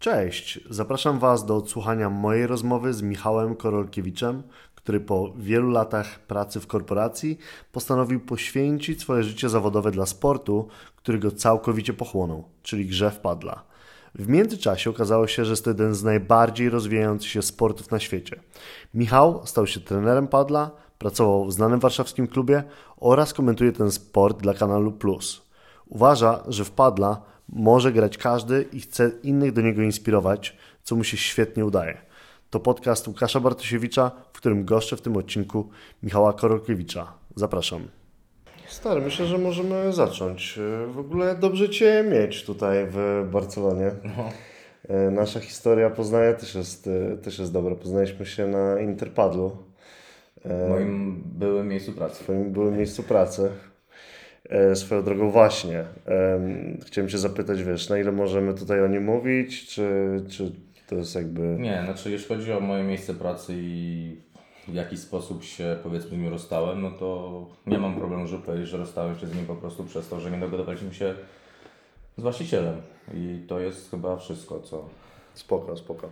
Cześć, zapraszam Was do odsłuchania mojej rozmowy z Michałem Korolkiewiczem, który po wielu latach pracy w korporacji postanowił poświęcić swoje życie zawodowe dla sportu, który go całkowicie pochłonął, czyli grze w padla. W międzyczasie okazało się, że jest to jeden z najbardziej rozwijających się sportów na świecie. Michał stał się trenerem padla, pracował w znanym warszawskim klubie oraz komentuje ten sport dla kanalu Plus. Uważa, że w padla może grać każdy i chce innych do niego inspirować, co mu się świetnie udaje. To podcast Łukasza Bartosiewicza, w którym goszczę w tym odcinku Michała Korolkiewicza. Zapraszam. Stary, myślę, że możemy zacząć. W ogóle dobrze Cię mieć tutaj w Barcelonie. No. Nasza historia poznania też jest, też jest dobra. Poznaliśmy się na Interpadlu. W moim byłym miejscu pracy. W Twoim byłym miejscu pracy. E, swoją drogą właśnie. Chciałem Cię zapytać, wiesz, na ile możemy tutaj o nim mówić, czy, czy to jest jakby... Nie, znaczy jeśli chodzi o moje miejsce pracy i w jaki sposób się powiedzmy z nim rozstałem, no to nie mam problemu, żeby powiedzieć, że rozstałem się z nim po prostu przez to, że nie dogadaliśmy się z właścicielem. I to jest chyba wszystko, co... Spoko, spoko.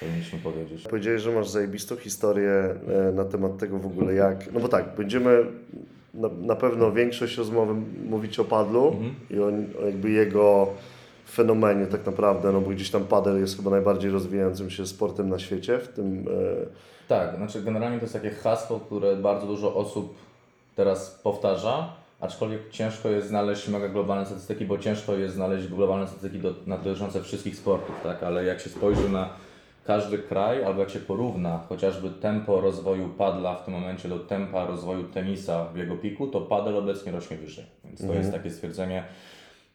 Powinniśmy powiedzieć. Powiedziałeś, że masz zajebistą historię e, na temat tego w ogóle jak... No bo tak, będziemy na, na pewno większość rozmowy mówić o padlu mhm. i o, jakby jego fenomenie tak naprawdę, no bo gdzieś tam padel jest chyba najbardziej rozwijającym się sportem na świecie, w tym... E... Tak, znaczy generalnie to jest takie hasło, które bardzo dużo osób teraz powtarza, aczkolwiek ciężko jest znaleźć mega globalne statystyki, bo ciężko jest znaleźć globalne statystyki do, dotyczące wszystkich sportów, tak, ale jak się spojrzy na każdy kraj, albo jak się porówna chociażby tempo rozwoju padla w tym momencie do tempa rozwoju tenisa w jego piku, to padel obecnie rośnie wyżej. Więc to mhm. jest takie stwierdzenie,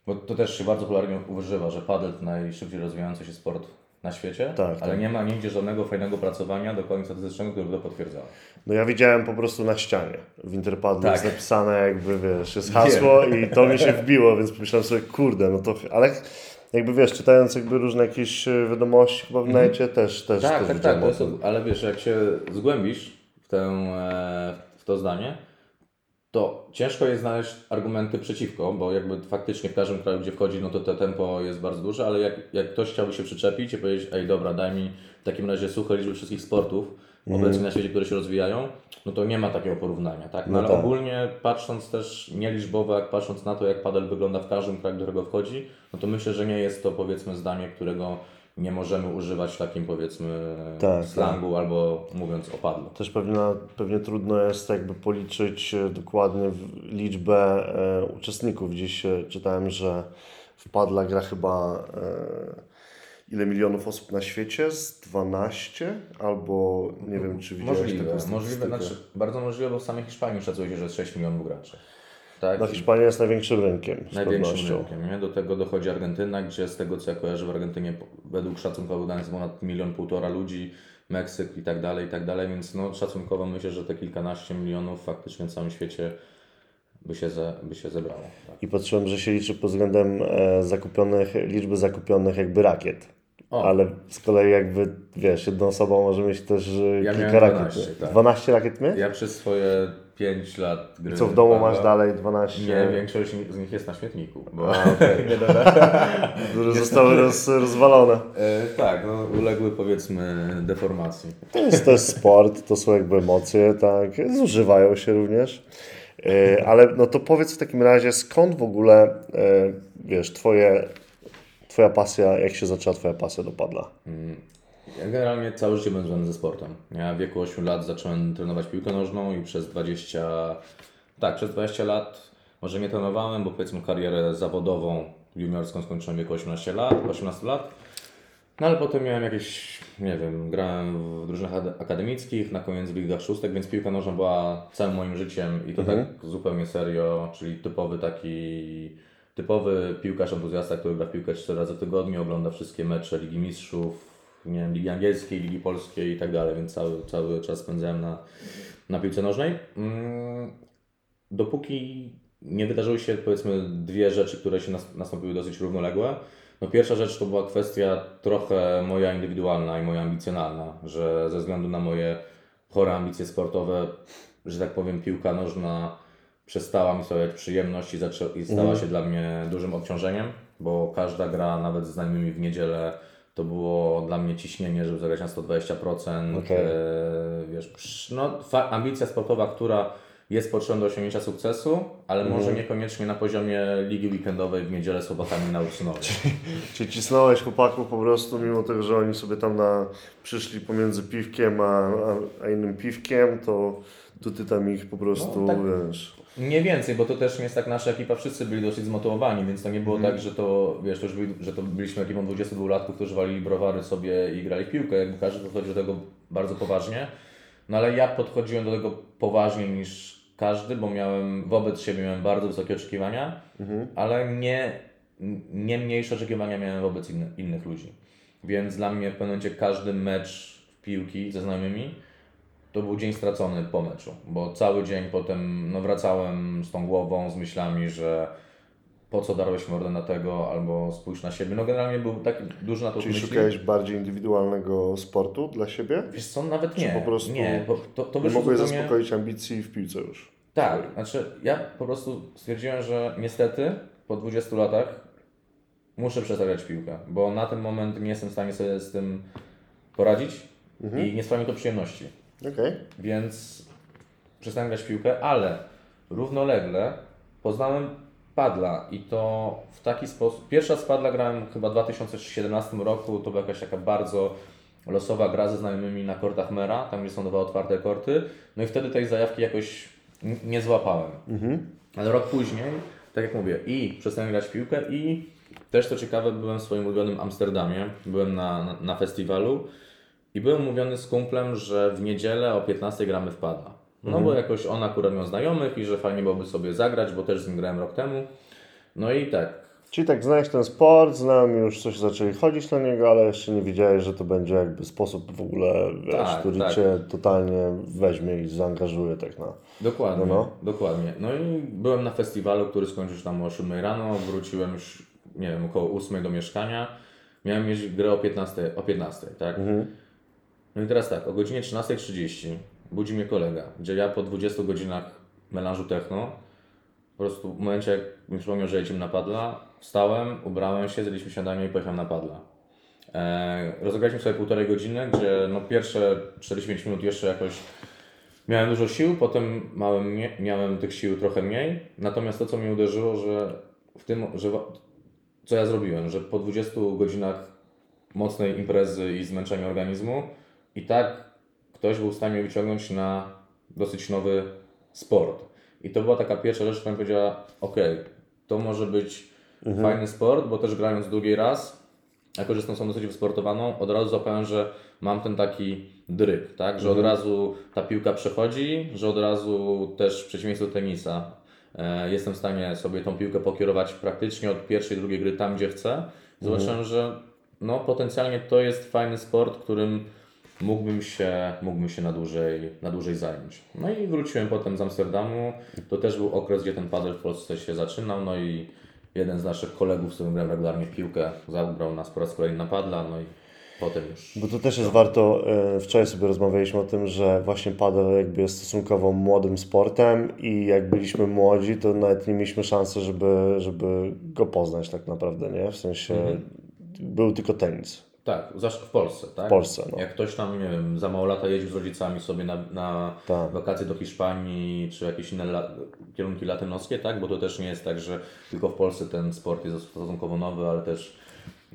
bo to też się bardzo popularnie używa, że padel to najszybciej rozwijający się sport na świecie, tak, ale tak. nie ma nigdzie żadnego fajnego pracowania dokładnie statystycznego, które by to potwierdzało. No ja widziałem po prostu na ścianie w Interpadlu tak. jest napisane jakby wiesz, jest hasło i to mi się wbiło, więc pomyślałem sobie, kurde, no to, ale jakby wiesz, czytając jakby różne jakieś e, wiadomości chyba w mhm. necie też, też, tak, też tak, tak, to jest, ale wiesz, jak się zgłębisz w, tę, e, w to zdanie, to ciężko jest znaleźć argumenty przeciwko, bo jakby faktycznie w każdym kraju, gdzie wchodzi, no to to tempo jest bardzo duże, ale jak, jak ktoś chciałby się przyczepić i powiedzieć, ej dobra, daj mi w takim razie suche liczby wszystkich sportów. Obecnie na świecie, które się rozwijają, no to nie ma takiego porównania, tak? No, no ale tak. ogólnie patrząc też nieliczbowo, jak patrząc na to, jak padel wygląda w każdym kraju, do którego wchodzi, no to myślę, że nie jest to powiedzmy zdanie, którego nie możemy używać w takim powiedzmy tak, slangu tak. albo mówiąc o padlu. Też pewnie, pewnie trudno jest jakby policzyć e, dokładnie liczbę e, uczestników. Dziś e, czytałem, że w padla gra chyba e, ile milionów osób na świecie? Z 12? Albo nie wiem, czy widziałeś Możliwe, możliwe znaczy, bardzo możliwe, bo w samej Hiszpanii szacuje się, że jest 6 milionów graczy. Tak? No Hiszpania jest największym rynkiem. Największym pewnością. rynkiem. Nie? Do tego dochodzi Argentyna, gdzie z tego co ja kojarzę w Argentynie według szacunkowych danych jest ponad milion, półtora ludzi, Meksyk i tak dalej, i tak dalej, więc no, szacunkowo myślę, że te kilkanaście milionów faktycznie w całym świecie by się, ze, by się zebrało. Tak. I patrzyłem, że się liczy pod względem e, zakupionych, liczby zakupionych jakby rakiet. O. Ale z kolei jakby, wiesz, jedna osoba może mieć też e, ja kilka 12, rakiet. Tak. 12 rakiet mieć? Ja przez swoje 5 lat gry. I co w domu masz dalej 12? Nie, większość z nich jest na śmietniku. Bo... A, okay. zostały roz, rozwalone. E, tak, no, uległy powiedzmy deformacji. To jest, to jest sport, to są jakby emocje, tak, zużywają się również. E, ale no to powiedz w takim razie, skąd w ogóle, e, wiesz, twoje, twoja pasja, jak się zaczęła twoja pasja do padla? Mm. Ja generalnie całe życie byłem związany ze sportem. Ja w wieku 8 lat zacząłem trenować piłkę nożną i przez 20, tak, przez 20 lat może nie trenowałem, bo powiedzmy karierę zawodową juniorską skończyłem w wieku 18 lat, 18 lat. No ale potem miałem jakieś, nie wiem, grałem w drużynach akademickich, na koniec w ligach szóstek, więc piłka nożna była całym moim życiem i to mhm. tak zupełnie serio, czyli typowy taki, typowy piłkarz entuzjasta, który gra w piłkę 4 razy w tygodniu, ogląda wszystkie mecze Ligi Mistrzów, nie wiem, Ligi Angielskiej, Ligi Polskiej i tak dalej, więc cały, cały czas spędzałem na, na piłce nożnej. Mm, dopóki nie wydarzyły się powiedzmy dwie rzeczy, które się nastąpiły dosyć równoległe. No pierwsza rzecz to była kwestia trochę moja indywidualna i moja ambicjonalna, że ze względu na moje chore ambicje sportowe, że tak powiem, piłka nożna przestała mi sprawiać przyjemność i, i stała mhm. się dla mnie dużym obciążeniem, bo każda gra, nawet z znajomymi w niedzielę, to było dla mnie ciśnienie, żeby zagrać na 120%. Okej. E, wiesz, psz, no, ambicja sportowa, która jest potrzebna do osiągnięcia sukcesu, ale Mhm. może niekoniecznie na poziomie ligi weekendowej w niedzielę, sobotami na Ursynowie. Czyli cisnąłeś chłopaków po prostu, mimo tego, że oni sobie tam na, przyszli pomiędzy piwkiem a, a, a innym piwkiem, to, to ty tam ich po prostu, No, tak. wiesz... Nie więcej, bo to też jest tak, nasza ekipa wszyscy byli dosyć zmotywowani, więc to nie było Mhm. tak, że to, wiesz, to już byli, że to byliśmy ekipą 22-latków, którzy walili browary sobie i grali w piłkę, jakby każdy podchodził do tego bardzo poważnie. No ale ja podchodziłem do tego poważniej niż każdy, bo miałem, wobec siebie miałem bardzo wysokie oczekiwania, Mhm. ale nie, nie mniejsze oczekiwania miałem wobec inny, innych ludzi. Więc dla mnie w pewnym momencie każdy mecz w piłki ze znajomymi to był dzień stracony po meczu, bo cały dzień potem no, wracałem z tą głową, z myślami, że po co darłeś mordę na tego, albo spójrz na siebie. No generalnie był taki duży na to Czyli myśli. szukałeś bardziej indywidualnego sportu dla siebie? Wiesz co, nawet nie. po prostu nie, bo to, to Nie mogłeś zupełnie... zaspokoić ambicji w piłce już. Tak, znaczy ja po prostu stwierdziłem, że niestety po 20 latach muszę w piłkę, bo na ten moment nie jestem w stanie sobie z tym poradzić i nie sprawia mi to przyjemności. Okej. Więc przestałem grać w piłkę, ale równolegle poznałem padla i to w taki sposób. Pierwsza z padla grałem chyba w 2017 roku, to była jakaś taka bardzo losowa gra ze znajomymi na kortach Mera, tam gdzie są dwa otwarte korty. No i wtedy tej zajawki jakoś nie złapałem. Ale rok później, tak jak mówię, i przestałem grać w piłkę i też co ciekawe, byłem w swoim ulubionym Amsterdamie, byłem na, na, na festiwalu i byłem umówiony z kumplem, że w niedzielę o 15 gramy w padla. No bo jakoś on akurat miał znajomych i że fajnie byłoby sobie zagrać, bo też z nim grałem rok temu. No i tak, Czyli tak, znałeś ten sport, znam już coś, zaczęli chodzić na niego, ale jeszcze nie wiedziałeś, że to będzie jakby sposób w ogóle, wiesz, Tak, który tak. Cię totalnie weźmie i zaangażuje tak na... Dokładnie, No, no. dokładnie. No i byłem na festiwalu, który skończył się tam o 7 rano, wróciłem już, nie wiem, około 8 do mieszkania. Miałem mieć grę o 15, o 15 tak? No i teraz tak, o godzinie 13.30 budzi mnie kolega, gdzie ja po 20 godzinach melanżu techno, po prostu w momencie jak mi przypomniał, że jedziemy na padla, wstałem, ubrałem się, zjedliśmy śniadanie i pojechałem na padla. E, rozegraliśmy sobie półtorej godziny, gdzie no pierwsze 45 minut jeszcze jakoś Miałem dużo sił, potem miałem tych sił trochę mniej. Natomiast to, co mnie uderzyło, że w tym, że co ja zrobiłem, że po 20 godzinach mocnej imprezy i zmęczenia organizmu, i tak ktoś był w stanie wyciągnąć na dosyć nowy sport. I to była taka pierwsza rzecz, która mi powiedziała: OK, to może być fajny sport, bo też grając drugi raz, jako że jestem osobą dosyć wysportowaną, od razu złapałem, że mam ten taki dryk, tak? Że od razu ta piłka przechodzi, że od razu też w przeciwieństwie do tenisa e, jestem w stanie sobie tą piłkę pokierować praktycznie od pierwszej, drugiej gry tam, gdzie chcę. Zobaczyłem, że no, potencjalnie to jest fajny sport, którym mógłbym się, mógłbym się na, dłużej, na dłużej zająć. No i wróciłem potem z Amsterdamu. To też był okres, gdzie ten padel w Polsce się zaczynał. No i jeden z naszych kolegów, z którym grałem regularnie w piłkę, zabrał nas po raz kolejny na padla. No i potem już. Bo to też jest warto, e, wczoraj sobie rozmawialiśmy o tym, że właśnie padel jakby jest stosunkowo młodym sportem i jak byliśmy młodzi, to nawet nie mieliśmy szansy, żeby, żeby go poznać tak naprawdę, nie? W sensie był tylko tenis. Tak, zawsze w Polsce, tak? W Polsce, no. Jak ktoś tam, nie wiem, za mało lata jeździł z rodzicami sobie na, na Tak. wakacje do Hiszpanii, czy jakieś inne la, kierunki latynoskie, tak? Bo to też nie jest tak, że tylko w Polsce ten sport jest stosunkowo nowy, ale też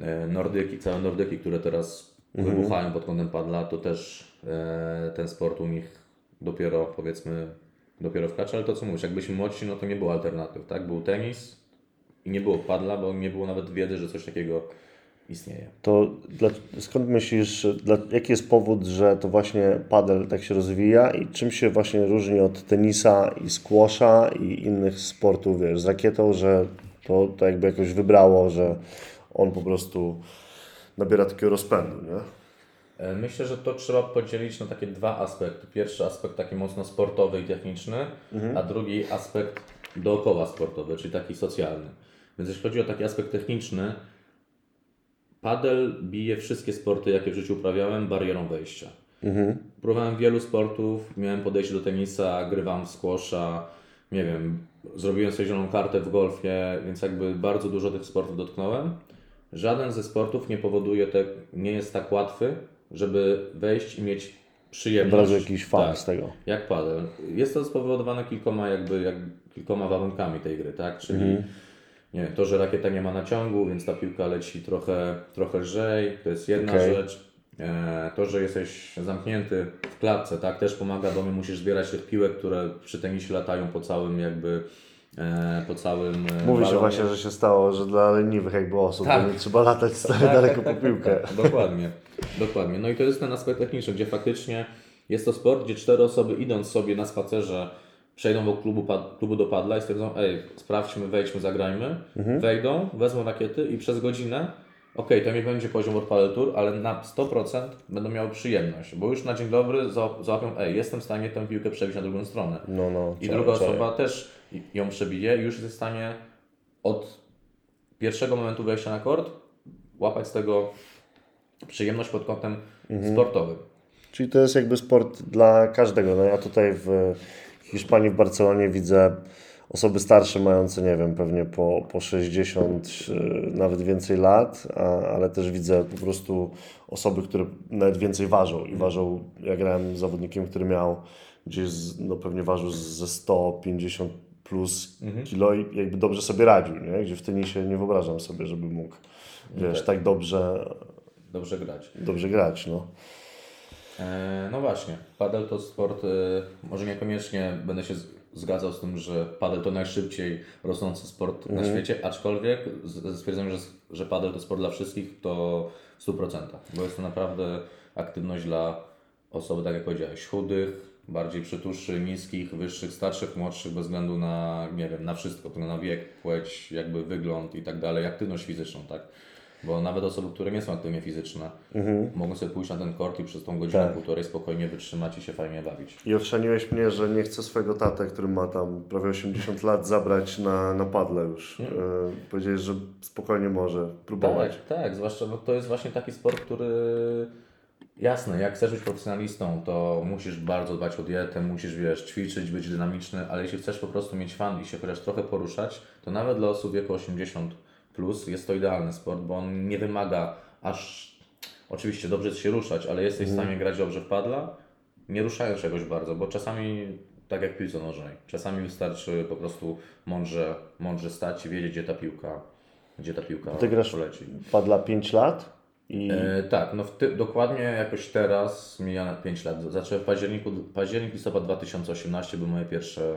e, Nordyki, całe Nordyki, które teraz Mhm. wybuchają pod kątem padla, to też e, ten sport u nich dopiero, powiedzmy, dopiero wkracza, ale to co mówisz, jak byliśmy młodsi, no to nie było alternatyw, tak? Był tenis i nie było padla, bo nie było nawet wiedzy, że coś takiego istnieje. To dla, skąd myślisz, dla, jaki jest powód, że to właśnie padel tak się rozwija i czym się właśnie różni od tenisa i squasha i innych sportów, wiesz, z rakietą, że to, to jakby jakoś wybrało, że on po prostu nabiera takiego rozpędu, nie? E, Myślę, że to trzeba podzielić na takie dwa aspekty. Pierwszy aspekt taki mocno sportowy i techniczny, a drugi aspekt dookoła sportowy, czyli taki socjalny. Więc jeśli chodzi o taki aspekt techniczny, padel bije wszystkie sporty, jakie w życiu uprawiałem, barierą wejścia. Próbowałem wielu sportów, miałem podejście do tenisa, grywam w squasha, nie wiem, zrobiłem sobie zieloną kartę w golfie, więc jakby bardzo dużo tych sportów dotknąłem. żaden ze sportów nie powoduje, te, nie jest tak łatwy, żeby wejść i mieć przyjemność. Od razu jakiś fan tak, z tego. Jak padel. Jest to spowodowane kilkoma, jakby, jak, kilkoma warunkami tej gry, tak? Czyli Mhm. Nie to, że rakieta nie ma naciągu, więc ta piłka leci trochę, trochę lżej, to jest jedna Okej. rzecz. E, to, że jesteś zamknięty w klatce, tak, też pomaga, bo my musisz zbierać tych piłek, które przy tenisie latają po całym jakby e, po całym e, Mówi się właśnie, że się stało, że dla leniwych jakby osób, Tak. nie trzeba latać stary Tak, daleko tak, po tak, piłkę. Tak, tak. Dokładnie, dokładnie. No i to jest ten aspekt techniczny, gdzie faktycznie jest to sport, gdzie cztery osoby idąc sobie na spacerze przejdą wokół klubu, pad- klubu do padla i stwierdzą, ej, sprawdźmy, wejdźmy, zagrajmy, Mhm. wejdą, wezmą rakiety i przez godzinę, okej, to nie będzie poziom od Padel Tour, ale na 100% będą miały przyjemność, bo już na dzień dobry załap- załapią, ej, jestem w stanie tę piłkę przebić na drugą stronę. No, no. I druga osoba też ją przebije i już jest w stanie od pierwszego momentu wejścia na kort łapać z tego przyjemność pod kątem Mhm. sportowym. Czyli to jest jakby sport dla każdego. No ja tutaj w Hiszpanii, w Barcelonie widzę osoby starsze mające, nie wiem, pewnie po, po 60, y, nawet więcej lat, a, ale też widzę po prostu osoby, które nawet więcej ważą i ważą, ja grałem z zawodnikiem, który miał gdzieś, no pewnie ważył ze 150 plus kilo i jakby dobrze sobie radził, nie? Gdzie w tenisie nie wyobrażam sobie, żeby mógł, wiesz, tak. tak dobrze, Dobrze grać. dobrze grać, no. E, no właśnie, padel to sport, e, może niekoniecznie będę się zgadzał z tym, że padel to najszybciej rosnący sport na świecie, aczkolwiek stwierdzeniem, że, że padel to sport dla wszystkich, to w 100%, bo jest to naprawdę aktywność dla osób, tak jak powiedziałeś, chudych, bardziej przytuszy, niskich, wyższych, starszych, młodszych, bez względu na, nie wiem, na wszystko, na wiek, płeć, jakby wygląd i tak dalej, aktywność fizyczną, tak? Bo nawet osoby, które nie są aktywnie fizyczne, mogą sobie pójść na ten kort i przez tą godzinę, Tak. półtorej spokojnie wytrzymać i się fajnie bawić. I ochrzaniłeś mnie, że nie chcę swojego tatę, który ma tam prawie 80 lat, zabrać na, na padle już. E, powiedziałeś, że spokojnie może próbować. Tak, tak, zwłaszcza bo to jest właśnie taki sport, który jasne, jak chcesz być profesjonalistą, to musisz bardzo dbać o dietę, musisz wiesz, ćwiczyć, być dynamiczny, ale jeśli chcesz po prostu mieć fan i się chociaż trochę poruszać, to nawet dla osób wieku 80 plus jest to idealny sport, bo on nie wymaga aż oczywiście dobrze jest się ruszać, ale jesteś w stanie grać dobrze w padla, nie ruszając czegoś bardzo, bo czasami tak jak w piłce nożnej, czasami wystarczy po prostu mądrze, mądrze stać i wiedzieć, gdzie ta piłka, gdzie ta piłka Ty grasz poleci. padla 5 lat i E, tak, no ty, dokładnie jakoś teraz mija 5 lat. Zacząłem w październiku, październik, listopad 2018 były moje pierwsze,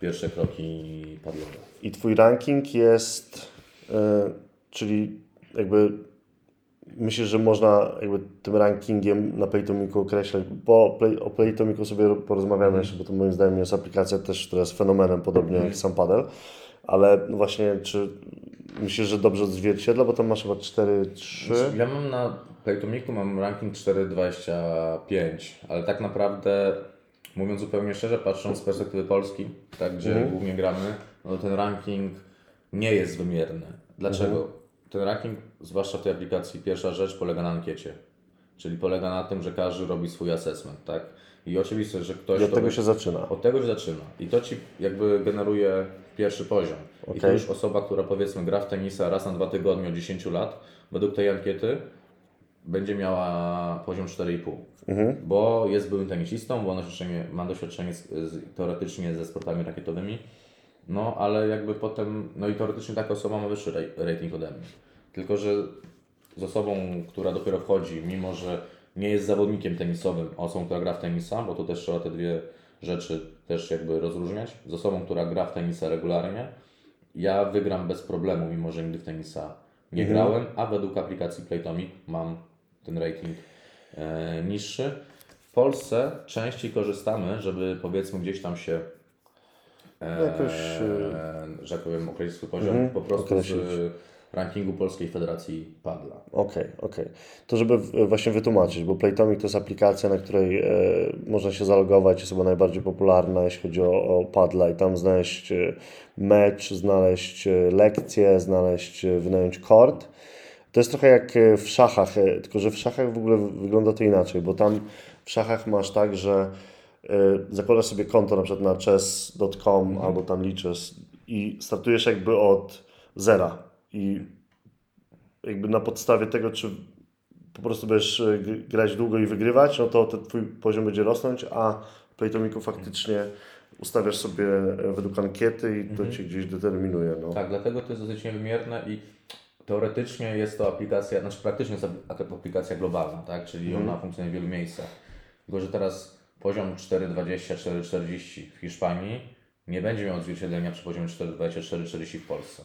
pierwsze kroki padlowe. I twój ranking jest, czyli jakby myślisz, że można jakby tym rankingiem na Playtomiku określać, bo play, o Playtomiku sobie porozmawiamy jeszcze, bo to moim zdaniem jest aplikacja też, która jest fenomenem, podobnie jak sam padel, ale no właśnie, czy myślisz, że dobrze odzwierciedla, bo tam masz chyba 4-3? Ja mam na Playtomiku mam ranking 4,25, ale tak naprawdę mówiąc zupełnie szczerze, patrząc z perspektywy Polski, tak, gdzie głównie gramy, no ten ranking nie jest wymierny. Dlaczego? Ten ranking, zwłaszcza w tej aplikacji, pierwsza rzecz polega na ankiecie. Czyli polega na tym, że każdy robi swój assessment, tak? I oczywiście, że ktoś... I od tego by- się zaczyna. od tego się zaczyna. I to ci jakby generuje pierwszy poziom. I to już osoba, która powiedzmy gra w tenisa raz na dwa tygodnie od 10 lat, według tej ankiety będzie miała poziom 4,5. Bo jest byłym tenisistą, bo ma doświadczenie, ma doświadczenie z, z, teoretycznie ze sportami rakietowymi. No, ale jakby potem, no i teoretycznie taka osoba ma wyższy ra- rating ode mnie. Tylko, że z osobą, która dopiero wchodzi, mimo że nie jest zawodnikiem tenisowym, a osobą, która gra w tenisa, bo to też trzeba te dwie rzeczy też jakby rozróżniać. Z osobą, która gra w tenisa regularnie, ja wygram bez problemu, mimo że nigdy w tenisa nie grałem, a według aplikacji Playtomic mam ten rating e, niższy. W Polsce częściej korzystamy, żeby powiedzmy gdzieś tam się e, Jakoś, że tak powiem, określić poziom po prostu określić. z rankingu Polskiej Federacji Padla. Okej, okej. To żeby właśnie wytłumaczyć, bo Playtomic to jest aplikacja, na której e, można się zalogować, jest chyba najbardziej popularna, jeśli chodzi o, o padla i tam znaleźć e, mecz, znaleźć e, lekcję, znaleźć, e, wynająć kort. To jest trochę jak e, w szachach, e, tylko że w szachach w ogóle wygląda to inaczej, bo tam w szachach masz tak, że e, zakładasz sobie konto na przykład na chess.com albo tam liczysz i startujesz jakby od zera i jakby na podstawie tego, czy po prostu będziesz gr- grać długo i wygrywać, no to ten twój poziom będzie rosnąć, a w Playtomiku faktycznie ustawiasz sobie e, według ankiety i to cię gdzieś determinuje. No. Tak, dlatego to jest dosyć niewymierne i teoretycznie jest to aplikacja, znaczy praktycznie jest ap- aplikacja globalna, tak? Czyli ona funkcjonuje w wielu miejscach. Tylko, że teraz poziom 4.20, 4.40 w Hiszpanii nie będzie miał odzwierciedlenia przy poziomie 4.20, 4.40 w Polsce.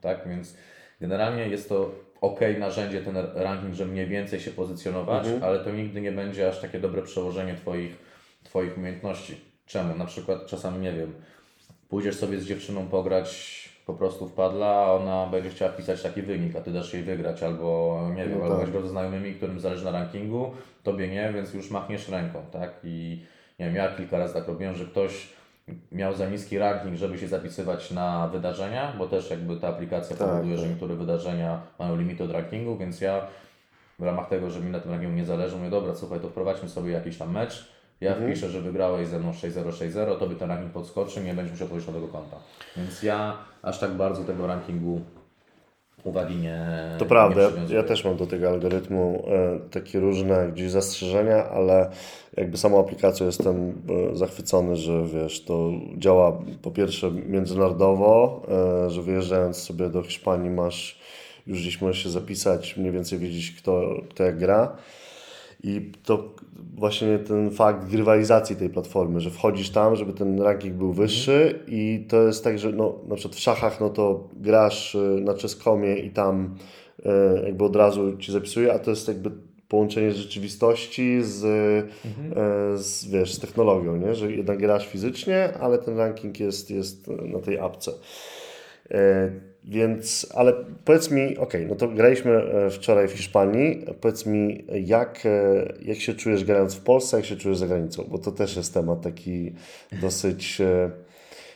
Tak? Więc generalnie jest to ok narzędzie, ten ranking, żeby mniej więcej się pozycjonować, ale to nigdy nie będzie aż takie dobre przełożenie Twoich, twoich umiejętności. Czemu? Na przykład czasami, nie wiem, pójdziesz sobie z dziewczyną pograć po prostu w padla, a ona będzie chciała pisać taki wynik, a ty dasz jej wygrać, albo nie wiem, No albo tak. go ze znajomymi, którym zależy na rankingu, tobie nie, więc już machniesz ręką, tak? I nie wiem, ja kilka razy tak robiłem, że ktoś miał za niski ranking, żeby się zapisywać na wydarzenia, bo też jakby ta aplikacja Tak, powoduje, że tak. niektóre wydarzenia mają limity od rankingu, więc ja w ramach tego, że mi na tym rankingu nie zależy, mówię, dobra, słuchaj, to wprowadźmy sobie jakiś tam mecz, ja Mhm. wpiszę, że wygrałeś ze mną 6-0, 6-0, tobie ten ranking podskoczy, nie będziesz musiał tworzyć nowego konta. Więc ja aż tak bardzo tego rankingu uwagi nie To prawda, ja, ja też mam do tego algorytmu e, takie różne gdzieś zastrzeżenia, ale jakby samą aplikacją jestem e, zachwycony, że wiesz, to działa po pierwsze międzynarodowo, e, że wyjeżdżając sobie do Hiszpanii masz, już gdzieś możesz się zapisać, mniej więcej wiedzieć kto, kto jak gra. I to właśnie ten fakt grywalizacji tej platformy, że wchodzisz tam, żeby ten ranking był wyższy i to jest tak, że no, na przykład w szachach no to grasz y, na czeskomie i tam y, jakby od razu ci zapisuje, a to jest jakby połączenie rzeczywistości z, y, z, wiesz, z technologią, nie? że jednak grasz fizycznie, ale ten ranking jest, jest na tej apce. Więc, ale powiedz mi, okej, no to graliśmy e, wczoraj w Hiszpanii. Powiedz mi, jak, e, jak się czujesz grając w Polsce, jak się czujesz za granicą? Bo to też jest temat taki dosyć. e,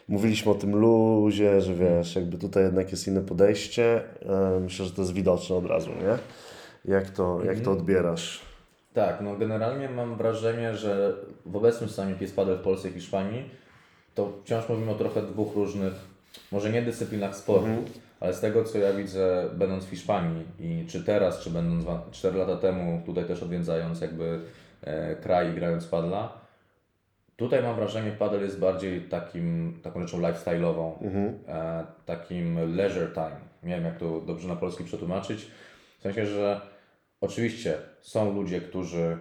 Mówiliśmy o tym luzie, że wiesz, jakby tutaj jednak jest inne podejście. Myślę, że to jest widoczne od razu, nie? Jak to, jak to odbierasz? Tak, no generalnie mam wrażenie, że w obecnym stanie pies padel w Polsce i Hiszpanii to wciąż mówimy o trochę dwóch różnych, może nie dyscyplinach sportu, ale z tego co ja widzę będąc w Hiszpanii i czy teraz, czy będąc 4 lata temu tutaj też odwiedzając jakby e, kraj i grając padla, tutaj mam wrażenie padel jest bardziej takim, taką rzeczą lifestyle'ową, e, takim leisure time. Nie wiem jak to dobrze na polski przetłumaczyć, w sensie, że oczywiście są ludzie, którzy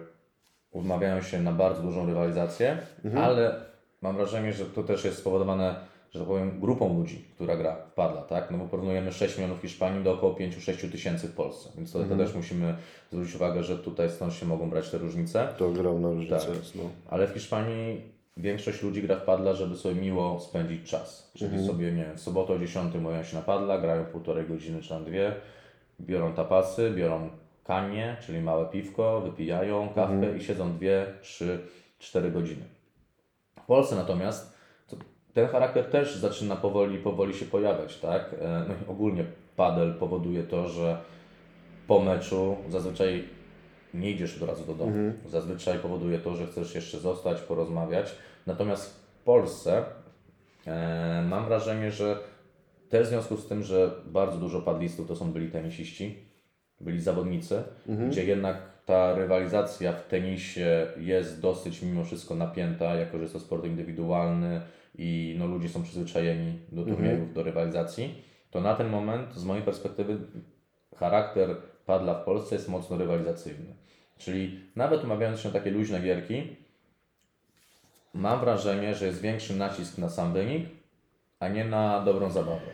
umawiają się na bardzo dużą rywalizację, ale mam wrażenie, że to też jest spowodowane, że tak powiem, grupą ludzi, która gra w padla, tak? No bo porównujemy 6 milionów w Hiszpanii do około 5-6 tysięcy w Polsce, więc to, to też musimy zwrócić uwagę, że tutaj stąd się mogą brać te różnice. To ogromna różnica Tak. jest. No. Ale w Hiszpanii większość ludzi gra w padla, żeby sobie miło spędzić czas. Czyli sobie, nie wiem, w sobotę o 10 mówią się na padla, grają półtorej godziny czy tam dwie, biorą tapasy, biorą kanie, czyli małe piwko, wypijają kawkę i siedzą dwie, trzy, cztery godziny. W Polsce natomiast to ten charakter też zaczyna powoli, powoli się pojawiać, tak? E, No i ogólnie padel powoduje to, że po meczu zazwyczaj nie idziesz od razu do domu. Zazwyczaj powoduje to, że chcesz jeszcze zostać, porozmawiać. Natomiast w Polsce e, mam wrażenie, że też w związku z tym, że bardzo dużo padlistów to są byli tenisiści, byli zawodnicy, gdzie jednak ta rywalizacja w tenisie jest dosyć mimo wszystko napięta, jako że jest to sport indywidualny i no, ludzie są przyzwyczajeni do turniejów, do rywalizacji, to na ten moment z mojej perspektywy charakter padla w Polsce jest mocno rywalizacyjny. Czyli nawet umawiając się na takie luźne gierki, mam wrażenie, że jest większy nacisk na sam wynik, a nie na dobrą zabawę.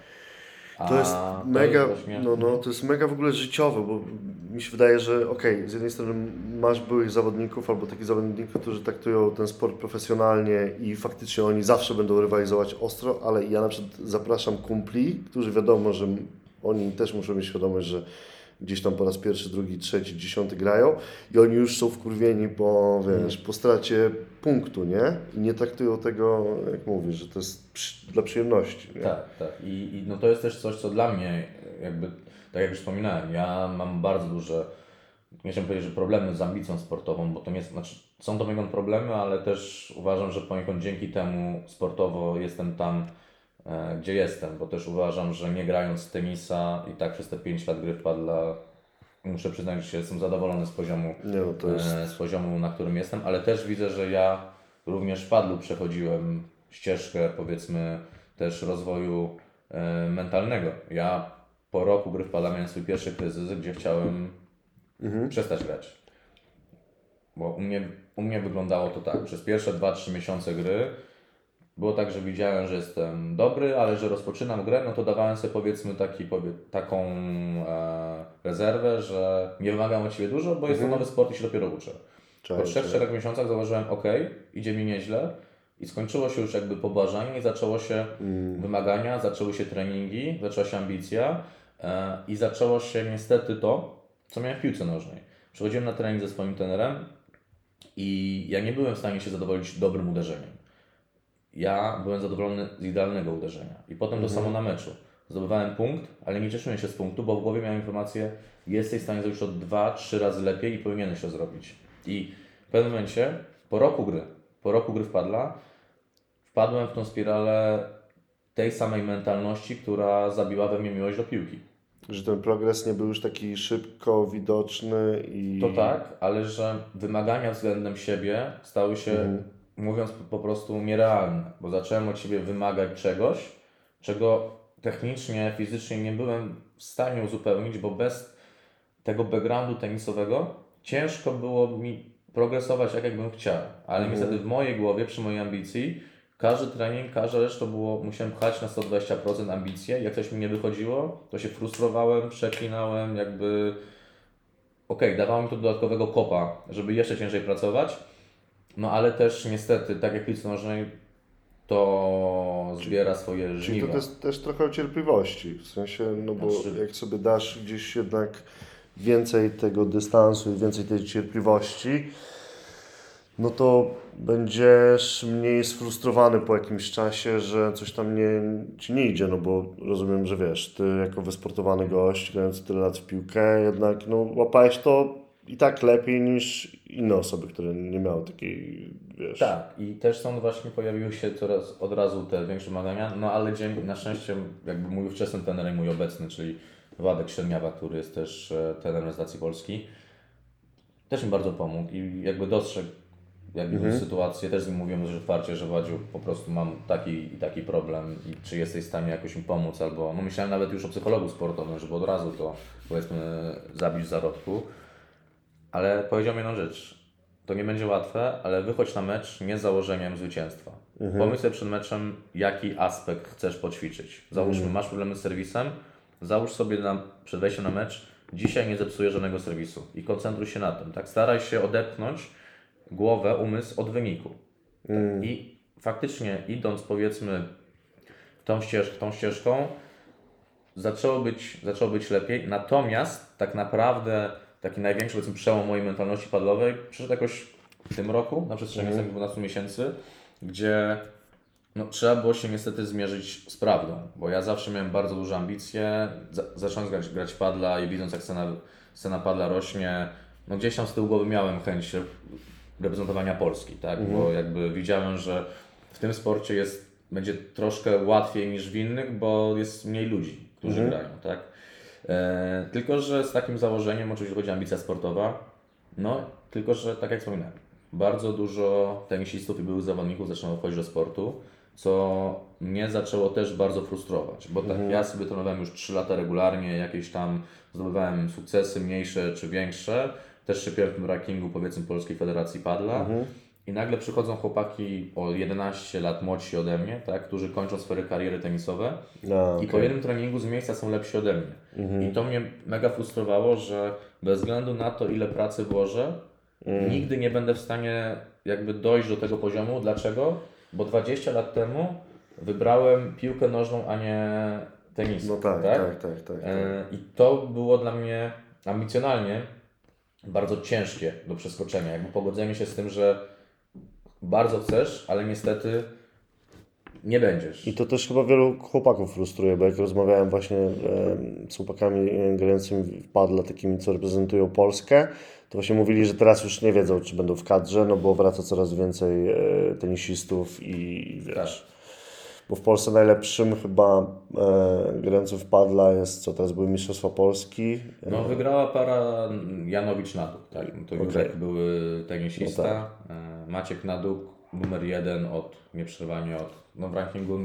A To jest mega, właśnie- no, no, to jest mega w ogóle życiowe, bo mi się wydaje, że okej, z jednej strony masz byłych zawodników albo takich zawodników, którzy traktują ten sport profesjonalnie i faktycznie oni zawsze będą rywalizować ostro, ale ja na przykład zapraszam kumpli, którzy wiadomo, że oni też muszą mieć świadomość, że gdzieś tam po raz pierwszy, drugi, trzeci, dziesiąty grają i oni już są wkurwieni po, wiesz, po stracie punktu, nie? I nie traktują tego, jak mówisz, że to jest przy, dla przyjemności, nie? Tak, tak. I, I no to jest też coś, co dla mnie, jakby, tak jak już wspominałem, ja mam bardzo duże, nie powiedzieć, że problemy z ambicją sportową, bo to nie znaczy, są to poniekąd problemy, ale też uważam, że poniekąd dzięki temu sportowo jestem tam, gdzie jestem, bo też uważam, że nie grając tenisa i tak przez te 5 lat gry w padla muszę przyznać, że jestem zadowolony z poziomu, no to jest... e, z poziomu, na którym jestem, ale też widzę, że ja również w padlu przechodziłem ścieżkę, powiedzmy, też rozwoju e, mentalnego. Ja po roku gry w padla miałem swój pierwszy kryzys, gdzie chciałem przestać grać. Bo u mnie, u mnie wyglądało to tak, przez pierwsze 2-3 miesiące gry było tak, że widziałem, że jestem dobry, ale że rozpoczynam grę, no to dawałem sobie powiedzmy taki, powie, taką e, rezerwę, że nie wymagam od Ciebie dużo, bo jest to nowy sport i się dopiero uczę. Po 3-4 miesiącach zauważyłem, ok, idzie mi nieźle i skończyło się już jakby pobłażanie i zaczęło się wymagania, zaczęły się treningi, zaczęła się ambicja e, i zaczęło się niestety to, co miałem w piłce nożnej. Przychodziłem na trening ze swoim trenerem i ja nie byłem w stanie się zadowolić dobrym uderzeniem. Ja byłem zadowolony z idealnego uderzenia. I potem to samo na meczu. Zdobywałem punkt, ale nie cieszyłem się z punktu, bo w głowie miałem informację, jesteś w stanie zrobić to dwa, trzy razy lepiej i powinieneś to zrobić. I w pewnym momencie, po roku gry, po roku gry wpadla, wpadłem w tą spiralę tej samej mentalności, która zabiła we mnie miłość do piłki. Że ten progres nie był już taki szybko widoczny i... To tak, ale że wymagania względem siebie stały się, Mhm. Mówiąc po- prostu, nierealne, bo zacząłem od siebie wymagać czegoś, czego technicznie, fizycznie nie byłem w stanie uzupełnić, bo bez tego backgroundu tenisowego ciężko było mi progresować tak, jakbym chciał. Ale Mhm. niestety w mojej głowie, przy mojej ambicji, każdy trening, każda rzecz to było, musiałem pchać na 120% ambicje. Jak coś mi nie wychodziło, to się frustrowałem, przeklinałem, jakby okej, dawało mi to dodatkowego kopa, żeby jeszcze ciężej pracować, no ale też niestety, tak jak w piłce nożnej, to zbiera swoje Czyli żniwo. to jest też trochę o cierpliwości, w sensie, no bo Znaczy- jak sobie dasz gdzieś jednak więcej tego dystansu i więcej tej cierpliwości, no to będziesz mniej sfrustrowany po jakimś czasie, że coś tam nie, ci nie idzie, no bo rozumiem, że wiesz, ty jako wysportowany gość, grając tyle lat w piłkę, jednak no, łapałeś to i tak lepiej niż inne osoby, które nie miały takiej, wiesz... Tak, i też są właśnie pojawiły się coraz od razu te większe wymagania, no ale dzięki, na szczęście jakby mój ówczesny trener i mój obecny, czyli Władek Średniawa, który jest też e, trenerem reprezentacji Polski, też mi bardzo pomógł i jakby dostrzegł jakby sytuację, też z nim mówiłem dość otwarcie, że Wadziu po prostu mam taki i taki problem i czy jesteś w stanie jakoś mi pomóc, albo no myślałem nawet już o psychologu sportowym, żeby od razu to powiedzmy zabić w zarodku, ale powiedział mi jedną rzecz, to nie będzie łatwe, ale wychodź na mecz nie z założeniem zwycięstwa. Pomyśl sobie przed meczem, jaki aspekt chcesz poćwiczyć. Załóżmy, masz problemy z serwisem, załóż sobie na, przed wejściem na mecz, dzisiaj nie zepsuję żadnego serwisu i koncentruj się na tym. Tak? Staraj się odepchnąć głowę, umysł od wyniku. Tak? I faktycznie idąc powiedzmy tą, ścież, tą ścieżką, zaczęło być, zaczęło być lepiej. Natomiast tak naprawdę taki największy powiedzmy, przełom mojej mentalności padlowej przyszedł jakoś w tym roku, na przestrzeni ostatnich 12 miesięcy, gdzie no, trzeba było się niestety zmierzyć z prawdą, bo ja zawsze miałem bardzo duże ambicje, za, zacząłem grać, grać padla i widząc jak scena, scena padla rośnie, no gdzieś tam z tyłu głowy miałem chęć reprezentowania Polski, tak, bo jakby widziałem, że w tym sporcie jest, będzie troszkę łatwiej niż w innych, bo jest mniej ludzi, którzy grają, tak. E, tylko, że z takim założeniem, oczywiście chodzi o ambicja sportowa, no, tylko, że tak jak wspominałem, bardzo dużo tenisistów i byłych zawodników zaczęło wchodzić do sportu, co mnie zaczęło też bardzo frustrować, bo tak ja sobie trenowałem już 3 lata regularnie, jakieś tam zdobywałem sukcesy mniejsze czy większe, też się w tym rankingu powiedzmy Polskiej Federacji Padla i nagle przychodzą chłopaki o 11 lat młodsi ode mnie, tak, którzy kończą swoje kariery tenisowe No, i po jednym treningu z miejsca są lepsi ode mnie. I to mnie mega frustrowało, że bez względu na to, ile pracy włożę, nigdy nie będę w stanie jakby dojść do tego poziomu. Dlaczego? Bo 20 lat temu wybrałem piłkę nożną, a nie tenis. No tak, tak, tak, tak. E, I to było dla mnie ambicjonalnie bardzo ciężkie do przeskoczenia. Jakby pogodzenie się z tym, że bardzo chcesz, ale niestety nie będziesz. I to też chyba wielu chłopaków frustruje, bo jak rozmawiałem właśnie e, z chłopakami e, grającymi w padle, takimi, co reprezentują Polskę, to właśnie mówili, że teraz już nie wiedzą, czy będą w kadrze, no bo wraca coraz więcej e, tenisistów i wiesz, Bo w Polsce najlepszym chyba e, grającym w padla jest, co teraz były Mistrzostwa Polski. No wygrała para Janowicz Naduk, tak? To. Jurek były tenisista, No tak. Maciek Naduk, numer jeden od nieprzerwanie od, no w rankingu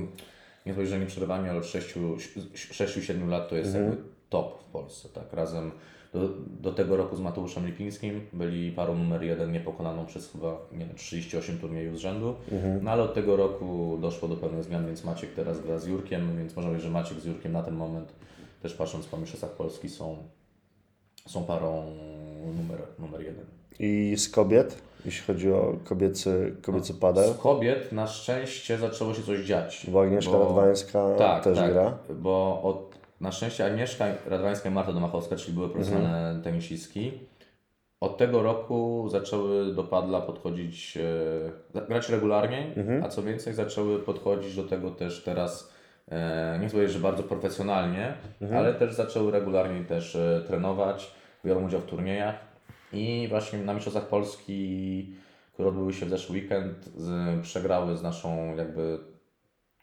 nie powiedzieć, że nieprzerwanie, ale od 6-7 lat to jest Mhm. jakby top w Polsce, tak? Razem do, do tego roku z Mateuszem Lipińskim byli parą numer jeden niepokonaną przez chyba, nie wiem, 38 turniejów z rzędu, Mhm. no ale od tego roku doszło do pewnych zmian, więc Maciek teraz gra z Jurkiem, więc można powiedzieć, że Maciek z Jurkiem na ten moment, też patrząc po mistrzostwach Polski są są parą numer, numer jeden. I z kobiet, jeśli chodzi o kobiecy, kobiecy padel. Z kobiet na szczęście zaczęło się coś dziać. Bo Agnieszka Bo- Radwańska tak, też tak, gra. Bo od, na szczęście Agnieszka Radwańska i Marta Domachowska, czyli były profesjonalne Mhm. tenisistki, od tego roku zaczęły do padla podchodzić, e, grać regularnie, Mhm. a co więcej zaczęły podchodzić do tego też teraz, e, nie chcę powiedzieć, że bardzo profesjonalnie, Mhm. ale też zaczęły regularnie też e, trenować, biorą udział w turniejach i właśnie na Mistrzostwach Polski, które odbyły się w zeszły weekend, z, przegrały z naszą jakby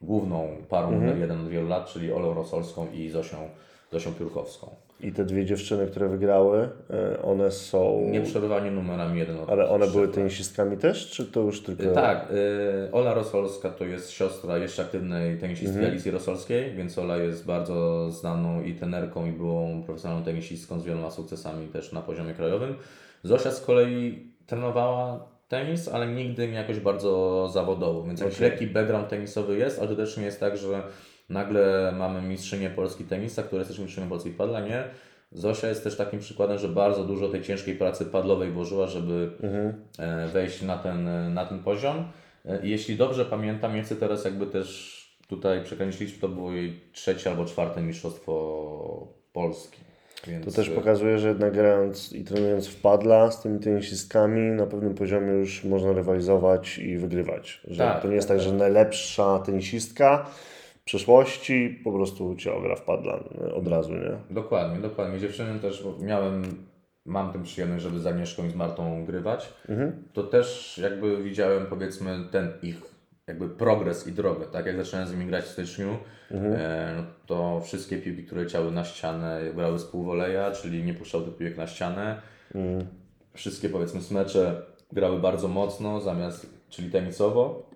główną parą Mhm. numer jeden od wielu lat, czyli Olą Rosolską i Zosią, Zosią Piórkowską. I te dwie dziewczyny, które wygrały, e, one są. Nieprzerwanie numerami jeden Ale one były lat. tenisistkami też, czy to już tylko. Tak, y, Ola Rosolska to jest siostra jeszcze aktywnej tenisistki Mhm. Alicji Rosolskiej, więc Ola jest bardzo znaną i tenerką i byłą profesjonalną tenisistką z wieloma sukcesami też na poziomie krajowym. Zosia z kolei trenowała tenis, ale nigdy nie jakoś bardzo zawodowo, więc jakiś Okej. lekki background tenisowy jest, ale to też nie jest tak, że nagle mamy mistrzynię Polski tenisa, która jest też mistrzynią Polski padla, nie. Zosia jest też takim przykładem, że bardzo dużo tej ciężkiej pracy padlowej włożyła, żeby Mhm. e, wejść na ten, na ten poziom. E, jeśli dobrze pamiętam, nie chcę teraz jakby też tutaj przekręcić to było jej trzecie albo czwarte mistrzostwo Polski. Więc, To też e, pokazuje, że jednak grając i trenując w padla z tymi tenisistkami, na pewnym poziomie już można rywalizować i wygrywać. Że Tak, to nie jest tak, tak, że najlepsza tenisistka przeszłości po prostu cię ogra w padla e, od razu, nie? Dokładnie, dokładnie. Dziewczyny też miałem, mam tę przyjemność, żeby z Agnieszką i z Martą grywać. To też jakby widziałem powiedzmy ten ich jakby progres i drogę, tak? Jak zacząłem z nimi grać w styczniu, e, no to wszystkie piłki, które leciały na ścianę grały z półwoleja, czyli nie puszczał tych piłek na ścianę. Wszystkie powiedzmy smecze grały bardzo mocno, zamiast, czyli tenisowo.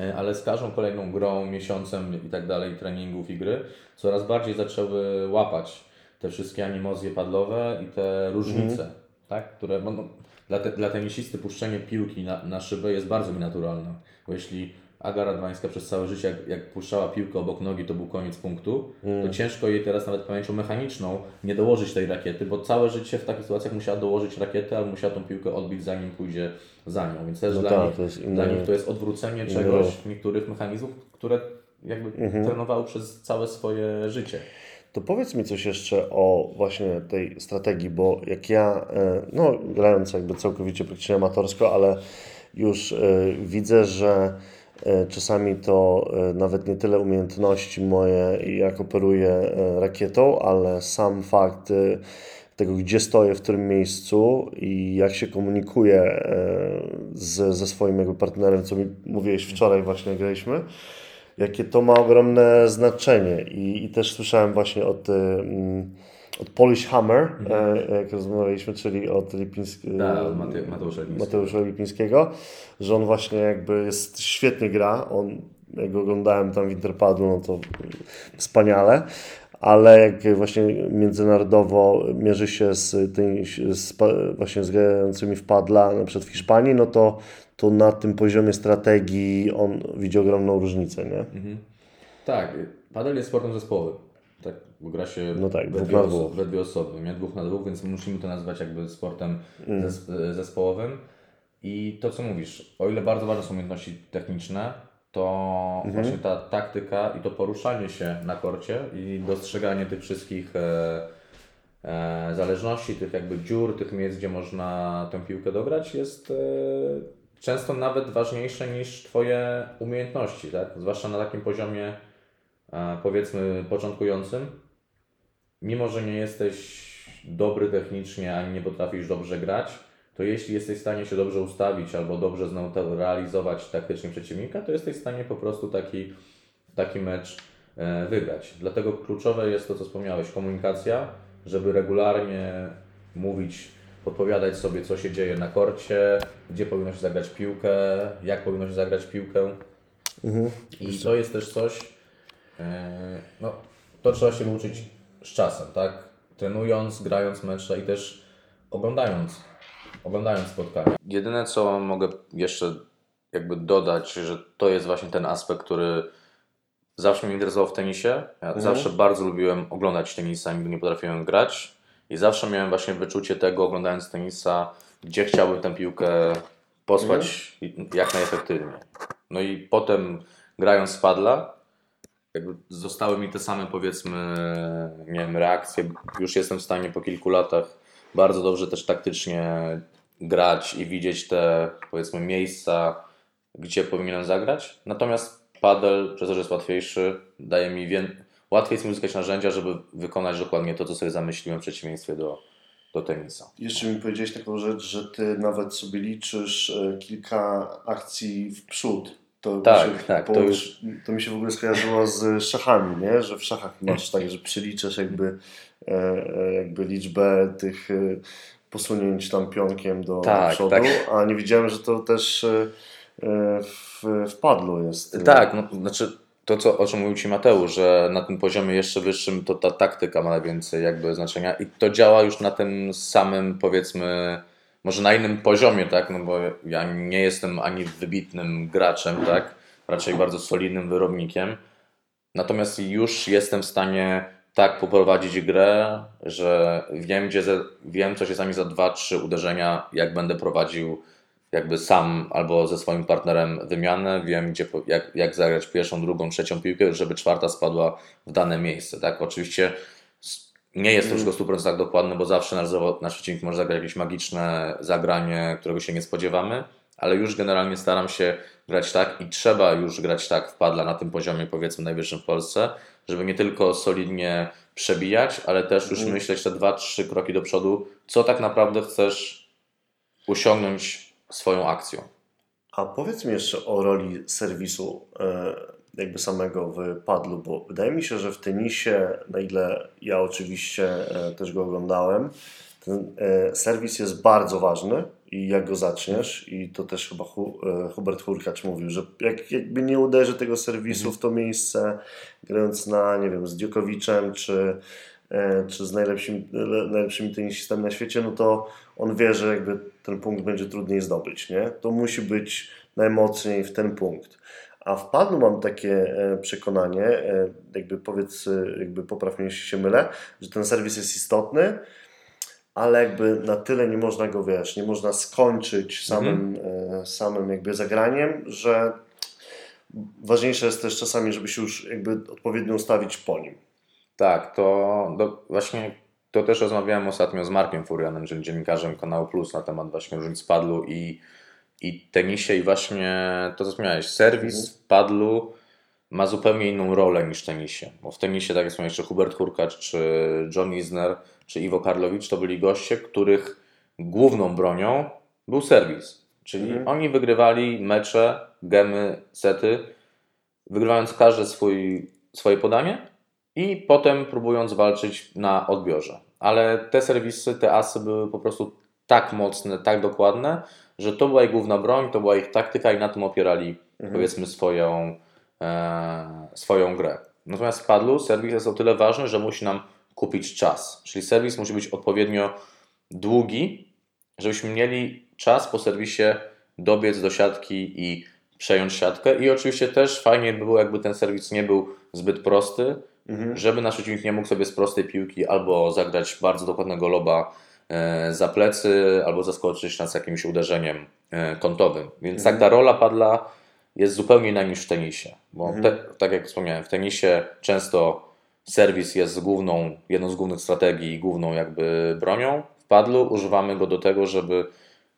E, ale z każdą kolejną grą, miesiącem i tak dalej, treningów i gry, coraz bardziej zaczęły łapać te wszystkie animozje padlowe i te różnice, tak? które no, no, dla, te, dla tenisisty puszczenie piłki na, na szybę jest bardzo nienaturalne, bo jeśli Aga Radwańska przez całe życie, jak, jak puszczała piłkę obok nogi, to był koniec punktu, to ciężko jej teraz nawet pamięcią mechaniczną nie dołożyć tej rakiety, bo całe życie w takich sytuacjach musiała dołożyć rakietę, albo musiała tą piłkę odbić zanim pójdzie za nią, więc też No dla, tak, nich, to jest dla inny- nich to jest odwrócenie inny czegoś, ruch. niektórych mechanizmów, które jakby trenowały przez całe swoje życie. To powiedz mi coś jeszcze o właśnie tej strategii, bo jak ja, e, no grając jakby całkowicie praktycznie amatorsko, ale już e, widzę, że czasami to e, nawet nie tyle umiejętności moje, jak operuję e, rakietą, ale sam fakt e, tego, gdzie stoję, w którym miejscu i jak się komunikuję e, z, ze swoim jakby partnerem, co mi mówiłeś wczoraj właśnie graliśmy, jakie to ma ogromne znaczenie. I, i też słyszałem właśnie od, mm, od Polish Hammer, e, jak rozmawialiśmy, czyli od Lipińskiego. Tak, od Mate- Mateusza Lipińskiego. Mateusza Lipińskiego, że on właśnie jakby jest świetnie gra. On, jak go oglądałem tam w Interpadu, no to wspaniale. Ale jak właśnie międzynarodowo mierzy się z, tymi, z właśnie z grającymi w padla, na przykład w Hiszpanii, no to, to na tym poziomie strategii on widzi ogromną różnicę, nie? Tak, padel jest sportem zespołowym. Bo gra się No tak, we, dwóch dwie oso- we dwie osoby, nie? Dwóch na dwóch, więc musimy to nazwać jakby sportem Mm. zes zespołowym. I to, co mówisz, o ile bardzo ważne są umiejętności techniczne, to Mhm. właśnie ta taktyka i to poruszanie się na korcie i dostrzeganie tych wszystkich e, e, zależności, tych jakby dziur, tych miejsc, gdzie można tę piłkę dograć, jest e, często nawet ważniejsze niż Twoje umiejętności, tak? Zwłaszcza na takim poziomie e, powiedzmy początkującym. Mimo, że nie jesteś dobry technicznie, ani nie potrafisz dobrze grać, to jeśli jesteś w stanie się dobrze ustawić albo dobrze zneutralizować taktycznie przeciwnika, to jesteś w stanie po prostu taki taki mecz e, wygrać. Dlatego kluczowe jest to, co wspomniałeś, komunikacja, żeby regularnie mówić, podpowiadać sobie, co się dzieje na korcie, gdzie powinno się zagrać piłkę, jak powinno się zagrać piłkę. I to jest też coś, e, no, to trzeba się uczyć z czasem, tak? Trenując, grając mecze i też oglądając, oglądając spotkania. Jedyne, co mogę jeszcze jakby dodać, że to jest właśnie ten aspekt, który zawsze mnie interesował w tenisie. Ja zawsze bardzo lubiłem oglądać tenisa, nigdy nie potrafiłem grać. I zawsze miałem właśnie wyczucie tego, oglądając tenisa, gdzie chciałbym tę piłkę posłać jak najefektywniej. No i potem grając w padla, jakby zostały mi te same powiedzmy, nie wiem, reakcje. Już jestem w stanie po kilku latach bardzo dobrze też taktycznie grać i widzieć te powiedzmy miejsca, gdzie powinienem zagrać. Natomiast padel, przez to, że jest łatwiejszy, daje mi łatwiej jest mi uzyskać narzędzia, żeby wykonać dokładnie to, co sobie zamyśliłem w przeciwieństwie do, do tenisa. Jeszcze mi powiedziałeś taką rzecz, że ty nawet sobie liczysz e, kilka akcji w przód. To Tak, mi się, tak, to już- to mi się w ogóle skojarzyło z szachami, nie? że w szachach masz tak, że przyliczasz jakby, e, e, jakby liczbę tych e, posunięć tam pionkiem do, Tak, do przodu, tak. a nie widziałem, że to też w, w padlu jest. Tak, no, znaczy to, co, o czym mówił Ci Mateusz, że na tym poziomie jeszcze wyższym to ta taktyka ma najwięcej jakby znaczenia i to działa już na tym samym powiedzmy, może na innym poziomie, tak, no bo ja nie jestem ani wybitnym graczem, tak, raczej bardzo solidnym wyrobnikiem, natomiast już jestem w stanie tak poprowadzić grę, że wiem, gdzie ze, wiem co się sami za 2-3 uderzenia, jak będę prowadził jakby sam albo ze swoim partnerem wymianę, wiem gdzie, jak, jak zagrać pierwszą, drugą, trzecią piłkę, żeby czwarta spadła w dane miejsce, tak? Oczywiście nie jest to wszystko 100% tak dokładne, bo zawsze nasz, nasz przeciwnik może zagrać jakieś magiczne zagranie, którego się nie spodziewamy, ale już generalnie staram się grać tak i trzeba już grać tak w padla na tym poziomie powiedzmy najwyższym w Polsce, żeby nie tylko solidnie przebijać, ale też już myśleć te dwa, trzy kroki do przodu, co tak naprawdę chcesz osiągnąć swoją akcją. A powiedz mi jeszcze o roli serwisu e, jakby samego w padlu, bo wydaje mi się, że w tenisie, na ile ja oczywiście e, też go oglądałem, ten e, serwis jest bardzo ważny i jak go zaczniesz i to też chyba e, Hubert Hurkacz mówił, że jak, jakby nie uderzy tego serwisu w to miejsce, grając na, nie wiem, z Djokoviczem czy, czy z najlepszymi, le- najlepszymi tenisistami na świecie, no to on wie, że jakby ten punkt będzie trudniej zdobyć, nie? To musi być najmocniej w ten punkt. A w padlu mam takie e, przekonanie, e, jakby powiedz, e, jakby popraw mnie, jeśli się mylę, że ten serwis jest istotny, ale jakby na tyle nie można go, wiesz, nie można skończyć samym, e, samym jakby zagraniem, że ważniejsze jest też czasami, żeby się już jakby odpowiednio ustawić po nim. Tak, to do, właśnie to też rozmawiałem ostatnio z Markiem Furianem, czyli dziennikarzem kanału Plus na temat właśnie różnic padlu i, i tenisie i właśnie to co wspomniałeś, serwis w padlu ma zupełnie inną rolę niż w tenisie, bo w tenisie, tak jak wspomniałeś, czy Hubert Hurkacz, czy John Isner, czy Iwo Karlowicz, to byli goście, których główną bronią był serwis, czyli oni wygrywali mecze, gemy, sety, wygrywając każde swój, swoje podanie i potem próbując walczyć na odbiorze. Ale te serwisy, te asy były po prostu tak mocne, tak dokładne, że to była ich główna broń, to była ich taktyka i na tym opierali powiedzmy swoją, e, swoją grę. Natomiast w padlu serwis jest o tyle ważny, że musi nam kupić czas. Czyli serwis musi być odpowiednio długi, żebyśmy mieli czas po serwisie dobiec do siatki i przejąć siatkę. I oczywiście też fajnie by było, jakby ten serwis nie był zbyt prosty, żeby nasz przeciwnik nie mógł sobie z prostej piłki albo zagrać bardzo dokładnego loba za plecy, albo zaskoczyć nas jakimś uderzeniem e, kątowym. Więc tak ta rola padla jest zupełnie inna niż w tenisie. Bo te, tak jak wspomniałem, w tenisie często serwis jest główną, jedną z głównych strategii i główną jakby bronią. W padlu używamy go do tego, żeby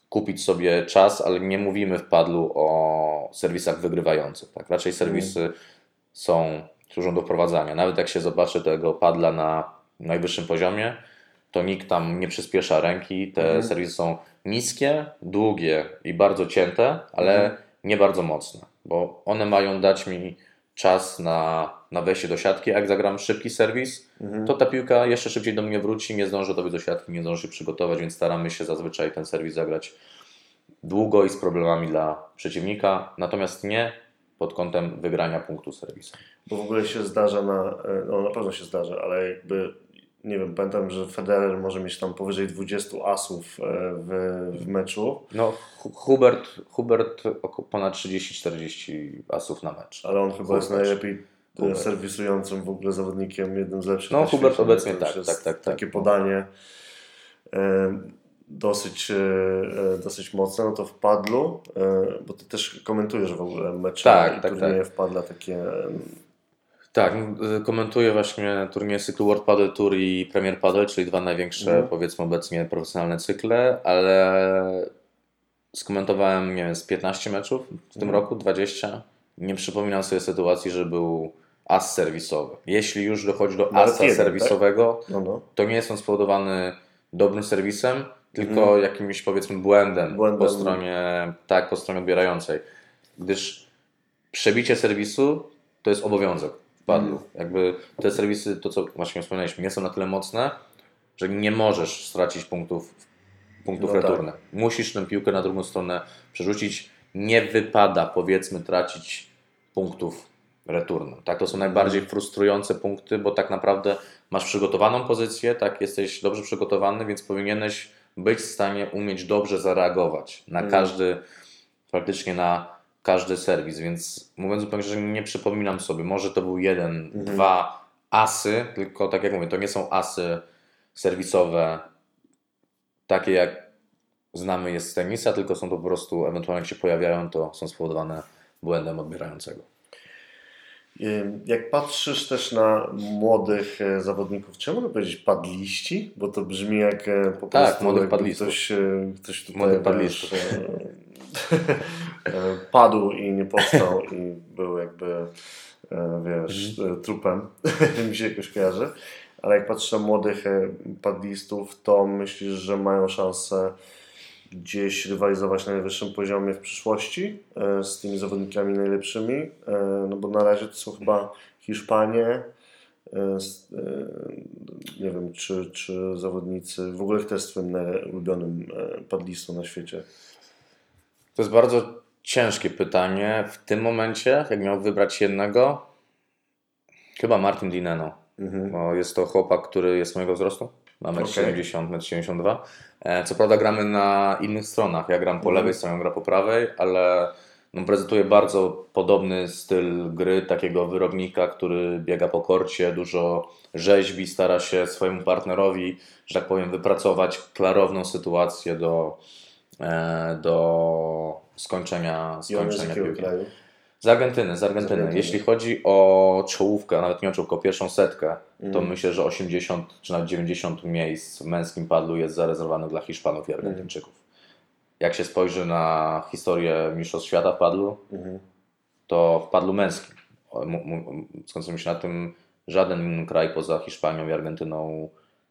kupić sobie czas, ale nie mówimy w padlu o serwisach wygrywających. Tak? Raczej serwisy są, służą do wprowadzania. Nawet jak się zobaczy tego padla na najwyższym poziomie, to nikt tam nie przyspiesza ręki. Te serwisy są niskie, długie i bardzo cięte, ale nie bardzo mocne, bo one mają dać mi czas na, na wejście do siatki, jak zagram szybki serwis, to ta piłka jeszcze szybciej do mnie wróci, nie zdąży dobiec do siatki, nie zdąży się przygotować, więc staramy się zazwyczaj ten serwis zagrać długo i z problemami dla przeciwnika, natomiast nie pod kątem wygrania punktu serwisu. Bo w ogóle się zdarza na, e, no na pewno się zdarza, ale jakby nie wiem, pamiętam, że Federer może mieć tam powyżej 20 asów e, w, w meczu, No, Hu- Hubert, Hubert ponad 30-40 asów na mecz. ale on chyba jest najlepiej e, Hubert. serwisującym w ogóle zawodnikiem, jednym z lepszych No, Hubert obecnie tak, tak, tak, tak. Takie podanie e, dosyć, dosyć mocne, no to w padlu, bo ty też komentujesz w ogóle mecze Tak, i tak, turnieje w padla takie Tak, y, komentuję właśnie turnieje cyklu World Padel Tour i Premier Padel, czyli dwa największe, Mhm. powiedzmy obecnie, profesjonalne cykle, ale skomentowałem, nie wiem, z 15 meczów w tym Mhm. roku, 20. Nie przypominam sobie sytuacji, że był as serwisowy. Jeśli już dochodzi do asa jeden, serwisowego, no no. to nie jest on spowodowany dobrym serwisem, tylko Mhm. jakimś powiedzmy błędem, Błędem. po stronie tak, po stronie odbierającej. Gdyż przebicie serwisu to jest obowiązek padlu. Mhm. Jakby te serwisy, to co właśnie wspomnieliśmy, nie są na tyle mocne, że nie możesz stracić punktów, punktów No tak. returnych. Musisz tę piłkę na drugą stronę przerzucić. Nie wypada powiedzmy tracić punktów returnem. Tak, to są najbardziej frustrujące punkty, bo tak naprawdę masz przygotowaną pozycję, tak, jesteś dobrze przygotowany, więc powinieneś być w stanie umieć dobrze zareagować na Mhm. każdy, praktycznie na każdy serwis, więc mówiąc zupełnie szczerze, nie przypominam sobie, może to był jeden, Mhm. dwa asy, tylko tak jak mówię, to nie są asy serwisowe takie jak znamy je z tenisa, tylko są to po prostu, ewentualnie jak się pojawiają, to są spowodowane błędem odbierającego. Jak patrzysz też na młodych e, zawodników, czy mogę powiedzieć padliści? Bo to brzmi jak e, po Tak, prostu młodych. Ktoś, e, ktoś tutaj Młodych padł i nie powstał i był jakby e, wiesz, Mhm. e, trupem. Mi się jakoś kojarzy. Ale jak patrzysz na młodych e, padlistów, to myślisz, że mają szansę gdzieś rywalizować na najwyższym poziomie w przyszłości e, z tymi zawodnikami najlepszymi, e, no bo na razie to są chyba Hiszpanie, e, e, nie wiem, czy, czy zawodnicy, w ogóle kto jest twoim ulubionym e, padlistą na świecie? To jest bardzo ciężkie pytanie. W tym momencie, jak miał wybrać jednego, chyba Martin Dineno. Mhm. Bo jest to chłopak, który jest mojego wzrostu. Ma 1,70 m, Okej. 1,72 m. Co prawda gramy na innych stronach. Ja gram po Mhm. lewej stronie, on gra po prawej, ale no, prezentuje bardzo podobny styl gry takiego wyrobnika, który biega po korcie, dużo rzeźbi, stara się swojemu partnerowi, że tak powiem, wypracować klarowną sytuację do, do skończenia, skończenia piłki. Z Argentyny, z Argentyny. Z Argentyny. Jeśli chodzi o czołówkę, nawet nie o czołówkę, pierwszą setkę, to Mhm. myślę, że 80 czy nawet 90 miejsc w męskim padlu jest zarezerwowanych dla Hiszpanów i Argentyńczyków. Jak się spojrzy na historię Mistrzostw Świata w padlu, Mhm. to w padlu męskim, skoncentrujmy się na tym, żaden kraj poza Hiszpanią i Argentyną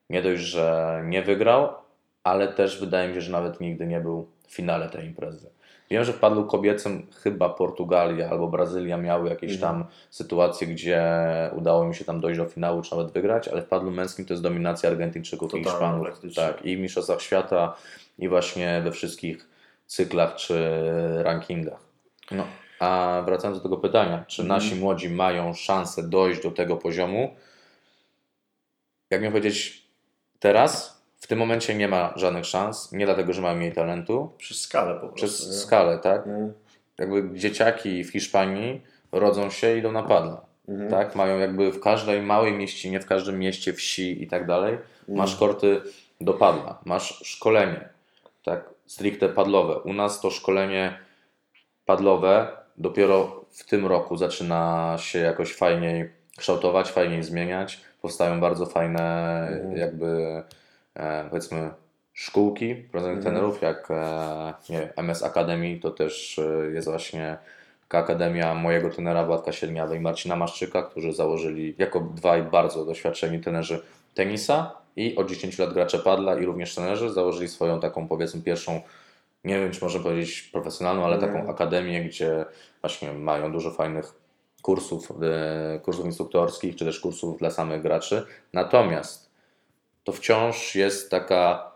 nie dość, że nie wygrał, ale też wydaje mi się, że nawet nigdy nie był w finale tej imprezy. Wiem, że w padlu kobiecym chyba Portugalia albo Brazylia miały jakieś Mhm. tam sytuacje, gdzie udało mi się tam dojść do finału, czy nawet wygrać, ale w padlu męskim to jest dominacja Argentyńczyków i Hiszpanów. Tak, i w Mistrzostwach Świata, i właśnie we wszystkich cyklach czy rankingach. No, a wracając do tego pytania, czy Mhm. nasi młodzi mają szansę dojść do tego poziomu? Jak miałem powiedzieć, teraz w tym momencie nie ma żadnych szans, nie dlatego, że mają mniej talentu, Przez skalę po prostu. przez nie? skalę, tak? Mhm. Jakby dzieciaki w Hiszpanii rodzą się i idą na padla, Mhm. tak? Mają jakby w każdej małej mieścinie, w każdym mieście, wsi i tak dalej, Mhm. masz korty do padla, masz szkolenie, tak? Stricte padlowe. U nas to szkolenie padlowe dopiero w tym roku zaczyna się jakoś fajniej kształtować, fajniej zmieniać. Powstają bardzo fajne Mhm. jakby e, powiedzmy szkółki prowadzonych Mhm. trenerów, jak e, nie wiem, MS Academy, to też e, jest właśnie taka akademia mojego trenera Władka Sierniawa i Marcina Maszczyka, którzy założyli jako dwaj bardzo doświadczeni trenerzy tenisa i od 10 lat gracze padla i również trenerzy założyli swoją taką powiedzmy pierwszą nie wiem, czy można powiedzieć profesjonalną, ale Mhm. taką akademię, gdzie właśnie mają dużo fajnych kursów, kursów instruktorskich, czy też kursów dla samych graczy. Natomiast to wciąż jest taka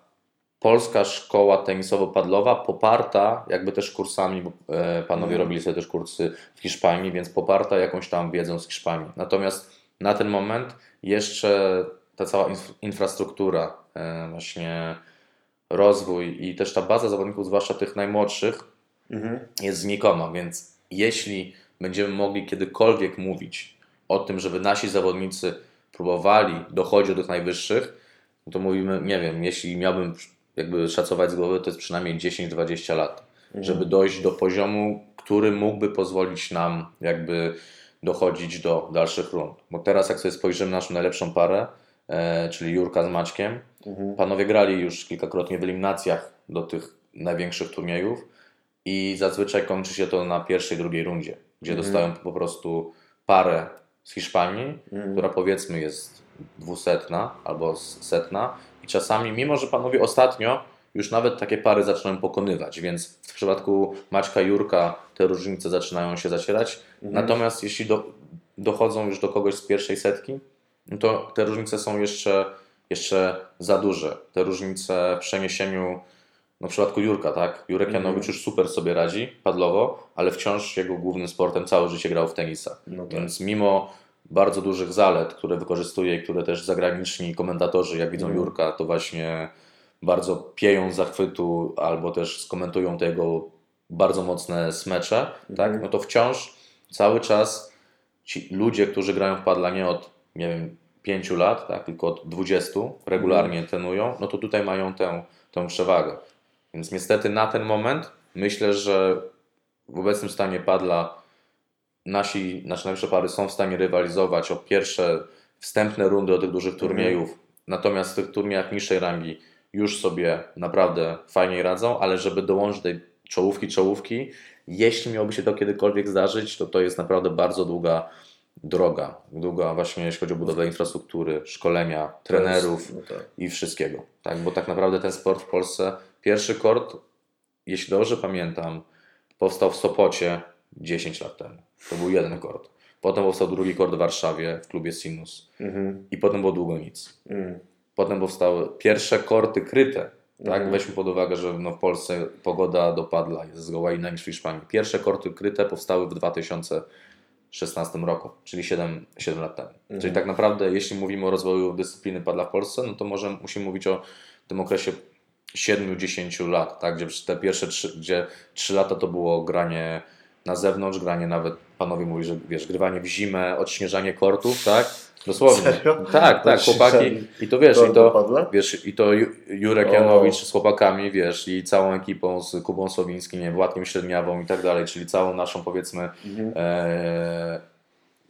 polska szkoła tenisowo-padlowa, poparta jakby też kursami, bo e, panowie Mhm. robili sobie też kursy w Hiszpanii, więc poparta jakąś tam wiedzą z Hiszpanii. Natomiast na ten moment jeszcze ta cała inf- infrastruktura, e, właśnie rozwój i też ta baza zawodników, zwłaszcza tych najmłodszych, Mhm. jest znikoma, więc jeśli będziemy mogli kiedykolwiek mówić o tym, żeby nasi zawodnicy próbowali dochodzić do tych najwyższych, no to mówimy, nie wiem, jeśli miałbym jakby szacować z głowy, to jest przynajmniej 10-20 lat, żeby dojść do poziomu, który mógłby pozwolić nam jakby dochodzić do dalszych rund. Bo teraz jak sobie spojrzymy na naszą najlepszą parę, e, czyli Jurka z Maćkiem, Mhm. Panowie grali już kilkakrotnie w eliminacjach do tych największych turniejów i zazwyczaj kończy się to na pierwszej, drugiej rundzie, gdzie Mhm. dostają po prostu parę z Hiszpanii, Mhm. która powiedzmy jest dwusetna albo setna i czasami, mimo że panowie ostatnio już nawet takie pary zaczynają pokonywać, więc w przypadku Maćka Jurka te różnice zaczynają się zacierać, Mhm. natomiast jeśli do, dochodzą już do kogoś z pierwszej setki, no to te różnice są jeszcze, jeszcze za duże. Te różnice w przeniesieniu, no w przypadku Jurka, tak? Jurek Mhm. Janowicz już super sobie radzi padlowo, ale wciąż jego głównym sportem całe życie grał w tenisa. No tak. Więc mimo bardzo dużych zalet, które wykorzystuje i które też zagraniczni komentatorzy, jak widzą Mhm. Jurka, to właśnie bardzo pieją z zachwytu albo też skomentują te jego bardzo mocne smecze, tak? Mhm. No to wciąż cały czas ci ludzie, którzy grają w padla nie od, nie wiem, 5 lat, tak, tylko od 20 regularnie Mhm. trenują, no to tutaj mają tę, tę przewagę. Więc niestety na ten moment myślę, że w obecnym stanie padla nasi, nasze najlepsze pary są w stanie rywalizować o pierwsze wstępne rundy do tych dużych turniejów, natomiast w tych turniejach niższej rangi już sobie naprawdę fajniej radzą, ale żeby dołączyć do tej czołówki, czołówki, jeśli miałoby się to kiedykolwiek zdarzyć, to to jest naprawdę bardzo długa droga. Długa właśnie jeśli chodzi o budowę infrastruktury, szkolenia, trenerów No tak. i wszystkiego. Tak? Bo tak naprawdę ten sport w Polsce, pierwszy kort, jeśli dobrze pamiętam, powstał w Sopocie 10 lat temu. To był jeden kort. Potem powstał drugi kort w Warszawie w klubie Sinus. Mhm. I potem było długo nic. Mhm. Potem powstały pierwsze korty kryte. Tak? Mhm. Weźmy pod uwagę, że no w Polsce pogoda dopadla, jest zgoła inna niż w Hiszpanii. Pierwsze korty kryte powstały w 2016 roku, czyli 7, 7 lat temu. Mhm. Czyli tak naprawdę, jeśli mówimy o rozwoju dyscypliny padla w Polsce, no to może musimy mówić o tym okresie 7-10 lat, tak? gdzie te pierwsze 3, gdzie 3 lata to było granie na zewnątrz, granie nawet, panowie mówili, że wiesz, grywanie w zimę, odśnieżanie kortów, tak? Dosłownie. Serio? Tak, tak, chłopaki. I to wiesz, i to, wiesz, i to Ju- Jurek. Janowicz z chłopakami, wiesz, i całą ekipą z Kubą Słowińskim, nie Władkiem Średniawą i tak dalej, czyli całą naszą powiedzmy Mhm. e,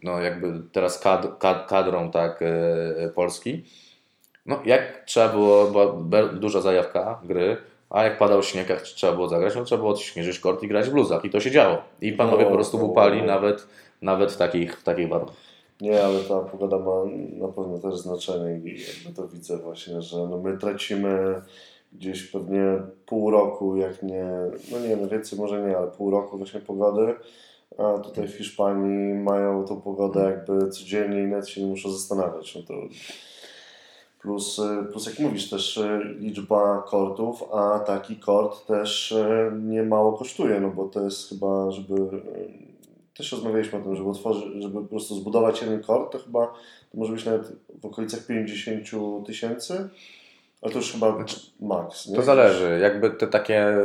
no jakby teraz kad, kad, kadrą tak e, Polski. No jak trzeba było, była duża zajawka gry, a jak padał śnieg, jak trzeba było zagrać, no trzeba było odśnieżyć kort i grać w bluzach i to się działo. I panowie No, po prostu łupali no. nawet, nawet w takich, w takich warunkach. Nie, ale ta pogoda ma na pewno też znaczenie i jakby to widzę właśnie, że no my tracimy gdzieś pewnie pół roku, jak nie, no nie, no więcej może nie, ale pół roku właśnie pogody, a tutaj w Hiszpanii mają tą pogodę jakby codziennie i nawet się nie muszą zastanawiać. No to plus, y, plus jak mówisz też y, liczba kortów, a taki kort też y, nie mało kosztuje, no bo to jest chyba, żeby też rozmawialiśmy o tym, żeby otworzyć, żeby po prostu zbudować jeden kort, to chyba to może być nawet w okolicach 50 tysięcy, ale to już chyba maks, nie? To zależy. Jakby te takie.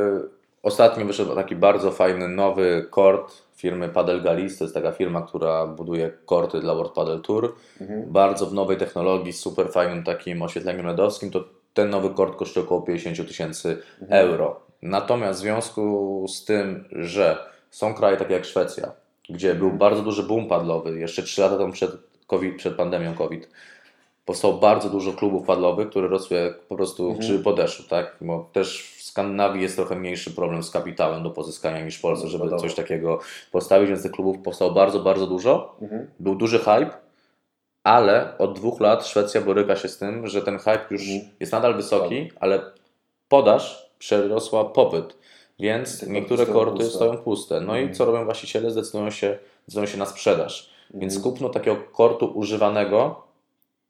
Ostatnio wyszedł taki bardzo fajny nowy kort firmy Padel Galis. To jest taka firma, która buduje korty dla World Padel Tour. Mhm. Bardzo w nowej technologii, z super fajnym takim oświetleniem LEDowskim. To ten nowy kort kosztuje około 50 tysięcy euro. Natomiast w związku z tym, że są kraje takie jak Szwecja, gdzie był bardzo duży boom padlowy, jeszcze 3 lata temu przed, COVID, przed pandemią COVID, powstało bardzo dużo klubów padlowych, które rosły jak po prostu Mhm. grzyby po deszczu, tak? Bo też w Skandynawii jest trochę mniejszy problem z kapitałem do pozyskania niż w Polsce, żeby coś takiego postawić, więc tych klubów powstało bardzo, bardzo dużo. Mhm. Był duży hype, ale od dwóch lat Szwecja boryka się z tym, że ten hype już Mhm. jest nadal wysoki, ale podaż przerosła popyt, więc korty niektóre stoją korty puste. stoją puste. No i Mhm. co robią właściciele? Zdecydują się decydują się na sprzedaż. Więc kupno takiego kortu używanego,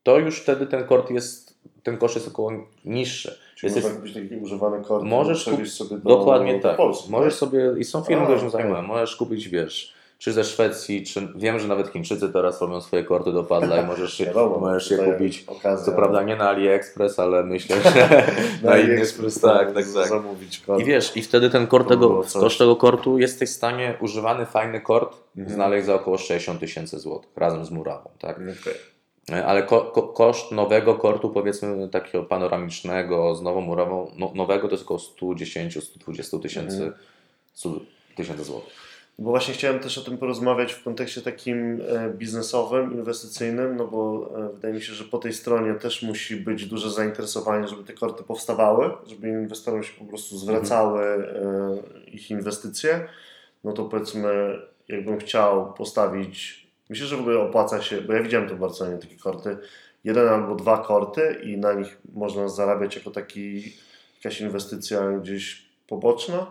to już wtedy ten kort jest, ten koszt jest około niższy. Czyli Jesteś- można kupić taki używany kort Możesz i przewieźć kup- sobie do, Dokładnie do tak. Polski. Możesz sobie, i są firmy, które się zajmują, możesz kupić, wiesz, czy ze Szwecji, czy wiem, że nawet Chińczycy teraz robią swoje korty do padla i możesz, Wiadomo, możesz je kupić. Okazja. Co prawda nie na AliExpress, ale myślę, że na inny AliExpress, tak, tak, tak. Zamówić. I wiesz, i wtedy ten kort tego, koszt tego kortu jesteś w stanie używany fajny kort Mhm. znaleźć za około 60 tysięcy złotych razem z murawą, tak? Okej. E, Ale ko, ko, koszt nowego kortu, powiedzmy takiego panoramicznego z nową murawą, no, nowego to jest około 110-120 tysięcy Mhm. tysięcy złotych. Bo właśnie chciałem też o tym porozmawiać w kontekście takim e, biznesowym, inwestycyjnym, no bo e, wydaje mi się, że po tej stronie też musi być duże zainteresowanie, żeby te korty powstawały, żeby inwestorom się po prostu zwracały e, ich inwestycje. No to powiedzmy, jakbym chciał postawić, myślę, że w ogóle opłaca się, bo ja widziałem to w Barcelonie, takie korty, jeden albo dwa korty i na nich można zarabiać jako taki, jakaś inwestycja gdzieś poboczna.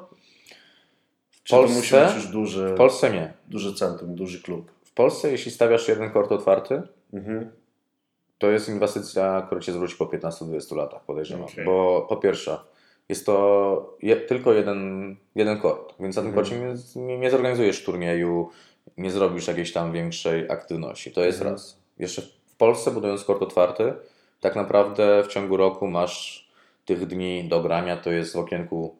Czy to Polsce? musi być już duży, W Polsce nie. duży centrum, duży klub? W Polsce, jeśli stawiasz jeden kort otwarty, Mhm. to jest inwestycja, która cię zwróci po 15-20 latach, podejrzewam. Okej. Bo po pierwsze, jest to je, tylko jeden, jeden kort, więc na tym Mhm. korcie nie, nie, zorganizujesz turnieju, nie zrobisz jakiejś tam większej aktywności. To jest Mhm. raz. Jeszcze w Polsce, budując kort otwarty, tak naprawdę w ciągu roku masz tych dni do grania, to jest w okienku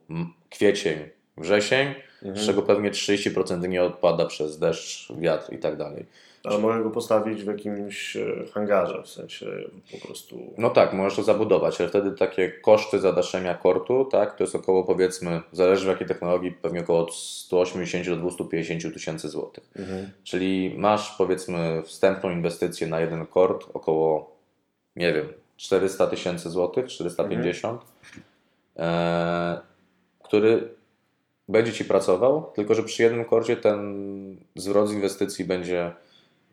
kwiecień, wrzesień, z Mhm. czego pewnie 30% dni odpada przez deszcz, wiatr i tak dalej. Ale mogę go postawić w jakimś e, hangarze, w sensie po prostu... No tak, możesz to zabudować, ale wtedy takie koszty zadaszenia kortu, tak, to jest około powiedzmy, zależy w jakiej technologii, pewnie około od 180 do 250 tysięcy złotych. Mhm. Czyli masz powiedzmy wstępną inwestycję na jeden kort około, nie wiem, 400 tysięcy złotych, 450, e, który będzie Ci pracował, tylko że przy jednym korcie ten zwrot z inwestycji będzie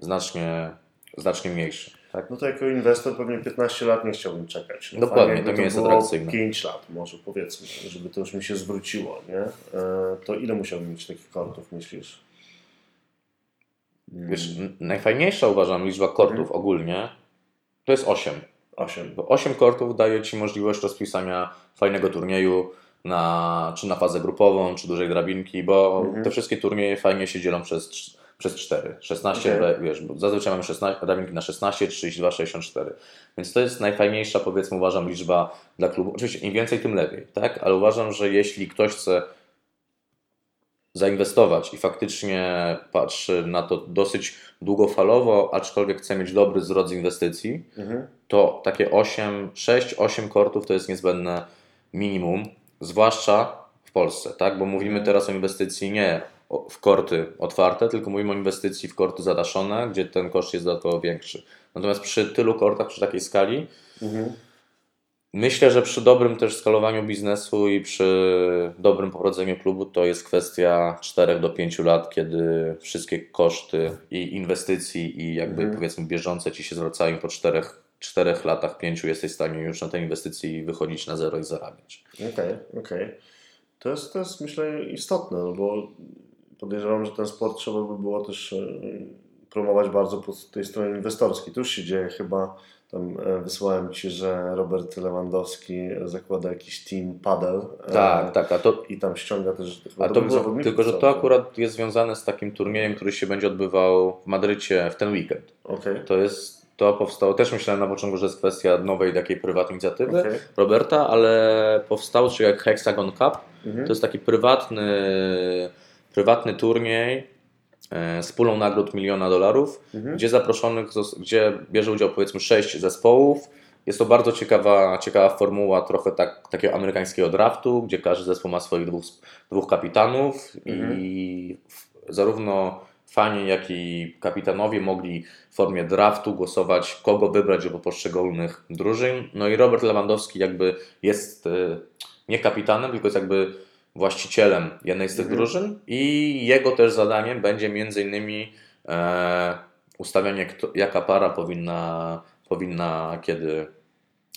znacznie, znacznie mniejszy. Tak? No to jako inwestor pewnie 15 lat nie chciałbym czekać. No Dokładnie, fajnie, to nie jest atrakcyjne. 5 lat może powiedzmy, żeby to już mi się zwróciło, nie? E, To ile musiałbym mieć takich kortów, myślisz? Wiesz, n- najfajniejsza uważam liczba kortów Mhm. ogólnie to jest 8. 8. Bo 8 kortów daje Ci możliwość rozpisania fajnego turnieju na, czy na fazę grupową, czy dużej drabinki, bo Mhm. te wszystkie turnieje fajnie się dzielą przez, przez 4. 16, Okej. we- wiesz, bo zazwyczaj mamy 16, drabinki na 16, 32, 64. Więc to jest najfajniejsza, powiedzmy, uważam, liczba dla klubu. Oczywiście im więcej, tym lepiej, tak? Ale uważam, że jeśli ktoś chce zainwestować i faktycznie patrzy na to dosyć długofalowo, aczkolwiek chce mieć dobry zwrot z inwestycji, Mhm. to takie 8, 6-8 kortów to jest niezbędne minimum, zwłaszcza w Polsce, tak? Bo mówimy teraz o inwestycji nie w korty otwarte, tylko mówimy o inwestycji w korty zadaszone, gdzie ten koszt jest dodatkowo większy. Natomiast przy tylu kortach, przy takiej skali, Mhm. myślę, że przy dobrym też skalowaniu biznesu i przy dobrym poprowadzeniu klubu to jest kwestia 4 do 5 lat, kiedy wszystkie koszty i inwestycji i jakby Mhm. powiedzmy bieżące Ci się zwracają po 4, 4 latach, 5 jesteś w stanie już na tej inwestycji wychodzić na zero i zarabiać. Okej, okej. To, jest, to jest myślę istotne, no bo podejrzewam, że ten sport trzeba by było też e, promować bardzo po tej stronie inwestorskiej. To już się dzieje chyba. Tam e, wysłałem Ci, że Robert Lewandowski zakłada jakiś team paddle. e, Tak, tak, a to, I tam ściąga też a to było, tylko, że to akurat jest związane z takim turniejem, który się będzie odbywał w Madrycie w ten weekend. Okej, To jest, to powstało, też myślałem na początku, że jest kwestia nowej takiej prywatnej inicjatywy, okej. Roberta, ale powstał, czy jak Hexagon Cup, Mhm. to jest taki prywatny, prywatny turniej e, z pulą nagród miliona dolarów, Mhm. gdzie zaproszonych, gdzie bierze udział powiedzmy sześć zespołów. Jest to bardzo ciekawa, ciekawa formuła trochę tak, takiego amerykańskiego draftu, gdzie każdy zespół ma swoich dwóch, dwóch kapitanów Mhm. i zarówno fani, jak i kapitanowie mogli w formie draftu głosować, kogo wybrać do poszczególnych drużyn. No i Robert Lewandowski jakby jest e, nie kapitanem, tylko jest jakby właścicielem jednej z tych Mhm. drużyn i jego też zadaniem będzie między innymi e, ustawianie, kto, jaka para powinna, powinna kiedy,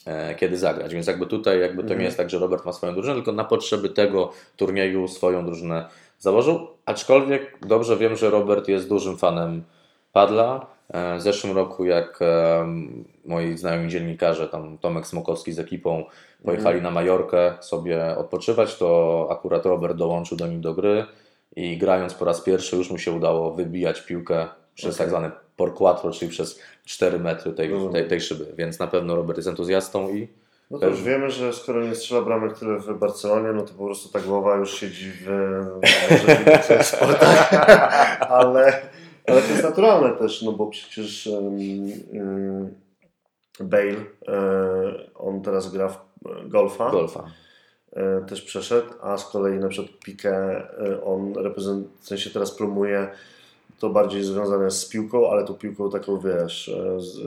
e, kiedy zagrać. Więc jakby tutaj jakby to Mhm. nie jest tak, że Robert ma swoją drużynę, tylko na potrzeby tego turnieju swoją drużynę założył. Aczkolwiek dobrze wiem, że Robert jest dużym fanem padla. E, w zeszłym roku, jak e, moi znajomi dziennikarze, tam Tomek Smokowski z ekipą, pojechali na Majorkę sobie odpoczywać, to akurat Robert dołączył do nich do gry i grając po raz pierwszy już mu się udało wybijać piłkę przez tak zwany por quattro, czyli przez 4 metry tej, tej, tej szyby. Więc na pewno Robert jest entuzjastą i No to już wiemy, że skoro nie strzela bramek tyle w Barcelonie, no to po prostu ta głowa już siedzi w, w innych sportach, ale, ale to jest naturalne też, no bo przecież um, um, Bale, e, on teraz gra w golfa, golfa. e, też przeszedł, a z kolei na przykład Piqué, e, on reprezent, w sensie teraz promuje to bardziej związane z piłką, ale tą piłką taką, wiesz, z,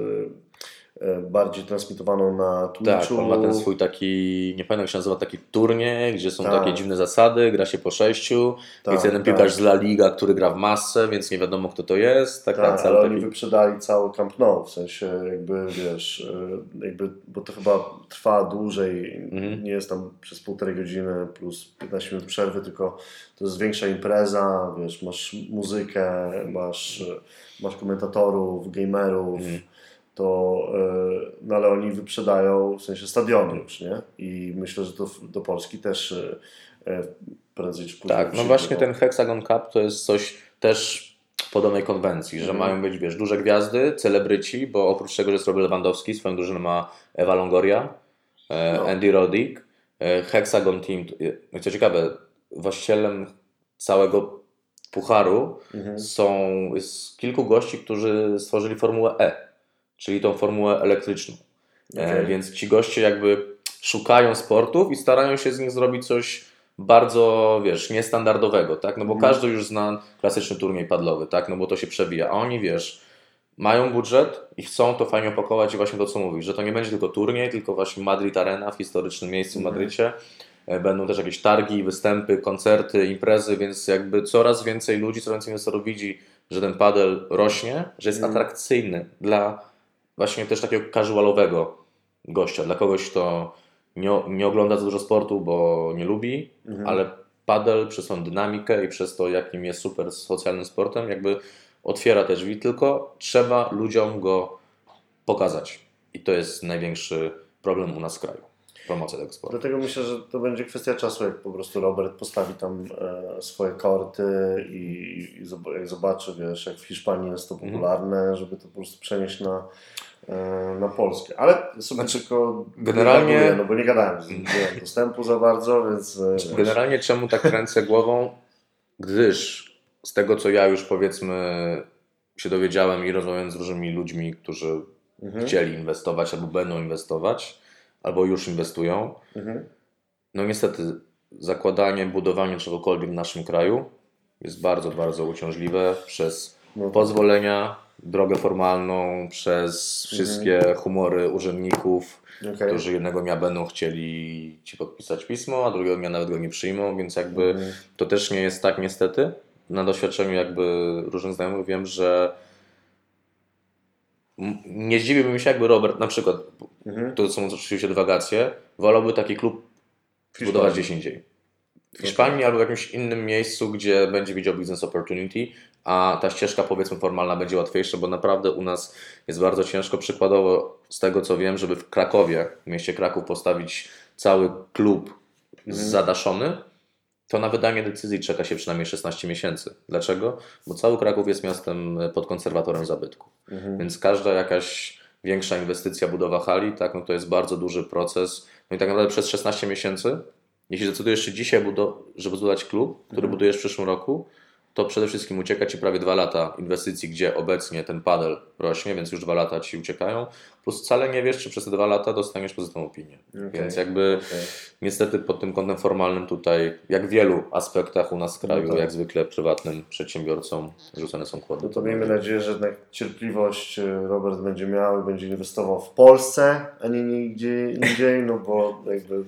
bardziej transmitowaną na Tak, Twitchu. on ma ten swój taki, nie pamiętam jak się nazywa, taki turniej, gdzie są Tak. takie dziwne zasady, gra się po sześciu, Tak, jest jeden tak. piłkarz z La Liga, który gra w masce, więc nie wiadomo kto to jest. Tak, Tak, tak, ale cały oni taki... wyprzedali cały Camp Nou, w sensie jakby, wiesz, e, jakby, bo to chyba trwa dłużej, Mhm. nie jest tam przez półtorej godziny plus 15 minut przerwy, tylko to jest większa impreza, wiesz, masz muzykę, masz, e, masz komentatorów, gamerów, Mhm. To, e, no ale oni wyprzedają w sensie stadiony już, nie? I myślę, że to do Polski też e, e, prędzej czy później Tak, no właśnie bo- ten Hexagon Cup to jest coś też podobnej konwencji, że Mhm. mają być, wiesz, duże gwiazdy, celebryci, bo oprócz tego, że jest Robert Lewandowski, swoją drużynę ma Ewa Longoria, No. Andy Roddick, Hexagon Team, e, co ciekawe, właścicielem całego pucharu Mhm. są, jest kilku gości, którzy stworzyli Formułę E, czyli tą formułę elektryczną. E, Okej. Więc ci goście jakby szukają sportów i starają się z nich zrobić coś bardzo, wiesz, niestandardowego, tak? No bo Mhm. każdy już zna klasyczny turniej padlowy, tak? No bo to się przewija. A oni, wiesz, mają budżet i chcą to fajnie opakować i właśnie to, co mówisz, że to nie będzie tylko turniej, tylko właśnie Madrid Arena w historycznym miejscu w Mhm. Madrycie. E, Będą też jakieś targi, występy, koncerty, imprezy, więc jakby coraz więcej ludzi, coraz więcej inwestorów widzi, że ten padel rośnie, że jest Mhm. atrakcyjny dla właśnie też takiego casualowego gościa, dla kogoś, kto nie, nie ogląda za dużo sportu, bo nie lubi, Mhm. ale padel przez tą dynamikę i przez to, jakim jest super socjalnym sportem, jakby otwiera te drzwi, tylko trzeba ludziom go pokazać. I to jest największy problem u nas w kraju. Promocja tego sportu. Dlatego myślę, że to będzie kwestia czasu, jak po prostu Robert postawi tam e, swoje korty i, i zobaczy, wiesz, jak w Hiszpanii jest to Mhm. popularne, żeby to po prostu przenieść na, na Polskę. Ale sobie Znaczy, tylko generalnie- reaguję, no bo nie gadałem, z nie miałem dostępu za bardzo, więc e, wiesz, Generalnie czemu tak kręcę głową? Gdyż z tego, co ja już powiedzmy się dowiedziałem i rozmawiając z różnymi ludźmi, którzy mhm, chcieli inwestować albo będą inwestować, albo już inwestują, mhm, no niestety zakładanie, budowanie czegokolwiek w naszym kraju jest bardzo, bardzo uciążliwe przez no, pozwolenia, drogę formalną, przez wszystkie humory urzędników, okej. którzy jednego dnia będą chcieli ci podpisać pismo, a drugiego dnia nawet go nie przyjmą, więc jakby Mhm. to też nie jest tak niestety. Na doświadczeniu jakby różnych znajomych wiem, że nie zdziwiłbym się jakby Robert, na przykład, Mhm. to są oczywiście dywagacje, wolałby taki klub zbudować Hiszpanii. gdzieś indziej. W Hiszpanii albo w jakimś innym miejscu, gdzie będzie widział business opportunity, a ta ścieżka powiedzmy formalna będzie łatwiejsza, bo naprawdę u nas jest bardzo ciężko. Przykładowo z tego co wiem, żeby w Krakowie, w mieście Kraków postawić cały klub zadaszony, to na wydanie decyzji czeka się przynajmniej 16 miesięcy. Dlaczego? Bo cały Kraków jest miastem pod konserwatorem zabytków. Mhm. Więc każda jakaś większa inwestycja, budowa hali, tak, no to jest bardzo duży proces. No i tak naprawdę przez 16 miesięcy, jeśli decydujesz się dzisiaj, żeby zbudować klub, który budujesz w przyszłym roku, to przede wszystkim ucieka Ci prawie dwa lata inwestycji, gdzie obecnie ten padel rośnie, więc już dwa lata Ci uciekają, plus wcale nie wiesz, czy przez te dwa lata dostaniesz pozytywną opinię. Okej. Więc jakby Okej. niestety pod tym kątem formalnym tutaj, jak w wielu aspektach u nas w kraju, No tak. jak zwykle prywatnym przedsiębiorcom rzucane są kłody. No to miejmy nadzieję, że jednak cierpliwość e, Robert będzie miał i będzie inwestował w Polsce, a nie nigdzie indziej, no bo jakby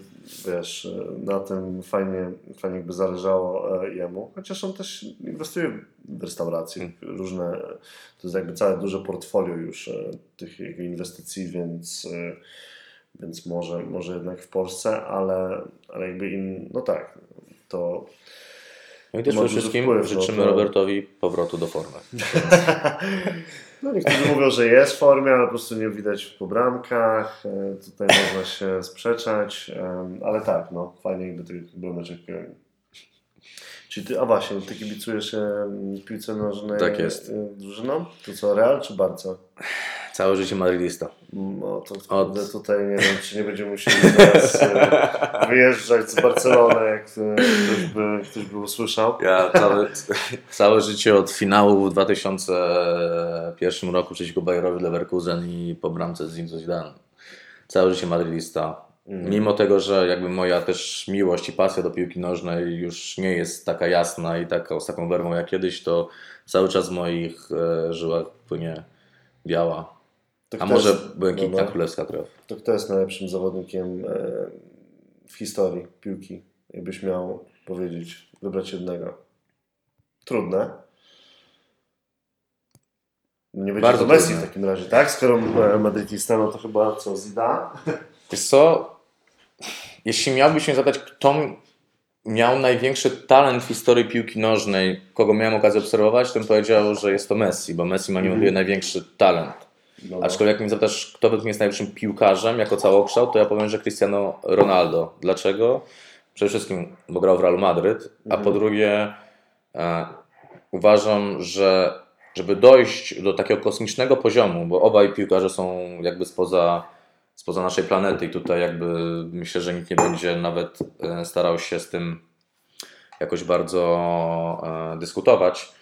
wiesz, e, na tym fajnie, fajnie jakby zależało e, jemu. Chociaż on też inwestuje w restauracje, różne, to jest jakby całe duże portfolio już e, tych jego inwestycji, więc, więc może, może jednak w Polsce, ale, ale jakby in, no tak, to No i też przede wszystkim no życzymy to- Robertowi powrotu do formy. No niektórzy mówią, że jest w formie, ale po prostu nie widać po bramkach. E, Tutaj można się sprzeczać, ale tak, no fajnie jakby tych brameczek pełni. Czyli ty, a właśnie, ty kibicujesz piłce nożnej Tak jest. e, drużyną? To co, Real czy Barca? Całe życie madrydista. No to Od- tutaj nie wiem, czy nie będziemy musieli teraz e, wyjeżdżać z Barcelony, e, ktoś by, ktoś by usłyszał. Ja całe, całe życie od finału w 2001 roku przeciwko Bayerowi Leverkusen i po bramce z Zinzo Zidane. Całe życie madrydista. Mimo tego, że jakby moja też miłość i pasja do piłki nożnej już nie jest taka jasna i taka, z taką werwą jak kiedyś, to cały czas w moich e, żyłach płynie biała. A może jest- błękitna no, królewska krew. To kto jest najlepszym zawodnikiem e, w historii piłki? Jakbyś miał powiedzieć, wybrać jednego. Trudne. Nie będzie Bardzo to Messi trudne. w takim razie, tak? Skoro madrytista, no to chyba co, Zidane? Wiesz co, jeśli miałbyś mnie zapytać, kto miał największy talent w historii piłki nożnej, kogo miałem okazję obserwować, to bym powiedział, że jest to Messi, bo Messi ma niewątpliwie największy talent. No. Aczkolwiek jak mnie zapytasz, kto według mnie jest najlepszym piłkarzem jako całokształt, to ja powiem, że Cristiano Ronaldo. Dlaczego? Przede wszystkim, bo grał w Realu Madryt, a po drugie e, uważam, że żeby dojść do takiego kosmicznego poziomu, bo obaj piłkarze są jakby spoza, spoza naszej planety i tutaj jakby myślę, że nikt nie będzie nawet e, starał się z tym jakoś bardzo e, dyskutować,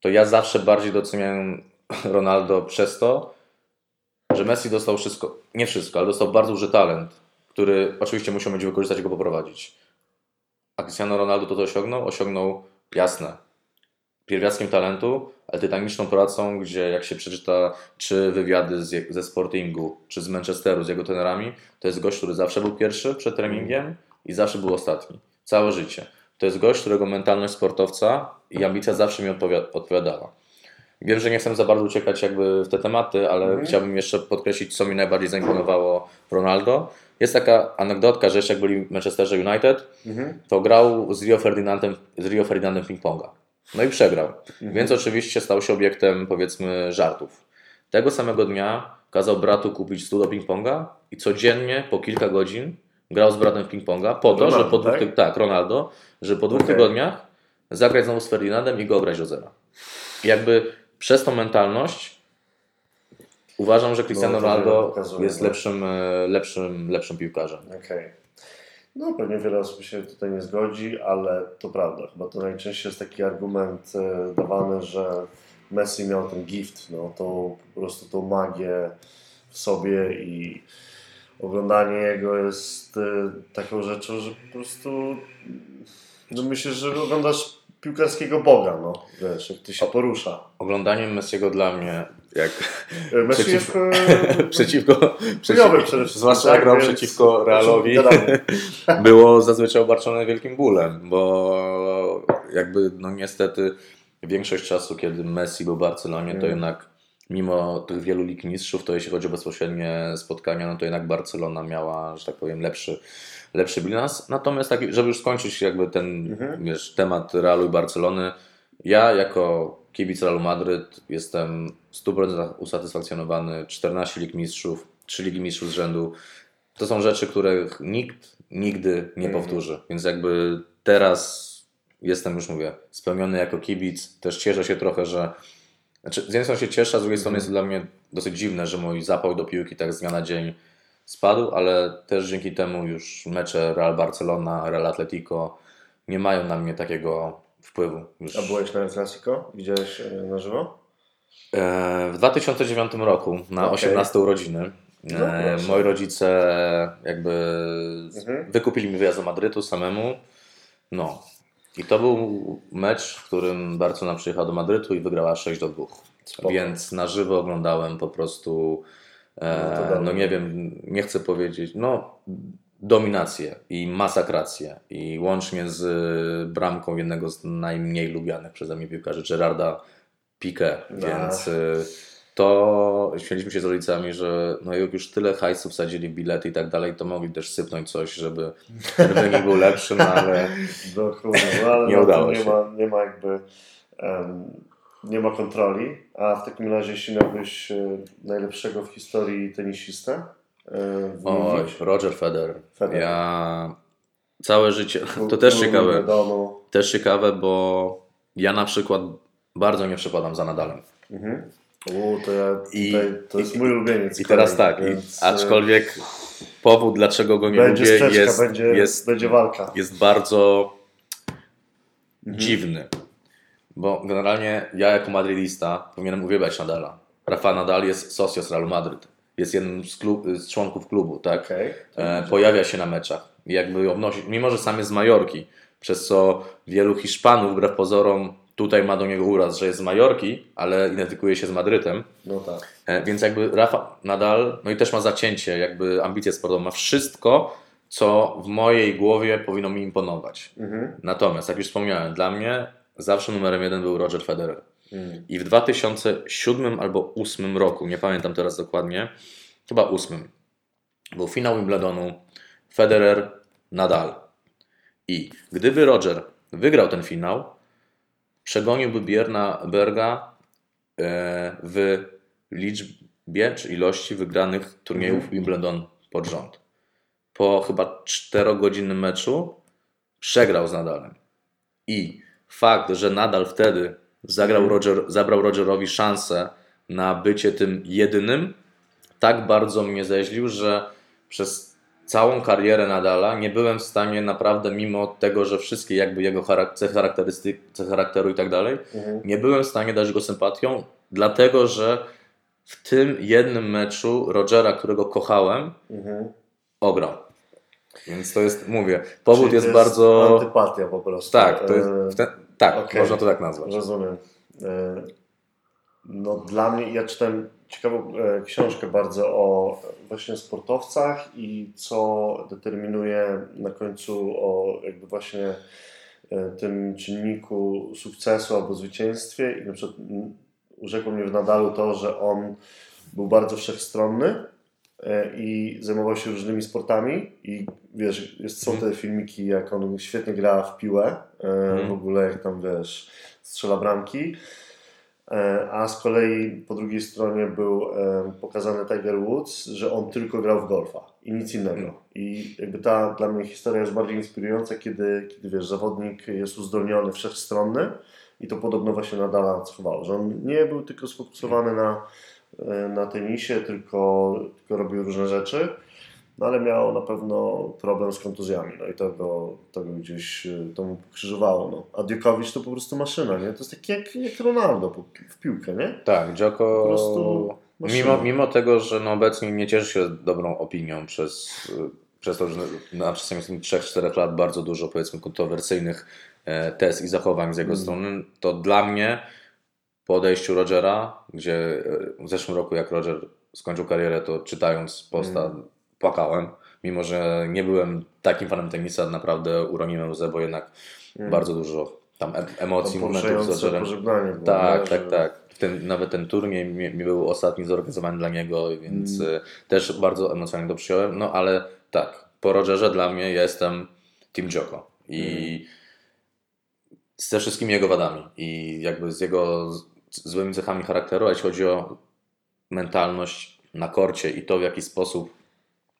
to ja zawsze bardziej doceniałem Ronaldo przez to, że Messi dostał wszystko, nie wszystko, ale dostał bardzo duży talent, który oczywiście musiał będzie wykorzystać i go poprowadzić. A Cristiano Ronaldo to, co osiągnął, osiągnął jasne. Pierwiastkiem talentu, ale tytaniczną pracą, gdzie jak się przeczyta czy wywiady z, ze Sportingu, czy z Manchesteru, z jego trenerami, to jest gość, który zawsze był pierwszy przed treningiem i zawsze był ostatni. Całe życie. To jest gość, którego mentalność sportowca i ambicja zawsze mi odpowi- odpowiadała. Wiem, że nie chcę za bardzo uciekać jakby w te tematy, ale chciałbym jeszcze podkreślić, co mi najbardziej zaimponowało Ronaldo. Jest taka anegdotka, że jeszcze jak byli w Manchesterze United, Mhm. to grał z Rio Ferdinandem, z Rio Ferdinandem ping-ponga. No i przegrał. Więc oczywiście stał się obiektem, powiedzmy, żartów. Tego samego dnia kazał bratu kupić stół do ping-ponga i codziennie po kilka godzin grał z bratem w ping-ponga po to, Ronaldo, że po dwóch, tak? tak, Ronaldo, że po dwóch Okej. tygodniach zagrać znowu z Ferdinandem i go grać do zera. Jakby przez tą mentalność uważam, że Cristiano No, Ronaldo jest no. lepszym, e, lepszym, lepszym piłkarzem. Okej. No pewnie wiele osób się tutaj nie zgodzi, ale to prawda. Chyba to najczęściej jest taki argument e, dawany, że Messi miał ten gift, no to po prostu tą magię w sobie i oglądanie jego jest e, taką rzeczą, że po prostu no myślę, że oglądasz piłkarskiego Boga, no wiesz, jak ty się porusza. Oglądaniem Messiego dla mnie, jak E, Messi Przeciw- jest e, przeciwko, chujowy przeciw, przede wszystkim, zwłaszcza tak, jak grał przeciwko Realowi, było zazwyczaj obarczone wielkim bólem, bo jakby no niestety większość czasu, kiedy Messi był w Barcelonie, to Mm. jednak mimo tych wielu lig mistrzów, to jeśli chodzi o bezpośrednie spotkania, no to jednak Barcelona miała, że tak powiem, lepszy, lepszy bilans. Natomiast tak, żeby już skończyć jakby ten Mhm. wiesz, temat Realu i Barcelony, ja jako kibic Realu Madryt jestem w 100% usatysfakcjonowany. 14 lig mistrzów, 3 ligi mistrzów z rzędu. To są rzeczy, których nikt nigdy nie powtórzy. Więc jakby teraz jestem już mówię spełniony jako kibic. Też cieszę się trochę, że znaczy, z jednej strony się cieszę, a z drugiej strony jest dla mnie dosyć dziwne, że mój zapał do piłki tak z dnia na dzień spadł, ale też dzięki temu już mecze Real Barcelona, Real Atletico nie mają na mnie takiego wpływu. Już. A byłeś na El Clasico? Widziałeś e, na żywo? E, W 2009 roku na Okej. 18 urodziny No e, moi rodzice jakby Mhm. wykupili mi wyjazd do Madrytu samemu. No. I to był mecz, w którym Barcelona przyjechała do Madrytu i wygrała 6 do 2. Spoko. Więc na żywo oglądałem po prostu e, No no, nie wiem, nie chcę powiedzieć, no dominację i masakrację i łącznie z bramką jednego z najmniej lubianych przeze mnie piłkarzy, Gerarda Piqué, No. więc y, to śmieliśmy się z rodzicami, że no jak już tyle hajsu wsadzili bilety i tak dalej, to mogli też sypnąć coś, żeby ten wynik był lepszy, no ale Dokładnie, no, ale Nie udało tym się. Nie ma, nie ma jakby em, nie ma kontroli. A w takim razie, jeśli miałbyś e, najlepszego w historii tenisistę oj, wymienić, Roger Federer. Federer. Ja całe życie, to też ciekawe, też ciekawe, bo ja na przykład bardzo nie przepadam za Nadalem. Mhm. U, to ja tutaj, to jest i- mój ulubieniec. I teraz tak, więc, e, aczkolwiek powód, dlaczego go nie będzie lubię, jest, będzie, jest, będzie walka. jest bardzo Mhm. dziwny. Bo generalnie ja jako madrydista powinienem uwielbiać Nadala. Rafa Nadal jest socios Realu Madryt. Jest jednym z, klub, z członków klubu, tak? Okej. E, pojawia się na meczach. Jakby obnosi, mimo że sam jest z Majorki, przez co wielu Hiszpanów, wbrew pozorom, tutaj ma do niego uraz, że jest z Majorki, ale identyfikuje się z Madrytem. No tak. E, Więc jakby Rafa Nadal, no i też ma zacięcie, jakby ambicje sportowe, ma wszystko, co w mojej głowie powinno mi imponować. Mhm. Natomiast, jak już wspomniałem, dla mnie zawsze numerem jeden był Roger Federer. Mhm. I w 2007 albo 2008 roku, nie pamiętam teraz dokładnie, chyba 2008, był finał Wimbledonu Federer Nadal. I gdyby Roger wygrał ten finał, przegoniłby Bierna Berga e, w liczbie czy ilości wygranych turniejów Wimbledon pod rząd. Po chyba 4-godzinnym meczu przegrał z Nadalem. I fakt, że Nadal wtedy zagrał Roger, zabrał Rogerowi szansę na bycie tym jedynym, tak bardzo mnie zeźlił, że przez całą karierę Nadala nie byłem w stanie naprawdę, mimo tego, że wszystkie jakby jego charak- cechy charakterystyk, cechy charakteru i tak dalej, Mhm. nie byłem w stanie dać go sympatią, dlatego że w tym jednym meczu Rogera, którego kochałem, Mhm. ograł. Więc to jest, mówię, powód jest, to bardzo. Antypatia po prostu. Tak, to jest, E, ten, tak okej. można to tak nazwać. Rozumiem. E, No dla mnie, ja czytałem ciekawą e, książkę bardzo o właśnie sportowcach i co determinuje na końcu o jakby właśnie e, tym czynniku sukcesu albo zwycięstwie i na przykład urzekło mnie w Nadalu to, że on był bardzo wszechstronny i zajmował się różnymi sportami i wiesz, jest, są te filmiki, jak on świetnie gra w piłę, e, Mhm. w ogóle jak tam wiesz, strzela bramki, E, a z kolei po drugiej stronie był e, pokazany Tiger Woods, że on tylko grał w golfa i nic innego. Mhm. I jakby ta dla mnie historia jest bardziej inspirująca, kiedy, kiedy wiesz, zawodnik jest uzdolniony, wszechstronny i to podobno właśnie Nadala schowało, że on nie był tylko sfokusowany na, e, na tenisie, tylko, tylko robił różne rzeczy. No ale miał na pewno problem z kontuzjami, no i to go, to go gdzieś e, to mu pokrzyżowało. No. A Djokovic to po prostu maszyna, nie? To jest tak jak, jak Ronaldo w piłkę, nie? Tak, Djoko, Po prostu maszyna. mimo, mimo tego, że no obecnie nie cieszy się dobrą opinią przez, y, przez to, że na przestrzeni ostatnich 3-4 lat bardzo dużo powiedzmy kontrowersyjnych e, tez i zachowań z jego Mm. strony, to dla mnie po odejściu Rogera, gdzie e, w zeszłym roku jak Roger skończył karierę, to czytając posta Mm. płakałem, mimo że nie byłem takim fanem tenisa, naprawdę uroniłem łzę, bo jednak bardzo dużo tam em- emocji, Mm. To momentów z Rogerem. Tak, nie? tak, Że- tak. Ten, nawet ten turniej mi, mi był ostatni zorganizowany dla niego, więc Mm. y, też bardzo emocjonalnie to przyjąłem. No ale tak, po Rogerze dla mnie jestem Team Joko. I Mm. ze wszystkimi jego wadami i jakby z jego złymi cechami charakteru, a jeśli chodzi o mentalność na korcie i to w jaki sposób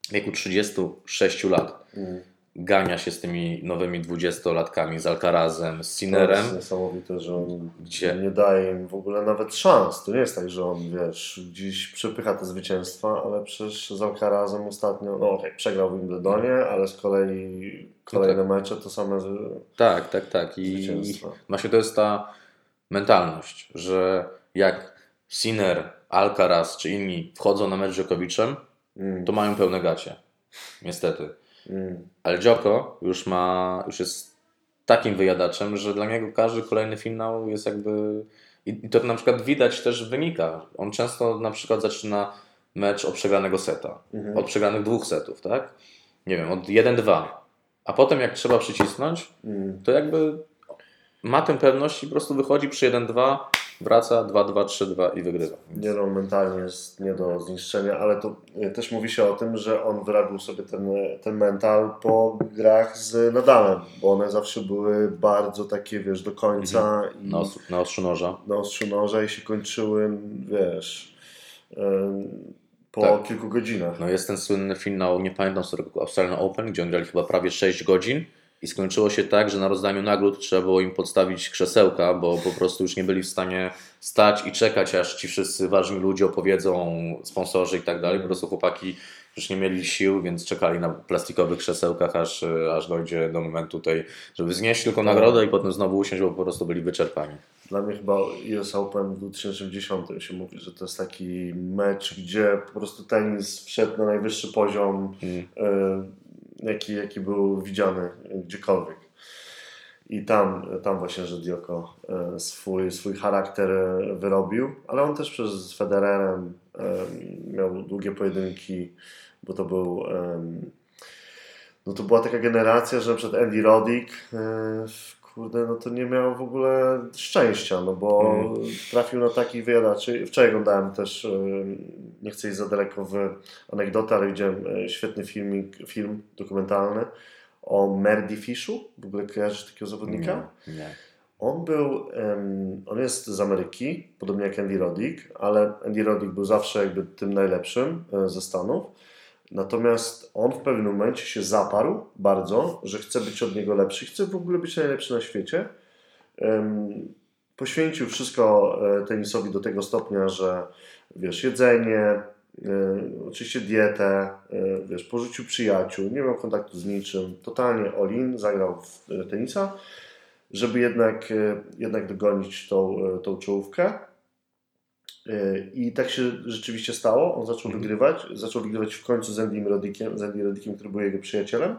w wieku 36 lat Mm. gania się z tymi nowymi 20-latkami, z Alcarazem, z To Sinnerem, jest niesamowite, że on gdzie nie daje im w ogóle nawet szans. To nie jest tak, że on, wiesz, gdzieś przepycha te zwycięstwa, ale przecież z Alcarazem ostatnio, no okej, przegrał w Wimbledonie, ale z kolei kolejne mecze to same z- Tak, tak, tak. I właśnie to jest ta mentalność, że jak Sinner, Alcaraz czy inni wchodzą na mecz z Djokovicem, Mm, to mają pełne gacie. Niestety. mm, Ale Djoko już ma, już jest takim wyjadaczem, że dla niego każdy kolejny finał jest jakby... I to na przykład widać też w wynikach. On często na przykład zaczyna mecz od przegranego seta. Mhm. Od przegranych dwóch setów, tak? Nie wiem, od 1-2. A potem jak trzeba przycisnąć, mm. to jakby ma tę pewność i po prostu wychodzi przy 1-2 wraca 2-2-3-2 i wygrywa. Nie no, mentalnie jest nie do zniszczenia, ale to e, też mówi się o tym, że on wyrabił sobie ten, ten mental po grach z Nadalem, bo one zawsze były bardzo takie, wiesz, do końca. Mhm. Na, os- na ostrzu noża. na ostrzu noża i się kończyły, wiesz, em, po Tak. kilku godzinach. No jest ten słynny finał, nie pamiętam z którego, Australian Open, gdzie oni grali chyba prawie 6 godzin i skończyło się tak, że na rozdaniu nagród trzeba było im podstawić krzesełka, bo po prostu już nie byli w stanie stać i czekać, aż ci wszyscy ważni ludzie opowiedzą, sponsorzy i tak dalej. Po prostu chłopaki już nie mieli sił, więc czekali na plastikowych krzesełkach, aż, aż dojdzie do momentu tej, żeby znieść tylko nagrodę i potem znowu usiąść, bo po prostu byli wyczerpani. Dla mnie chyba US Open w 2010 się mówi, że to jest taki mecz, gdzie po prostu tenis wszedł na najwyższy poziom, Mm. e, jaki, jaki był widziany gdziekolwiek. I tam, tam właśnie, że Dioko e, swój, swój charakter e, wyrobił, ale on też przez Federerem e, miał długie pojedynki, bo to był no to była taka generacja, że przykład Andy Roddick e, kurde, no to nie miał w ogóle szczęścia, no bo Mm. trafił na takich wyjadaczy. Wczoraj oglądałem też, e, nie chcę iść za daleko w anegdotę, ale widziałem e, świetny filmik, film dokumentalny o Merdy Fishu. W ogóle kojarzysz takiego zawodnika? Nie. nie. On był, on jest z Ameryki, podobnie jak Andy Roddick, ale Andy Roddick był zawsze jakby tym najlepszym e, ze Stanów. Natomiast on w pewnym momencie się zaparł bardzo, że chce być od niego lepszy, chce w ogóle być najlepszy na świecie. Poświęcił wszystko e, tenisowi do tego stopnia, że wiesz, jedzenie, e, oczywiście dietę, e, wiesz, porzucił przyjaciół, nie miał kontaktu z niczym, totalnie all-in, zagrał w tenisa żeby jednak, jednak dogonić tą, tą czołówkę. I tak się rzeczywiście stało. On zaczął Mhm. wygrywać. Zaczął wygrywać w końcu z Andym Rodickiem, z Andy Rodickiem, który był jego przyjacielem.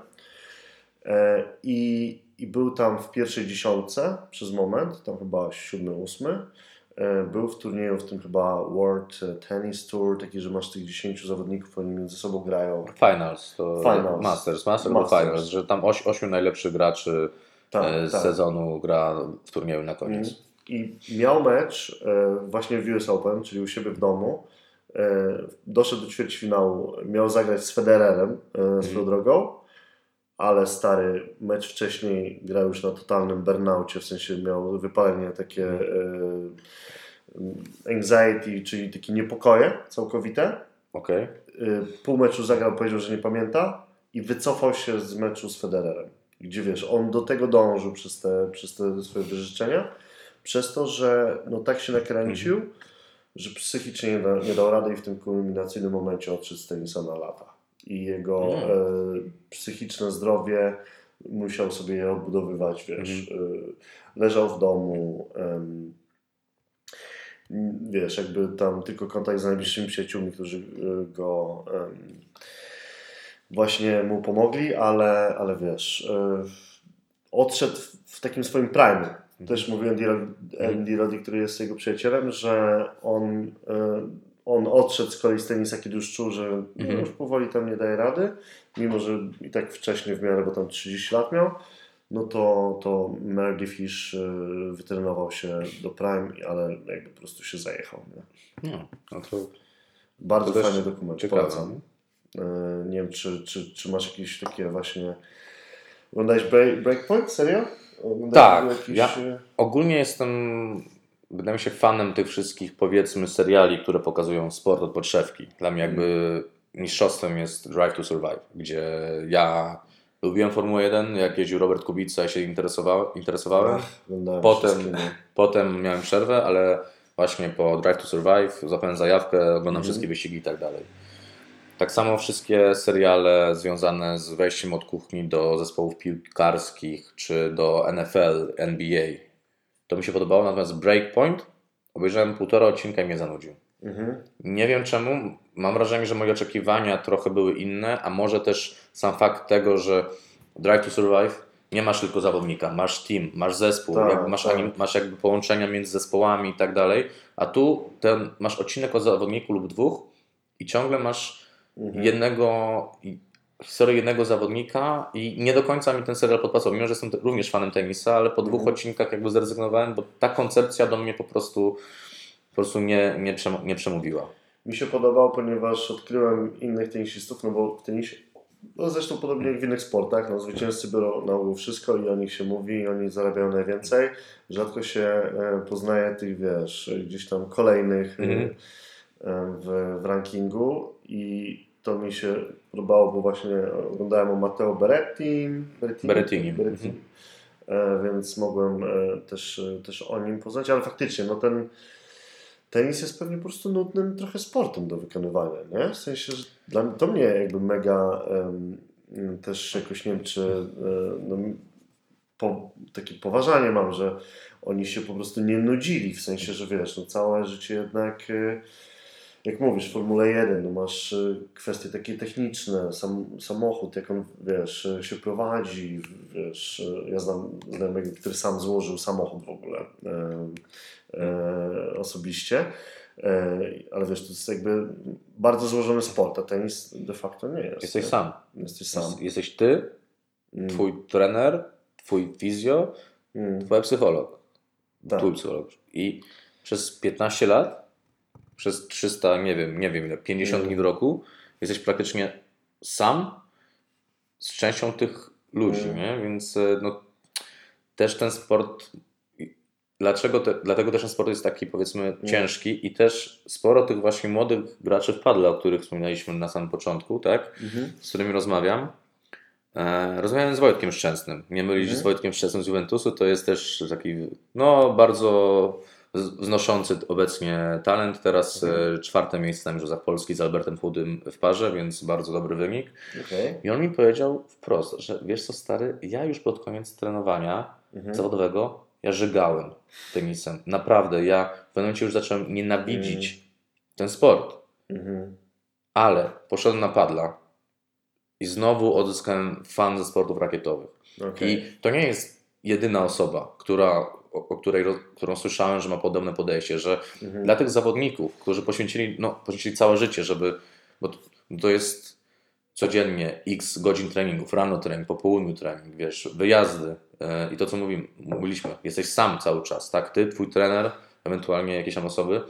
E, I, I był tam w pierwszej dziesiątce przez moment, tam chyba siódmy, ósmy. E, Był w turnieju, w tym chyba World Tennis Tour, taki, że masz tych 10 zawodników, oni między sobą grają. Finals to Finals. Masters, Masters, Masters. Finals, że tam oś, ośmiu najlepszych graczy Tak, e, z tak. sezonu gra w turnieju na koniec. I miał mecz e, właśnie w US Open, czyli u siebie w domu. E, doszedł do ćwierćfinału, miał zagrać z Federerem e, swoją Mhm. drogą, ale stary mecz wcześniej grał już na totalnym burnaucie, w sensie miał wypalenie takie anxiety, czyli takie niepokoje całkowite. E, pół meczu zagrał, powiedział, że nie pamięta i wycofał się z meczu z Federerem. Gdzie wiesz, on do tego dążył przez te, przez te swoje wyrzeczenia, przez to, że no tak się nakręcił, że psychicznie nie, da, nie dał rady i w tym kulminacyjnym momencie odszedł z tenisa na lata. I jego Mm. e, psychiczne zdrowie musiał sobie je odbudowywać, wiesz. E, leżał w domu, wiesz, jakby tam tylko kontakt z najbliższymi przyjaciółmi, którzy e, go właśnie mu pomogli, ale, ale wiesz, e, odszedł w takim swoim prime. Też mówił Andy, Rod- Andy Roddick, który jest jego przyjacielem, że on, e, on odszedł z kolei z tenisa, kiedy już czuł, że Mhm. już powoli tam nie daje rady, mimo że i tak wcześniej w miarę, bo tam 30 lat miał, no to, to Merdy Fish e, wytrenował się do prime, ale jakby po prostu się zajechał. Nie? No, no to Bardzo To fajny dokument, ciekawe. polecam. E, Nie wiem, czy, czy, czy masz jakieś takie właśnie... Oglądałeś break, Breakpoint? Serio? Tak, ja- e, ogólnie jestem, wydaje mi się, fanem tych wszystkich, powiedzmy, seriali, które pokazują sport od podszewki. Dla mnie jakby mistrzostwem jest Drive to Survive, gdzie ja lubiłem Formułę 1, jak jeździł Robert Kubica, ja się interesował, interesowałem. Ach, Potem, no. potem miałem przerwę, ale właśnie po Drive to Survive złapałem zajawkę, oglądam Mhm. wszystkie wyścigi i tak dalej. Tak samo wszystkie seriale związane z wejściem od kuchni do zespołów piłkarskich, czy do NFL, NBA. To mi się podobało, natomiast Breakpoint obejrzałem półtora odcinka i mnie zanudził. Mhm. Nie wiem czemu, mam wrażenie, że moje oczekiwania trochę były inne, a może też sam fakt tego, że Drive to Survive nie masz tylko zawodnika, masz team, masz zespół, Tak, jakby masz, tak. anim, masz jakby połączenia między zespołami i tak dalej, a tu ten, masz odcinek o zawodniku lub dwóch i ciągle masz Mhm. jednego, historię jednego zawodnika i nie do końca mi ten serial podpasował, mimo że jestem również fanem tenisa, ale po dwóch Mhm. odcinkach jakby zrezygnowałem, bo ta koncepcja do mnie po prostu, po prostu nie, nie, przem- nie przemówiła. Mi się podobał, ponieważ odkryłem innych tenisistów, no bo w tenisie, no zresztą podobnie jak w innych sportach, no zwycięzcy biorą na ogół wszystko i o nich się mówi i oni zarabiają najwięcej. Rzadko się e, poznaje tych, wiesz, gdzieś tam kolejnych Mhm. e, w, w rankingu i to mi się podobało, bo właśnie oglądałem o Matteo Beretti, Berettini, Berrettini. Berrettini. E, więc mogłem e, też, e, też o nim poznać, ale faktycznie, no ten tenis jest pewnie po prostu nudnym trochę sportem do wykonywania, nie? W sensie, że dla to mnie jakby mega em, też jakoś, nie wiem, czy e, no, po, takie poważanie mam, że oni się po prostu nie nudzili, w sensie, że wiesz, no całe życie jednak jak mówisz, Formule 1, no masz e, kwestie takie techniczne, sam, samochód, jak on, wiesz, e, się prowadzi, wiesz, e, ja znam znajomego, który sam złożył samochód w ogóle e, e, osobiście, e, ale wiesz, to jest jakby bardzo złożony sport, a tenis de facto nie jest. Jesteś nie? sam. Jesteś sam. Jest- Jesteś ty, Mm, twój trener, twój fizjo, mm, twój psycholog. tak. Twój psycholog. I przez 15 lat, przez 300, nie wiem, nie wiem ile, 50 Mm. dni w roku, jesteś praktycznie sam z częścią tych ludzi, Mm. nie? Więc e, no, też ten sport, dlaczego te, dlatego też ten sport jest taki powiedzmy ciężki i też sporo tych właśnie młodych graczy w padle, o których wspominaliśmy na samym początku, tak? Mhm. z którymi rozmawiam. E, rozmawiałem z Wojtkiem Szczęsnym. Nie mylić Mhm. z Wojtkiem Szczęsnym z Juventusu, to jest też taki no, bardzo z- wznoszący obecnie talent. Teraz Mhm. e, czwarte miejsce na Mistrzostwach Polski z Albertem Chudym w parze, więc bardzo dobry wynik. Okej. I on mi powiedział wprost, że wiesz co stary, ja już pod koniec trenowania Mhm. zawodowego ja żygałem tenisem. Naprawdę, ja w pewnym momencie już zacząłem nienawidzić ten sport. Mhm. Ale poszedłem na padla i znowu odzyskałem fan ze sportów rakietowych. Okej. I to nie jest jedyna osoba, która, o, o której, którą słyszałem, że ma podobne podejście, że Mhm. dla tych zawodników, którzy poświęcili, no, poświęcili całe życie, żeby, bo to, to jest codziennie x godzin treningów, rano trening, po południu trening, wiesz, wyjazdy e, i to, co mówimy, mówiliśmy, jesteś sam cały czas, tak, ty, twój trener, ewentualnie jakieś tam osoby,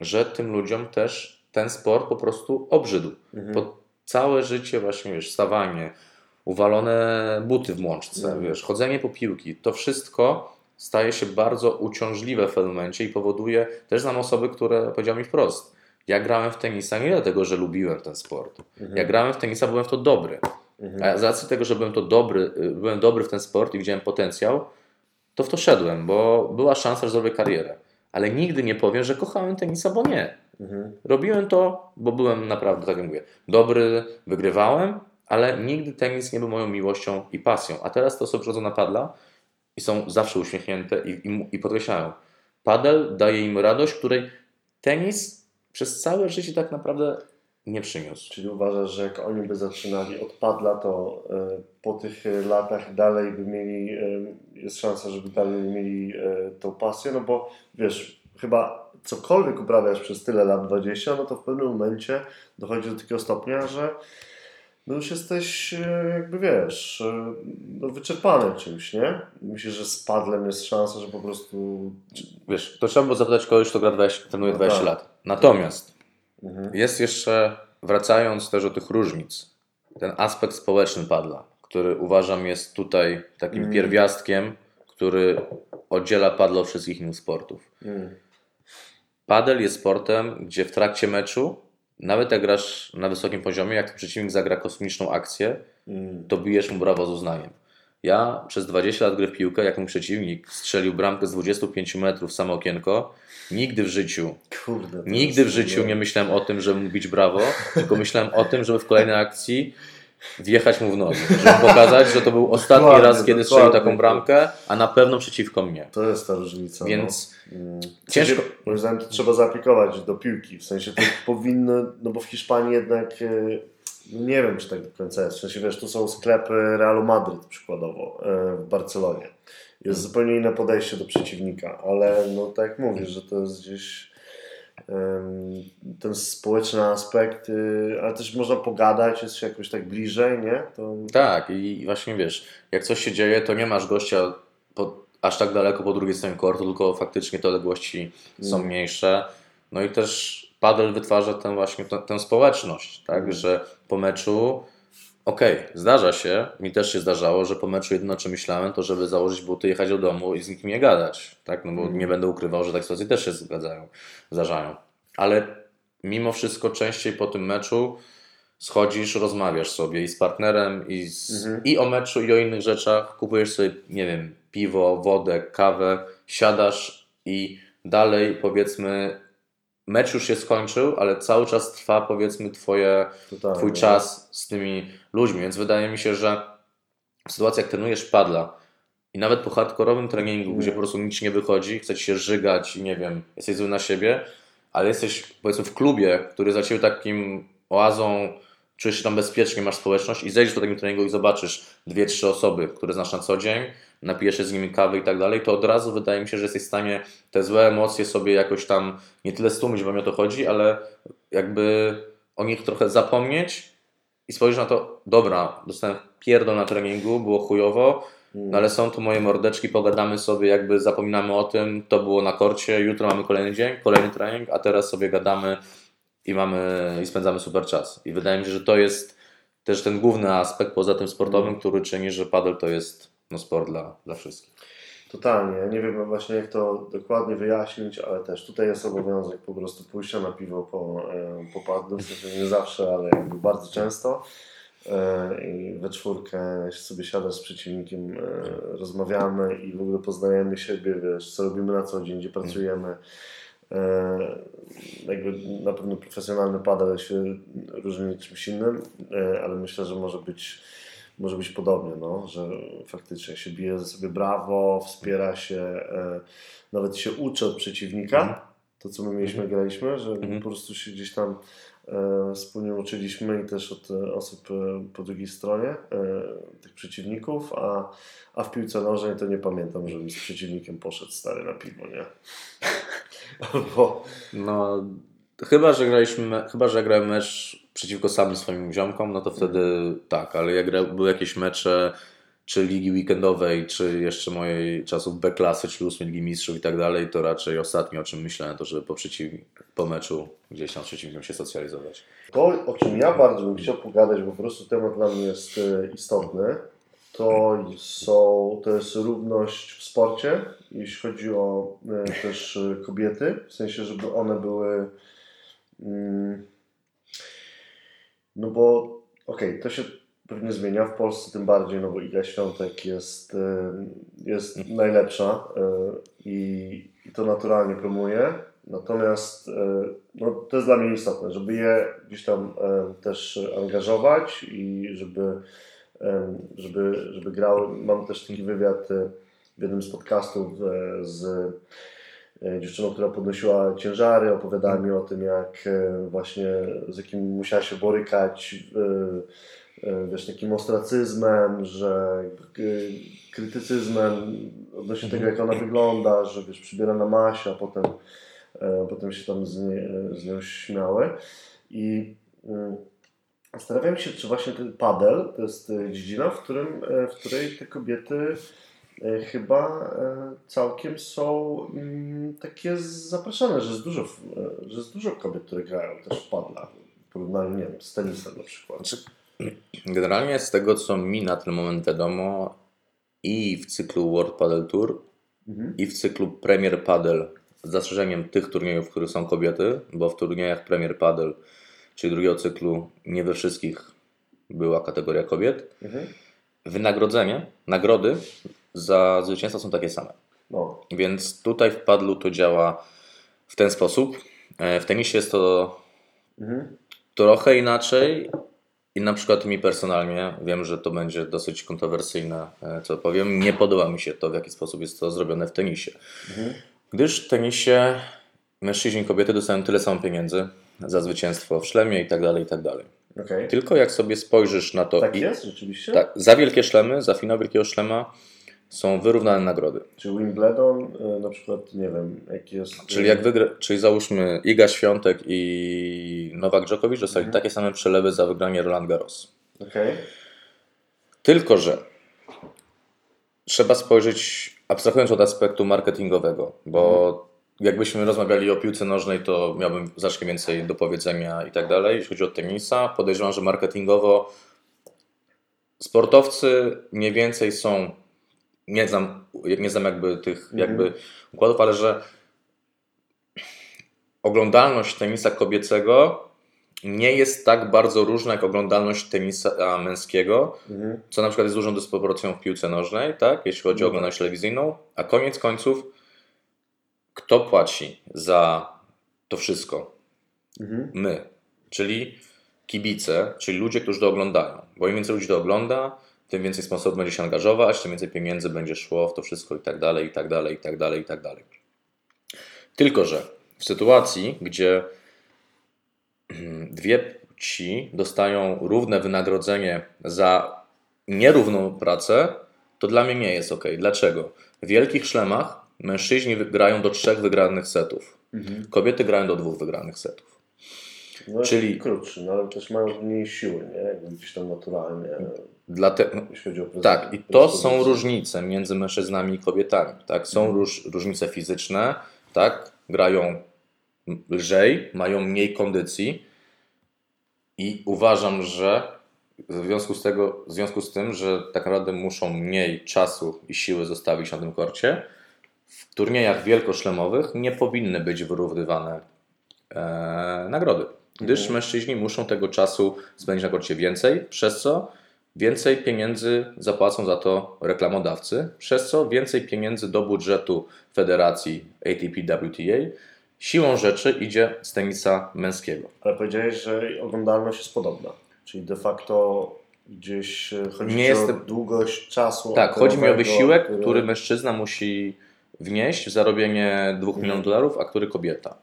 że tym ludziom też ten sport po prostu obrzydł. Mhm. Po całe życie właśnie, wiesz, stawanie, uwalone buty w mączce, Mhm. wiesz, chodzenie po piłki, to wszystko staje się bardzo uciążliwe w pewnym momencie i powoduje, też znam osoby, które powiedziały mi wprost, ja grałem w tenisa nie dlatego, że lubiłem ten sport. Mhm. Ja grałem w tenisa, byłem w to dobry. Mhm. A z racji tego, że byłem, to dobry, y, byłem dobry w ten sport i widziałem potencjał, to w to szedłem, bo była szansa, że zrobię karierę. Ale nigdy nie powiem, że kochałem tenisa, bo nie. Mhm. Robiłem to, bo byłem naprawdę, tak jak mówię, dobry, wygrywałem, ale nigdy tenis nie był moją miłością i pasją. A teraz te osoby przychodzą na padla i są zawsze uśmiechnięte i, i, i podkreślają. Padel daje im radość, której tenis przez całe życie tak naprawdę nie przyniósł. Czyli uważasz, że jak oni by zaczynali od padla, to e, po tych latach dalej by mieli, e, jest szansa, żeby dalej mieli e, tą pasję, no bo wiesz, chyba cokolwiek uprawiasz przez tyle lat, 20, no to w pewnym momencie dochodzi do takiego stopnia, że no już jesteś e, jakby wiesz, e, no wyczerpany czymś, nie? Myślę, że z padlem jest szansa, że po prostu... Wiesz, to trzeba było zapytać kogoś, kto gra 20, trenuje No 20 tak. lat. Natomiast Mhm. Jest jeszcze, wracając też do tych różnic, ten aspekt społeczny padla, który uważam jest tutaj takim Mm. pierwiastkiem, który oddziela padlo od wszystkich innych sportów. Mm. Padel jest sportem, gdzie w trakcie meczu, nawet jak grasz na wysokim poziomie, jak przeciwnik zagra kosmiczną akcję, Mm. to bijesz mu brawo z uznaniem. Ja przez 20 lat gry w piłkę, jak mój przeciwnik strzelił bramkę z 25 metrów samo okienko, nigdy w życiu Kurde. Nigdy w życiu nie myślałem o tym, żeby mu bić brawo, tylko myślałem o tym, żeby w kolejnej akcji wjechać mu w nogi. Żeby pokazać, że to był ostatni Dokładnie, raz, kiedy strzelił taką bramkę, a na pewno przeciwko mnie. To jest ta różnica. Więc no. Mm. ciężko-. Moim zdaniem to trzeba zaaplikować do piłki. W sensie to powinno, no bo w Hiszpanii jednak e, nie wiem, czy tak do końca jest. W sensie wiesz, tu są sklepy Realu Madryt przykładowo e, w Barcelonie. Jest zupełnie inne podejście do przeciwnika, ale no tak jak mówisz, że to jest gdzieś ten społeczny aspekt, y, ale też można pogadać, jest się jakoś tak bliżej, nie? To... Tak i właśnie wiesz, jak coś się dzieje, to nie masz gościa po, aż tak daleko po drugiej stronie kortu, tylko faktycznie te odległości są mm. mniejsze. No i też padel wytwarza tę właśnie tę, tę społeczność, tak, mm. że po meczu Okej, okay, zdarza się, mi też się zdarzało, że po meczu jedyno co myślałem, to żeby założyć buty, jechać do domu i z nikim nie gadać, tak? No bo mm. nie będę ukrywał, że takie sytuacje też się zgadzają, zdarzają. Ale mimo wszystko częściej po tym meczu schodzisz, rozmawiasz sobie i z partnerem, i, z, mm i o meczu, i o innych rzeczach. Kupujesz sobie, nie wiem, piwo, wodę, kawę, siadasz i dalej powiedzmy mecz już się skończył, ale cały czas trwa powiedzmy twoje, Totalnie. twój czas z tymi ludźmi, więc wydaje mi się, że w sytuacji jak trenujesz padla i nawet po hardkorowym treningu, gdzie po prostu nic nie wychodzi, chcesz się żygać i nie wiem, jesteś zły na siebie, ale jesteś powiedzmy w klubie, który za ciebie takim oazą czujesz się tam bezpiecznie, masz społeczność i zejdziesz do takiego treningu i zobaczysz dwie, trzy osoby, które znasz na co dzień, napijesz się z nimi kawy i tak dalej, to od razu wydaje mi się, że jesteś w stanie te złe emocje sobie jakoś tam nie tyle stłumić, bo mi o to chodzi, ale jakby o nich trochę zapomnieć i spojrzeć na to, dobra, dostałem pierdol na treningu, było chujowo, no ale są tu moje mordeczki, pogadamy sobie, jakby zapominamy o tym, to było na korcie, jutro mamy kolejny dzień, kolejny trening, a teraz sobie gadamy i mamy i spędzamy super czas. I wydaje mi się, że to jest też ten główny aspekt poza tym sportowym, który czyni, że padel to jest no, sport dla, dla wszystkich. Totalnie. Nie wiem właśnie jak to dokładnie wyjaśnić, ale też tutaj jest obowiązek po prostu pójścia na piwo po, e, po padlu. W sensie nie zawsze, ale jakby bardzo często. E, I we czwórkę sobie siadasz z przeciwnikiem, e, rozmawiamy i w ogóle poznajemy siebie, wiesz, co robimy na co dzień, gdzie pracujemy. Jakby na pewno profesjonalny padel się różni czymś innym, ale myślę, że może być może być podobnie, no, że faktycznie się bije ze sobie brawo, wspiera się, e, nawet się uczy od przeciwnika, mm. to co my mieliśmy, mm. graliśmy, że mm. po prostu się gdzieś tam e, wspólnie uczyliśmy i też od osób e, po drugiej stronie, e, tych przeciwników, a, a w piłce nożnej to nie pamiętam, żebym z przeciwnikiem poszedł stary na piwo, nie? Albo... No, chyba, że graliśmy, chyba, że grałem mecz przeciwko samym swoim ziomkom, no to wtedy tak, ale jak były jakieś mecze czy ligi weekendowej, czy jeszcze mojej czasów B klasy, czy ósmej ligi mistrzów i tak dalej, to raczej ostatnio o czym myślałem, to żeby po, przeciw... po meczu gdzieś tam z przeciwnikiem się socjalizować. To, o czym ja bardzo bym chciał pogadać, bo po prostu temat dla mnie jest e, istotny, to, są, to jest równość w sporcie, jeśli chodzi o e, też kobiety, w sensie, żeby one były mm, no bo okej, okay, to się pewnie zmienia w Polsce tym bardziej, no bo Iga Świątek jest, jest mhm. najlepsza i, i to naturalnie promuje. Natomiast no, to jest dla mnie istotne, żeby je gdzieś tam też angażować i żeby, żeby, żeby grały. Mam też taki wywiad w jednym z podcastów z E, dziewczyną, która podnosiła ciężary, opowiadała mi o tym, jak e, właśnie z jakim musiała się borykać, e, wiesz, takim ostracyzmem, że krytycyzmem odnośnie tego, jak ona wygląda, że wiesz, przybiera na masie, a potem, potem się tam z, nie, z nią śmiały. I zastanawiam się, czy właśnie ten padel to jest dziedzina, w, którym, w której te kobiety E, chyba e, całkiem są mm, takie zapraszane, że jest dużo, e, że jest dużo kobiet, które grają też w padla, w porównaniu, nie wiem, z tenisem na przykład. Generalnie z tego, co mi na ten moment wiadomo, i w cyklu World Padel Tour, mhm. i w cyklu Premier Padel, z zastrzeżeniem tych turniejów, w których są kobiety, bo w turniejach Premier Padel, czyli drugiego cyklu, nie we wszystkich była kategoria kobiet. Mhm. Wynagrodzenie, nagrody za zwycięstwa są takie same. No. Więc tutaj w padlu to działa w ten sposób. E, w tenisie jest to mhm. trochę inaczej. I na przykład mi personalnie wiem, że to będzie dosyć kontrowersyjne, e, co powiem. Nie podoba mi się to, w jaki sposób jest to zrobione w tenisie. Mhm. Gdyż w tenisie mężczyźni i kobiety dostają tyle samo pieniędzy za zwycięstwo w szlemie i tak dalej, i tak dalej. Okay. Tylko jak sobie spojrzysz na to. Tak i, jest, rzeczywiście? Tak, za wielkie szlemy, za finał wielkiego szlema są wyrównane nagrody. Czy Wimbledon y, na przykład, nie wiem, jaki jest... Czyli jak wygra, czyli załóżmy Iga Świątek i Nowak Djokovic dostali Mhm. takie same przelewy za wygranie Roland Garros. Okej. Tylko, że trzeba spojrzeć, abstrahując od aspektu marketingowego, bo jakbyśmy rozmawiali o piłce nożnej, to miałbym znacznie więcej do powiedzenia i tak dalej. Jeśli chodzi o tenisa, podejrzewam, że marketingowo sportowcy mniej więcej są, nie znam, nie znam jakby tych jakby układów, ale że oglądalność tenisa kobiecego nie jest tak bardzo różna jak oglądalność tenisa męskiego, Mhm. co na przykład jest dużą dysproporcją w piłce nożnej, tak? jeśli chodzi o No oglądalność telewizyjną, a koniec końców, kto płaci za to wszystko? Mhm. My, czyli kibice, czyli ludzie, którzy to oglądają. Bo im więcej ludzi to ogląda, tym więcej sponsorów będzie się angażować, tym więcej pieniędzy będzie szło w to wszystko i tak dalej, i tak dalej, i tak dalej, i tak dalej. Tylko, że w sytuacji, gdzie dwie płci dostają równe wynagrodzenie za nierówną pracę, to dla mnie nie jest ok. Dlaczego? W wielkich szlemach mężczyźni grają do trzech wygranych setów. Mhm. Kobiety grają do dwóch wygranych setów. No, Czyli- krótszy, no ale też mają mniej siły, nie? Jakby gdzieś tam naturalnie, Dlate... no, Tak, i to są różnice między mężczyznami i kobietami. Tak? Są Mhm. róż, różnice fizyczne, tak? grają lżej, mają mniej kondycji i uważam, że w związku z, tego, w związku z tym, że tak naprawdę muszą mniej czasu i siły zostawić na tym korcie, w turniejach wielkoszlemowych nie powinny być wyrównywane e, nagrody, gdyż Mhm. mężczyźni muszą tego czasu spędzić na korcie więcej, przez co więcej pieniędzy zapłacą za to reklamodawcy, przez co więcej pieniędzy do budżetu federacji ATP WTA siłą rzeczy idzie z tenisa męskiego. Ale powiedziałeś, że oglądalność jest podobna. Czyli de facto gdzieś chodzi Nie jestem- o długość czasu. Tak, chodzi mi o wysiłek, który- który mężczyzna musi wnieść w zarobienie 2 milionów dolarów, a który kobieta.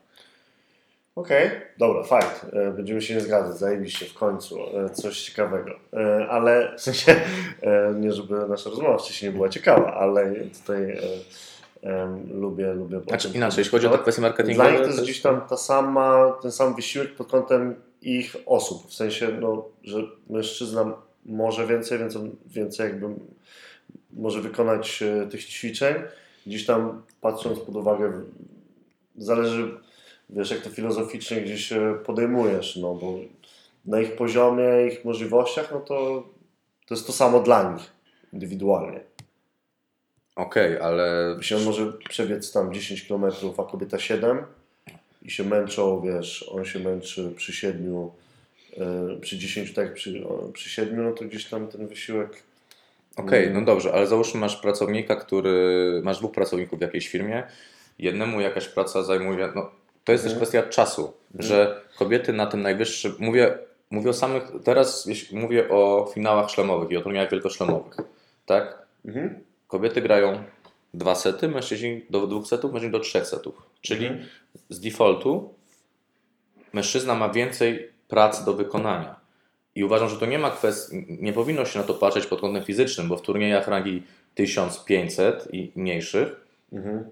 Okej, dobra, fajnie. E, Będziemy się nie zgadzać, zajebiście w końcu. E, Coś ciekawego. E, Ale w sensie, nie żeby nasza rozmowa wcześniej nie była ciekawa, ale tutaj em, lubię, lubię. Znaczy inaczej, jeśli chodzi o te kwestie marketingowe... Dla nich to jest gdzieś tam ta sama, ten sam wysiłek pod kątem ich osób. W sensie, no, że mężczyzna może więcej, więc on więcej jakby może wykonać tych ćwiczeń. Gdzieś tam patrząc pod uwagę, zależy, wiesz, jak to filozoficznie gdzieś e, podejmujesz, no bo na ich poziomie, ich możliwościach, no to to jest to samo dla nich indywidualnie. Okej, ale Jeśli on może przebiec tam 10 km, a kobieta 7 i się męczą, wiesz, on się męczy przy 7, e, przy 10, tak przy, przy 7, no to gdzieś tam ten wysiłek. Okej, no dobrze, ale załóżmy masz pracownika, który, masz dwóch pracowników w jakiejś firmie, jednemu jakaś praca zajmuje, no to jest też Mhm. kwestia czasu, że kobiety na tym najwyższym, mówię, mówię o samych, teraz mówię o finałach szlemowych i o turniejach wielkoszlemowych, tak? Mhm. Kobiety grają dwa sety, mężczyźni do dwóch setów, mężczyźni do trzech setów, czyli Mhm. z defaultu mężczyzna ma więcej prac do wykonania. I uważam, że to nie ma kwestii, nie powinno się na to patrzeć pod kątem fizycznym, bo w turniejach rangi 1500 i mniejszych Mhm.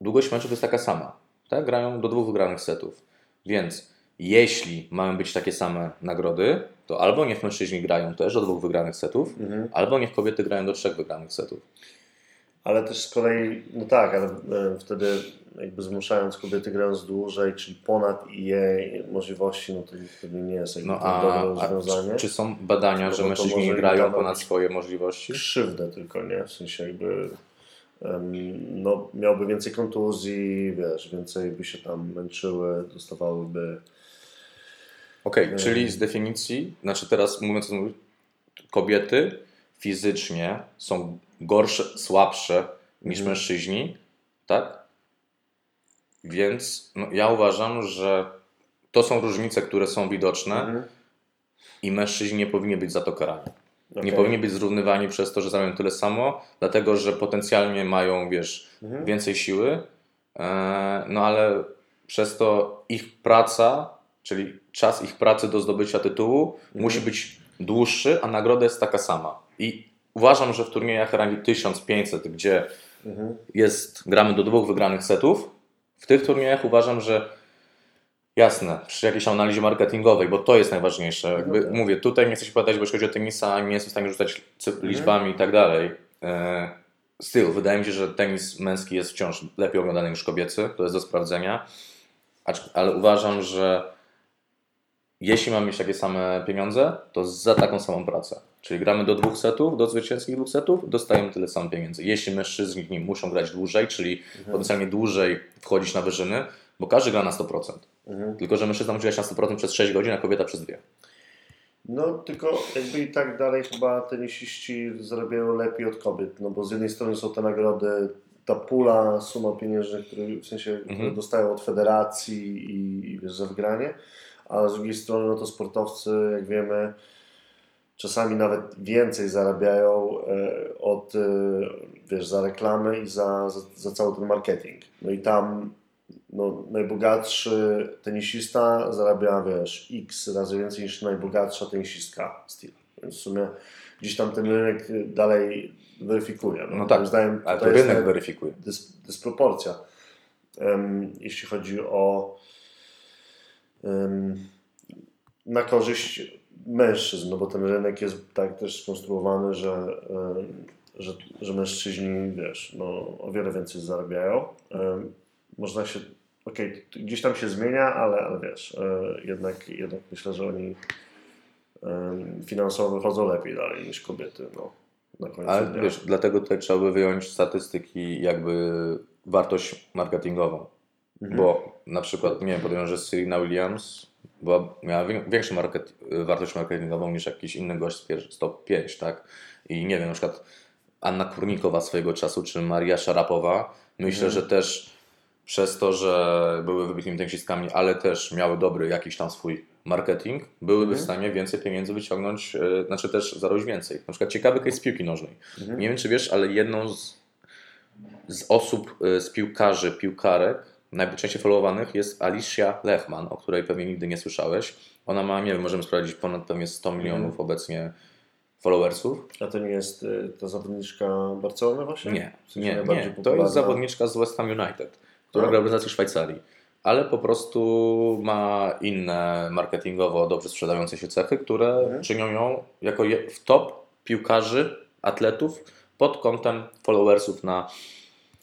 długość meczów jest taka sama. Tak? Grają do dwóch wygranych setów. Więc jeśli mają być takie same nagrody, to albo niech mężczyźni grają też do dwóch wygranych setów, Mhm. albo niech kobiety grają do trzech wygranych setów. Ale też z kolei, no tak, ale e, wtedy jakby zmuszając kobiety grając dłużej, czyli ponad jej możliwości, no to wtedy nie jest jakby No a, dobre a rozwiązanie. czy, czy są badania, No że to mężczyźni grają ponad swoje możliwości? krzywdę tylko, nie? W sensie jakby no, miałby więcej kontuzji, wiesz, więcej by się tam męczyły, dostawałyby Okej, Mm. czyli z definicji, znaczy teraz mówiąc, kobiety fizycznie są gorsze, słabsze niż Mhm. mężczyźni, tak? Więc no, ja uważam, że to są różnice, które są widoczne Mhm. i mężczyźni nie powinni być za to karani. Nie Okej. powinni być zrównywani przez to, że zarabiają tyle samo, dlatego że potencjalnie mają, wiesz, Mhm. więcej siły, e, no ale przez to ich praca, czyli czas ich pracy do zdobycia tytułu musi być dłuższy, a nagroda jest taka sama. I uważam, że w turniejach rangi 1500, gdzie jest, gramy do dwóch wygranych setów, w tych turniejach uważam, że jasne, przy jakiejś analizie marketingowej, bo to jest najważniejsze. Jakby, tak. Mówię, tutaj nie chcę się podać, bo jeśli chodzi o tenisa, nie jestem w stanie rzucać cy- liczbami i tak dalej. E, Styl, wydaje mi się, że tenis męski jest wciąż lepiej oglądany niż kobiecy, to jest do sprawdzenia, ale uważam, że jeśli mamy mieć takie same pieniądze, to za taką samą pracę. Czyli gramy do dwóch setów, do zwycięskich dwóch setów, dostajemy tyle samo pieniędzy. Jeśli mężczyźni muszą grać dłużej, czyli potencjalnie dłużej wchodzić na wyżyny, bo każdy gra na 100%. Tylko, że mężczyzna musi grać na 100% przez 6 godzin, a kobieta przez 2. No tylko jakby i tak dalej chyba tenisiści zarabiają lepiej od kobiet, no bo z jednej strony są te nagrody, ta pula, suma pieniężnych, które w sensie które dostają od federacji i, i wiesz, za wygranie, a z drugiej strony no to sportowcy, jak wiemy, czasami nawet więcej zarabiają e, od, e, wiesz, za reklamę i za, za, za cały ten marketing. No i tam no, najbogatszy tenisista zarabia, wiesz, x razy więcej niż najbogatsza tenisistka steel. Więc w sumie gdzieś tam ten rynek dalej weryfikuje. No tak, Moim zdaniem Ale to rynek weryfikuje. dys, dysproporcja, em, jeśli chodzi o em, na korzyść mężczyzn, no bo ten rynek jest tak też skonstruowany, że, em, że, że mężczyźni, wiesz, no, o wiele więcej zarabiają. Em, można się, okej, t- gdzieś tam się zmienia, ale, ale wiesz, e, jednak, jednak myślę, że oni finansowo wychodzą lepiej dalej niż kobiety, no, Ale dnia. wiesz, dlatego tutaj trzeba by wyjąć statystyki, jakby wartość marketingową. Bo na przykład, nie wiem, podjąłem, że Serena Williams była, miała wię- większą market, wartość marketingową niż jakiś inny gość z, top 5, tak? I nie wiem, na przykład Anna Kurnikowa swojego czasu, czy Maria Szarapowa, myślę, że też przez to, że były wybitnymi tenisistkami, ale też miały dobry jakiś tam swój marketing, byłyby w stanie więcej pieniędzy wyciągnąć, e, znaczy też zarobić więcej. Na przykład ciekawy case z piłki nożnej. Nie wiem, czy wiesz, ale jedną z, z osób, e, z piłkarzy, piłkarek, najczęściej followowanych jest Alicia Lechman, o której pewnie nigdy nie słyszałeś. Ona ma, nie wiem, możemy sprawdzić, ponad pewnie 100 milionów obecnie followersów. A to nie jest y, ta zawodniczka Barcelony właśnie? Nie, W sensie nie, nie. To jest zawodniczka z West Ham United, która gra w reprezentacji Szwajcarii. Ale po prostu ma inne marketingowo dobrze sprzedające się cechy, które Mhm. czynią ją jako w top piłkarzy, atletów pod kątem followersów na,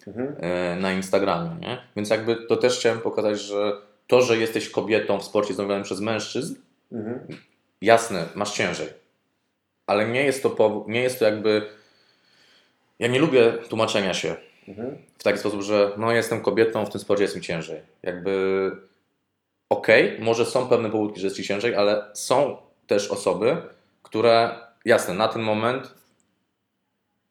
Mhm. e, na Instagramie. Nie? Więc jakby to też chciałem pokazać, że to, że jesteś kobietą w sporcie zdobywanym przez mężczyzn, Mhm. jasne, masz ciężej. Ale nie jest to, nie jest to jakby. Ja nie lubię tłumaczenia się Mhm. w taki sposób, że no jestem kobietą, w tym sporcie jest mi ciężej. Jakby okej, może są pewne powódki, że jest ci ciężej, ale są też osoby, które jasne, na ten moment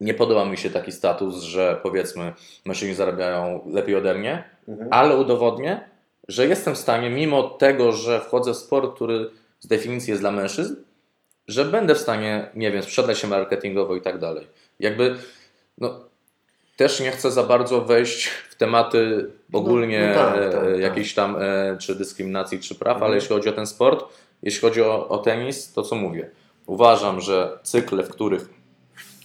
nie podoba mi się taki status, że powiedzmy mężczyźni zarabiają lepiej ode mnie, Mhm. ale udowodnię, że jestem w stanie, mimo tego, że wchodzę w sport, który z definicji jest dla mężczyzn, że będę w stanie, nie wiem, sprzedać się marketingowo i tak dalej. Jakby, no, też nie chcę za bardzo wejść w tematy ogólnie no tak, tak, tak. jakiejś tam e, czy dyskryminacji, czy praw, Mhm. ale jeśli chodzi o ten sport, jeśli chodzi o, o tenis, to co mówię? Uważam, że cykle, w których,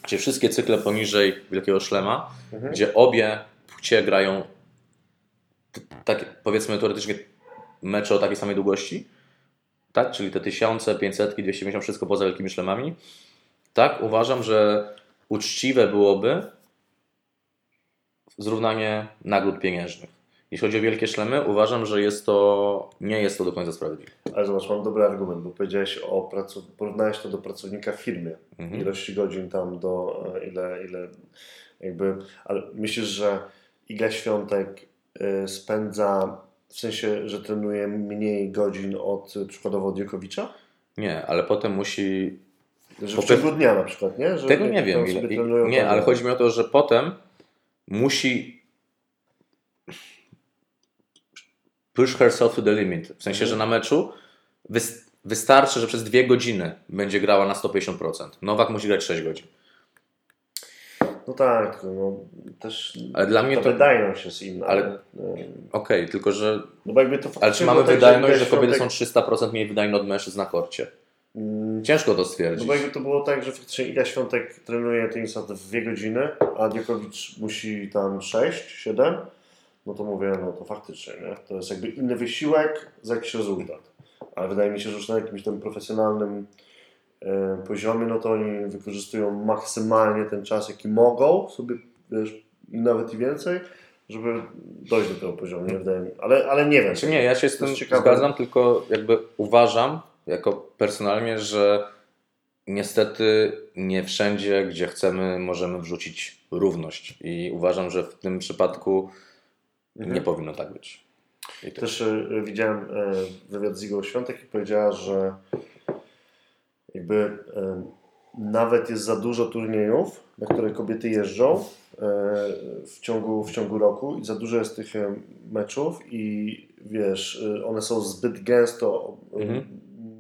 gdzie wszystkie cykle poniżej wielkiego szlema, Mhm. gdzie obie płcie grają tak powiedzmy teoretycznie mecze o takiej samej długości, tak, czyli te tysiące, 500, 250, wszystko poza wielkimi szlemami, tak, uważam, że uczciwe byłoby zrównanie nagród pieniężnych. Jeśli chodzi o wielkie szlemy, uważam, że jest to, nie jest to do końca sprawiedliwe. Ale zobacz, mam dobry argument, bo powiedziałeś o pracu... porównałeś to do pracownika w firmie. Mhm. Ilości godzin tam do e, ile, ile jakby, ale myślisz, że Iga Świątek y, spędza w sensie, że trenuje mniej godzin od y, przykładowo Diokowicza? Nie, ale potem musi Że w ciągu dnia na przykład, nie? Że Tego nie wiem. Ile, nie, ale chodzi mi o to, że potem musi push herself to the limit. W sensie, Mhm. że na meczu wys- wystarczy, że przez dwie godziny będzie grała na 150%. Nowak musi grać 6 godzin. No tak, no, też Ale dla mnie ta to- wydajność jest inna. ale- nie? Okej, tylko że. No bo jakby to Ale czy mamy tak, że wydajność, Iga że kobiety są Świątek- 300% mniej wydajne od mężczyzn na korcie? Mm, Ciężko to No stwierdzić. bo jakby to było tak, że faktycznie Iga Świątek trenuje tenisa w dwie godziny, a Dziokowicz musi tam 6, 7, no to mówię, no to faktycznie, nie? To jest jakby inny wysiłek za jakiś rezultat. Ale wydaje mi się, że już na jakimś tam profesjonalnym e, poziomie, no to oni wykorzystują maksymalnie ten czas, jaki mogą sobie, wiesz, i nawet i więcej, żeby dojść do tego poziomu, nie wydaje mi ale, ale nie wiem. Znaczy nie, ja się z tym zgadzam, tylko jakby uważam, jako personalnie, że niestety nie wszędzie, gdzie chcemy, możemy wrzucić równość. I uważam, że w tym przypadku nie powinno tak być. I Też e, widziałem e, wywiad z Igą Świątek i powiedziała, że jakby e, nawet jest za dużo turniejów, na które kobiety jeżdżą w ciągu, w ciągu roku i za dużo jest tych meczów i wiesz, one są zbyt gęsto Mhm.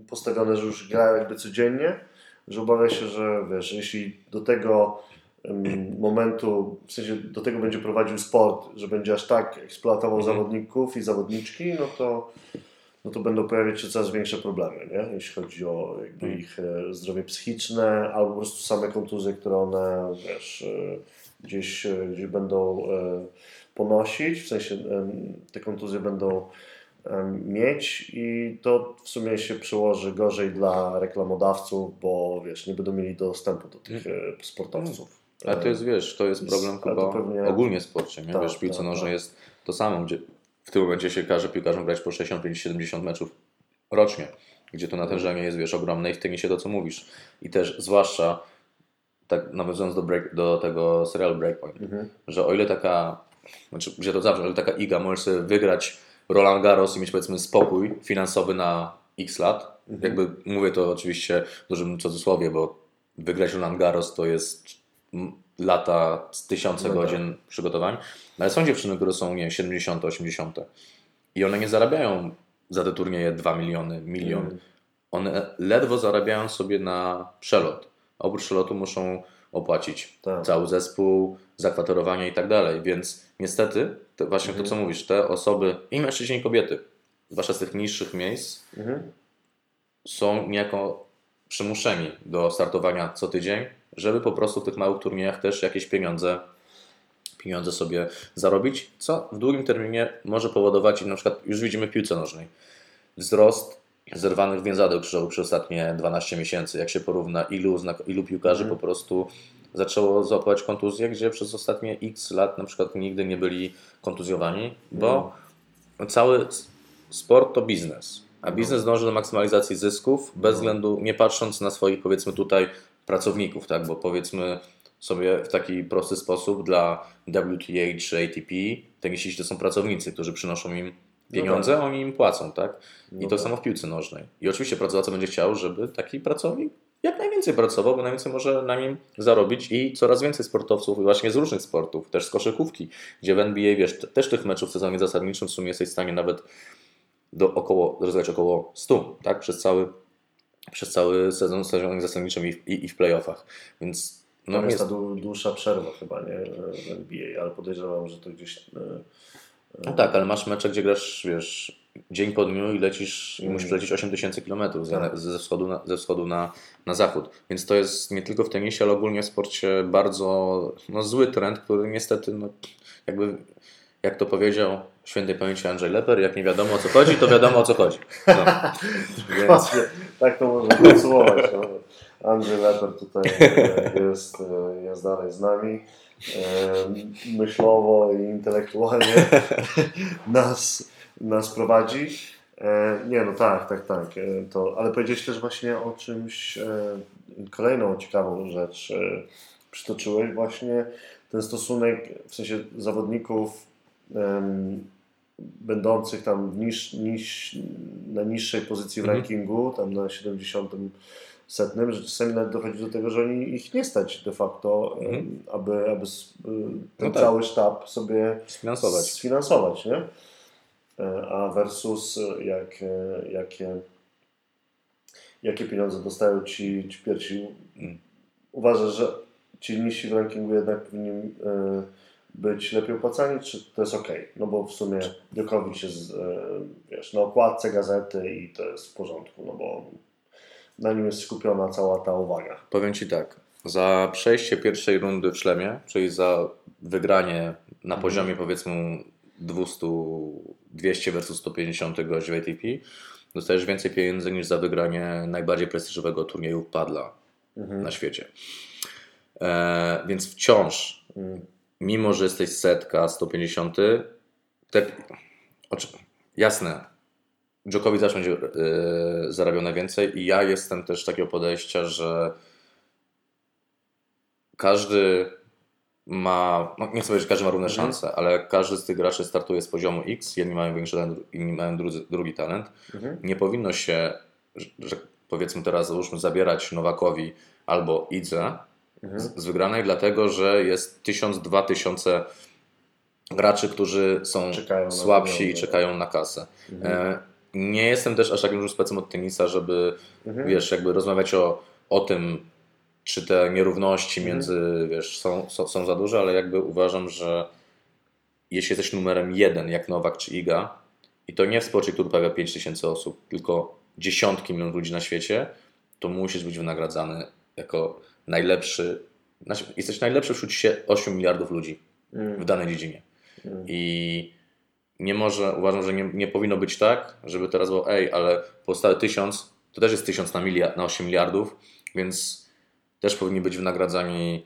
postawione, że już grają jakby codziennie, że obawia się, że wiesz, jeśli do tego momentu, w sensie do tego będzie prowadził sport, że będzie aż tak eksploatował Mhm. zawodników i zawodniczki, no to, no to będą pojawiać się coraz większe problemy, nie? jeśli chodzi o Mhm. ich e, zdrowie psychiczne albo po prostu same kontuzje, które one wiesz, e, gdzieś, e, gdzieś będą ponosić, w sensie te kontuzje będą mieć i to w sumie się przełoży gorzej dla reklamodawców, bo wiesz, nie będą mieli dostępu do tych e, sportowców. Ale to jest, wiesz, to jest problem ale chyba pewnie- ogólnie w sporcie. Nie? Tak, wiesz, w piłce tak, nożnej tak. jest to samo, gdzie w tym momencie się każe piłkarzom grać po 65-70 meczów rocznie, gdzie to natężenie jest, wiesz, ogromne i w tenisie to, co mówisz. I też zwłaszcza, tak nawiązując do, break, do tego serialu Breakpoint, Mhm. że o ile taka, znaczy, gdzie to zawsze, o ile taka iga może sobie wygrać Roland Garros i mieć powiedzmy spokój finansowy na x lat, jakby mówię to oczywiście w dużym cudzysłowie, bo wygrać Roland Garros to jest lata, tysiące No tak. godzin przygotowań, ale są dziewczyny, które są, nie 70, 80 i one nie zarabiają za te turnieje 2 miliony, milion. Mhm. One ledwo zarabiają sobie na przelot. Oprócz przelotu muszą opłacić Tak. cały zespół, zakwaterowanie i tak dalej. Więc niestety, to właśnie to co mówisz, te osoby, i mężczyźni i kobiety, zwłaszcza z tych niższych miejsc, Mhm. są niejako przymuszeni do startowania co tydzień, żeby po prostu w tych małych turniejach też jakieś pieniądze, pieniądze sobie zarobić, co w długim terminie może powodować, i na przykład już widzimy w piłce nożnej, wzrost zerwanych więzadeł krzyżowych przez ostatnie 12 miesięcy. Jak się porówna, ilu, ilu piłkarzy po prostu zaczęło złapać kontuzje, gdzie przez ostatnie x lat na przykład nigdy nie byli kontuzjowani, bo cały s- sport to biznes, a biznes dąży do maksymalizacji zysków, bez względu, nie patrząc na swoich powiedzmy tutaj pracowników, tak, bo powiedzmy sobie w taki prosty sposób dla WTA czy ATP tenisiści to są pracownicy, którzy przynoszą im pieniądze, oni im płacą, tak? I to tak. samo w piłce nożnej. I oczywiście pracodawca będzie chciał, żeby taki pracownik jak najwięcej pracował, bo najwięcej może na nim zarobić i coraz więcej sportowców właśnie z różnych sportów, też z koszykówki, gdzie w NBA, wiesz, te- też tych meczów w sezonie zasadniczym w sumie jesteś w stanie nawet do około, rozegrać około 100, tak? Przez cały, przez cały sezon w sezonie zasadniczym i, w- i, i w playoffach. Więc no Tam jest jest, ta dłu- dłuższa przerwa chyba, nie? W NBA, ale podejrzewam, że to gdzieś... e, no tak, ale masz mecze, gdzie grasz, wiesz, dzień po dniu i lecisz i musisz lecieć 8000 km Tak. ze wschodu, na, ze wschodu na, na zachód. Więc to jest nie tylko w tenisie, ale ogólnie w sporcie bardzo no, zły trend, który niestety, no, jakby, jak to powiedział świętej pamięci Andrzej Leper, jak nie wiadomo o co chodzi, to wiadomo o co chodzi. No. Więc, tak to można podsumować. No. Andrzej Leper tutaj e, jest, e, jest dalej z nami. E, Myślowo i intelektualnie nas, nas prowadzi. Nie, no tak, tak, tak. To, ale powiedziałeś też właśnie o czymś, kolejną ciekawą rzecz przytoczyłeś, właśnie ten stosunek, w sensie zawodników będących tam w niż, niż, na niższej pozycji w Mhm. rankingu, tam na 70 setnym, że czasami nawet dochodzi do tego, że oni ich nie stać de facto, Mhm. aby, aby y, ten No tak. cały sztab sobie Sfinansować. sfinansować, nie? E, A versus e, jak, e, jakie, jakie pieniądze dostają ci, ci pierwsi. Mm. Uważasz, że ci niżsi w rankingu jednak powinni e, być lepiej opłacani, czy to jest ok? No bo w sumie Djokovic jest wiesz, na okładce gazety i to jest w porządku, no bo na nim jest skupiona cała ta uwaga. Powiem Ci tak, za przejście pierwszej rundy w szlemie, czyli za wygranie na Mhm. poziomie powiedzmy 200, 200 versus 150 gości w ATP, dostajesz więcej pieniędzy niż za wygranie najbardziej prestiżowego turnieju padla Mhm. na świecie. E, więc wciąż, Mm. Mimo że jesteś setka, 150, te, oczy, jasne, Djokovic zawsze będzie e, zarabiał najwięcej i ja jestem też takiego podejścia, że każdy ma, no nie chcę powiedzieć, że każdy ma równe Mhm. szanse, ale każdy z tych graczy startuje z poziomu X, jedni mają większy talent, inni mają drugi, drugi talent. Mhm. Nie powinno się, że, że powiedzmy teraz załóżmy zabierać Nowakowi albo Idze Mhm. z, z wygranej, dlatego że jest 1000, 2000 graczy, którzy są Czekają słabsi i czekają na kasę. Mhm. E, nie jestem też aż takim dużym specem od tenisa, żeby Mhm. wiesz, jakby rozmawiać o, o tym, czy te nierówności Mhm. między, wiesz, są, są, są za duże, ale jakby uważam, że jeśli jesteś numerem jeden, jak Nowak czy Iga, i to nie w sporcie, który pawia 5 tysięcy osób, tylko dziesiątki milionów ludzi na świecie, to musisz być wynagradzany jako najlepszy, znaczy jesteś najlepszy wśród się 8 miliardów ludzi Mm. w danej dziedzinie. Mm. I nie może, uważam, że nie, nie powinno być tak, żeby teraz było, ej, ale powstały tysiąc, to też jest tysiąc na, miliard, na 8 miliardów, więc też powinni być wynagradzani.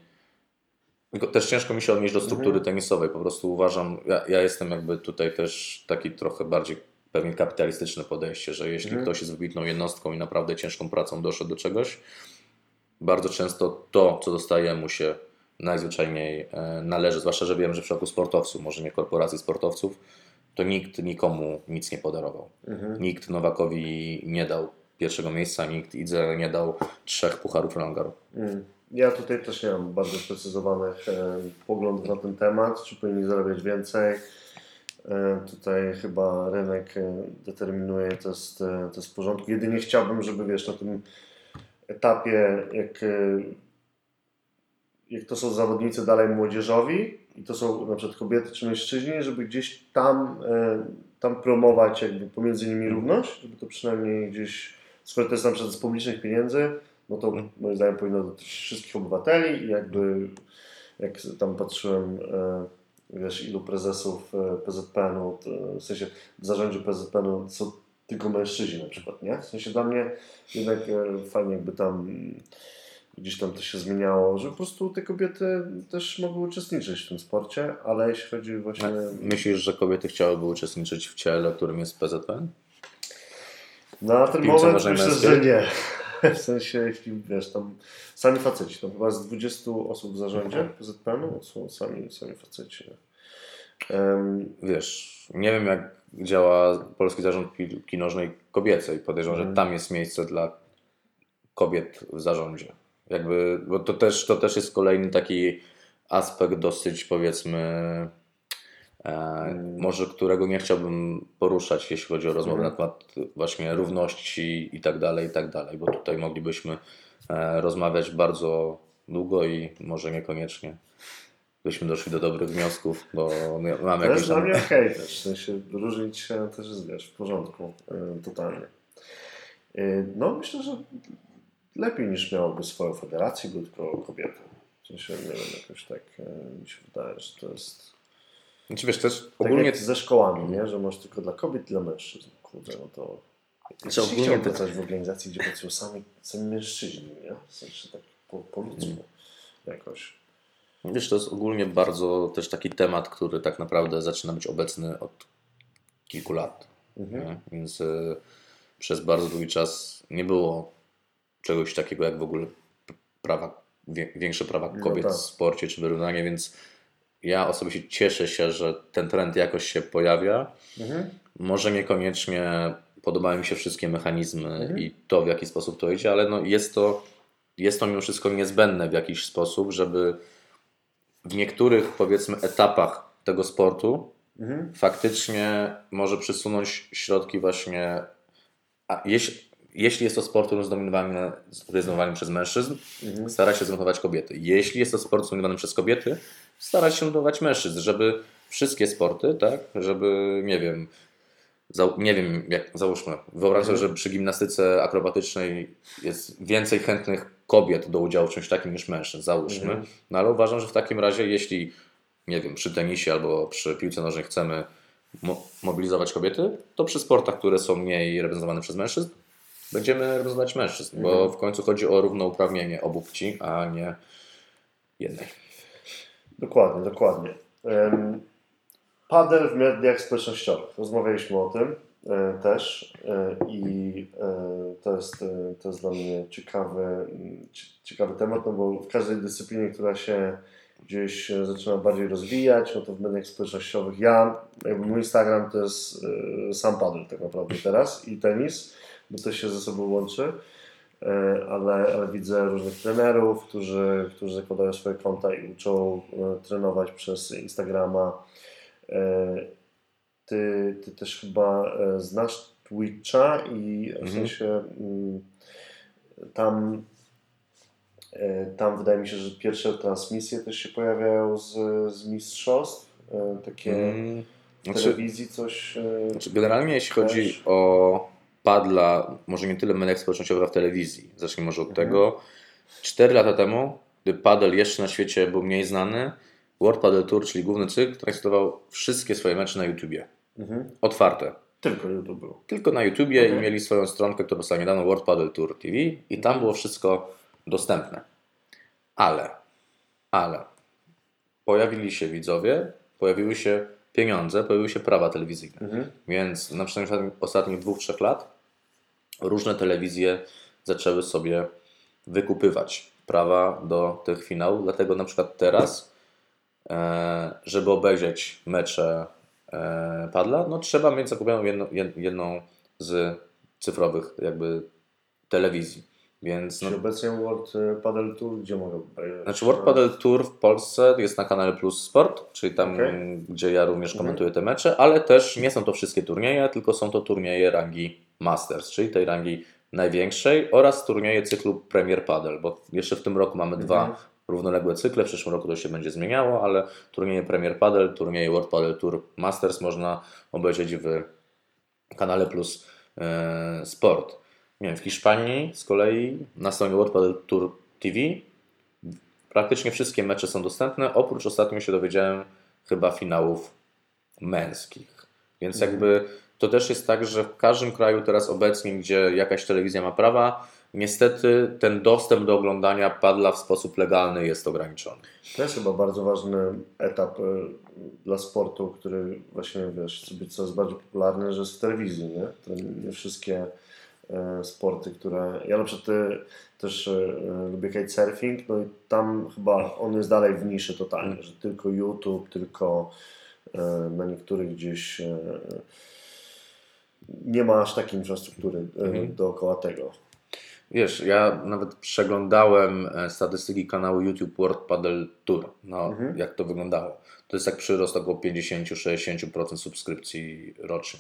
Tylko też ciężko mi się odnieść do struktury Mhm. tenisowej. Po prostu uważam, ja, ja jestem jakby tutaj też taki trochę bardziej pewnie kapitalistyczne podejście, że jeśli Mhm. ktoś jest wybitną jednostką i naprawdę ciężką pracą doszedł do czegoś, bardzo często to, co dostaje mu się najzwyczajniej e, należy, zwłaszcza, że wiem, że w przypadku sportowców, może nie korporacji sportowców, to nikt nikomu nic nie podarował. Mhm. Nikt Nowakowi nie dał pierwszego miejsca, nikt Idze nie dał trzech pucharów Roland Mm. Ja tutaj też nie mam bardzo sprecyzowanych e, poglądów na ten temat, czy powinni zarabiać więcej. E, tutaj chyba rynek e, determinuje, to jest, e, to jest w porządku. Jedynie chciałbym, żeby wiesz, na tym etapie, jak, e, jak to są zawodnicy dalej młodzieżowi i to są na przykład kobiety czy mężczyźni, żeby gdzieś tam, e, tam promować jakby pomiędzy nimi równość, żeby to przynajmniej gdzieś, skoro to jest na przykład z publicznych pieniędzy, no to moim zdaniem powinno dotyczyć wszystkich obywateli i jakby jak tam patrzyłem, e, wiesz, ilu prezesów PZPN-u, w sensie w zarządzie PZPN-u są tylko mężczyźni na przykład, nie? W sensie dla mnie jednak e, fajnie jakby tam gdzieś tam to się zmieniało, że po prostu te kobiety też mogły uczestniczyć w tym sporcie, ale jeśli chodzi właśnie... Myślisz, że kobiety chciałyby uczestniczyć w ciele, którym jest PZPN? Na ten piłce moment myślę, męskiej? że nie. W sensie, jeśli wiesz, tam sami faceci, tam chyba z 20 osób w zarządzie PZPN-u są sami, sami faceci. Em, Wiesz, nie wiem jak działa Polski Zarząd Piłki Nożnej Kobiecej. Podejrzewam, Mhm. że tam jest miejsce dla kobiet w zarządzie. Jakby, bo to też, to też jest kolejny taki aspekt dosyć powiedzmy e, może którego nie chciałbym poruszać, jeśli chodzi o rozmowę Mhm. na temat właśnie równości i tak dalej, i tak dalej, bo tutaj moglibyśmy e, rozmawiać bardzo długo i może niekoniecznie byśmy doszli do dobrych wniosków, bo my mamy To jakieś jest dla mnie okej też, w sensie różnić się też jest, wiesz, w porządku, y, totalnie. Y, no myślę, że lepiej niż miałoby swoją federację, były tylko kobiety. W sensie, nie wiem, jakoś tak y, mi się wydaje, że to jest Znaczy wiesz, też tak ogólnie jak ze szkołami, nie? że masz tylko dla kobiet dla mężczyzn. Kurde, no to... Znaczy, Znaczy, ogólnie to- pracować w organizacji, gdzie pracują sami, sami mężczyźni, nie? W sensie tak po, po ludzku jakoś. Wiesz, to jest ogólnie bardzo też taki temat, który tak naprawdę zaczyna być obecny od kilku lat. Mhm. Więc y, przez bardzo długi czas nie było czegoś takiego jak w ogóle prawa, większe prawa No kobiet tak. w sporcie czy wyrównanie, więc ja osobiście cieszę się, że ten trend jakoś się pojawia. Mhm. Może niekoniecznie podobają mi się wszystkie mechanizmy Mhm. i to, w jaki sposób to idzie, ale no jest, to, jest to mimo wszystko niezbędne w jakiś sposób, żeby w niektórych, powiedzmy, etapach tego sportu Mhm. faktycznie może przysunąć środki właśnie. A jeśli, jeśli jest to sport, który zdominowany, zdominowany przez mężczyzn, Mhm. starać się zdominować kobiety. Jeśli jest to sport zdominowany przez kobiety, starać się zdominować mężczyzn, żeby wszystkie sporty, tak, żeby, nie wiem, za, nie wiem, jak załóżmy, wyobraź sobie, że przy gimnastyce akrobatycznej jest więcej chętnych kobiet do udziału w czymś takim niż mężczyzn, załóżmy. No ale uważam, że w takim razie, jeśli, nie wiem, przy tenisie albo przy piłce nożnej chcemy mo- mobilizować kobiety, to przy sportach, które są mniej reprezentowane przez mężczyzn, będziemy reprezentować mężczyzn, bo w końcu chodzi o równouprawnienie obu płci, a nie jednej. Dokładnie, dokładnie. Em, Padel w mediach społecznościowych. Rozmawialiśmy o tym też e, i e, to jest, e, to jest dla mnie ciekawy, ciekawy temat, no bo w każdej dyscyplinie, która się gdzieś e, zaczyna bardziej rozwijać, no to w mediach społecznościowych ja, jakby mój Instagram to jest e, sam padel tak naprawdę teraz i tenis, bo to się ze sobą łączy. E, ale, ale widzę różnych trenerów, którzy, którzy zakładają swoje konta i uczą e, trenować przez Instagrama. Ty, ty też chyba e, znasz Twitcha i w Mhm. sensie mm, tam, e, tam wydaje mi się, że pierwsze transmisje też się pojawiają z, z mistrzostw. E, Takie Mm, Znaczy, telewizji coś. Znaczy, generalnie jeśli chodzi Też. o padla, może nie tyle mediach społecznościowych, w telewizji. Zacznijmy może od Mhm. tego. Cztery lata temu, gdy padel jeszcze na świecie był mniej znany, World Padel Tour, czyli główny cykl, transmitował wszystkie swoje mecze na YouTubie. Mhm. Otwarte. Tylko YouTube. Tylko na YouTubie Mhm. i mieli swoją stronkę, która powstała niedawno, World Padel Tour TV i tam było wszystko dostępne. Ale, ale pojawili się widzowie, pojawiły się pieniądze, pojawiły się prawa telewizyjne. Mhm. Więc na przestrzeni ostatnich dwóch, trzech lat różne telewizje zaczęły sobie wykupywać prawa do tych finałów. Dlatego na przykład teraz, e, żeby obejrzeć mecze padla, no trzeba mieć zakupioną jedną, jed- jedną z cyfrowych jakby telewizji. Więc no, Czyli obecnie World e, Padel Tour, gdzie mogę znaczy World Padel Tour w Polsce jest na kanale Plus Sport, czyli tam, Okej. gdzie ja również Mhm. komentuję te mecze, ale też nie są to wszystkie turnieje, tylko są to turnieje rangi Masters, czyli tej rangi największej oraz turnieje cyklu Premier Padel, bo jeszcze w tym roku mamy dwa Mhm. Równoległe cykle, w przyszłym roku to się będzie zmieniało, ale turnieje Premier Padel, turnieje World Padel Tour Masters można obejrzeć w kanale Plus e, Sport. Nie wiem, w Hiszpanii z kolei na stronie World Padel Tour TV praktycznie wszystkie mecze są dostępne, oprócz ostatnio się dowiedziałem chyba finałów męskich. Więc Mhm. jakby to też jest tak, że w każdym kraju teraz obecnie, gdzie jakaś telewizja ma prawa, niestety ten dostęp do oglądania padla w sposób legalny jest ograniczony. To jest chyba bardzo ważny etap e, dla sportu, który właśnie, wiesz, chce być coraz bardziej popularny, że jest w telewizji, nie? To nie wszystkie e, sporty, które... Ja na przykład e, też lubię kitesurfing, no i tam chyba on jest dalej w niszy totalnie, że tylko YouTube, tylko na niektórych gdzieś nie ma aż takiej infrastruktury Mhm. dookoła tego. Wiesz, ja nawet przeglądałem e, statystyki kanału YouTube World Padel Tour, no, Mhm. jak to wyglądało. To jest tak przyrost około 50-60% subskrypcji rocznie.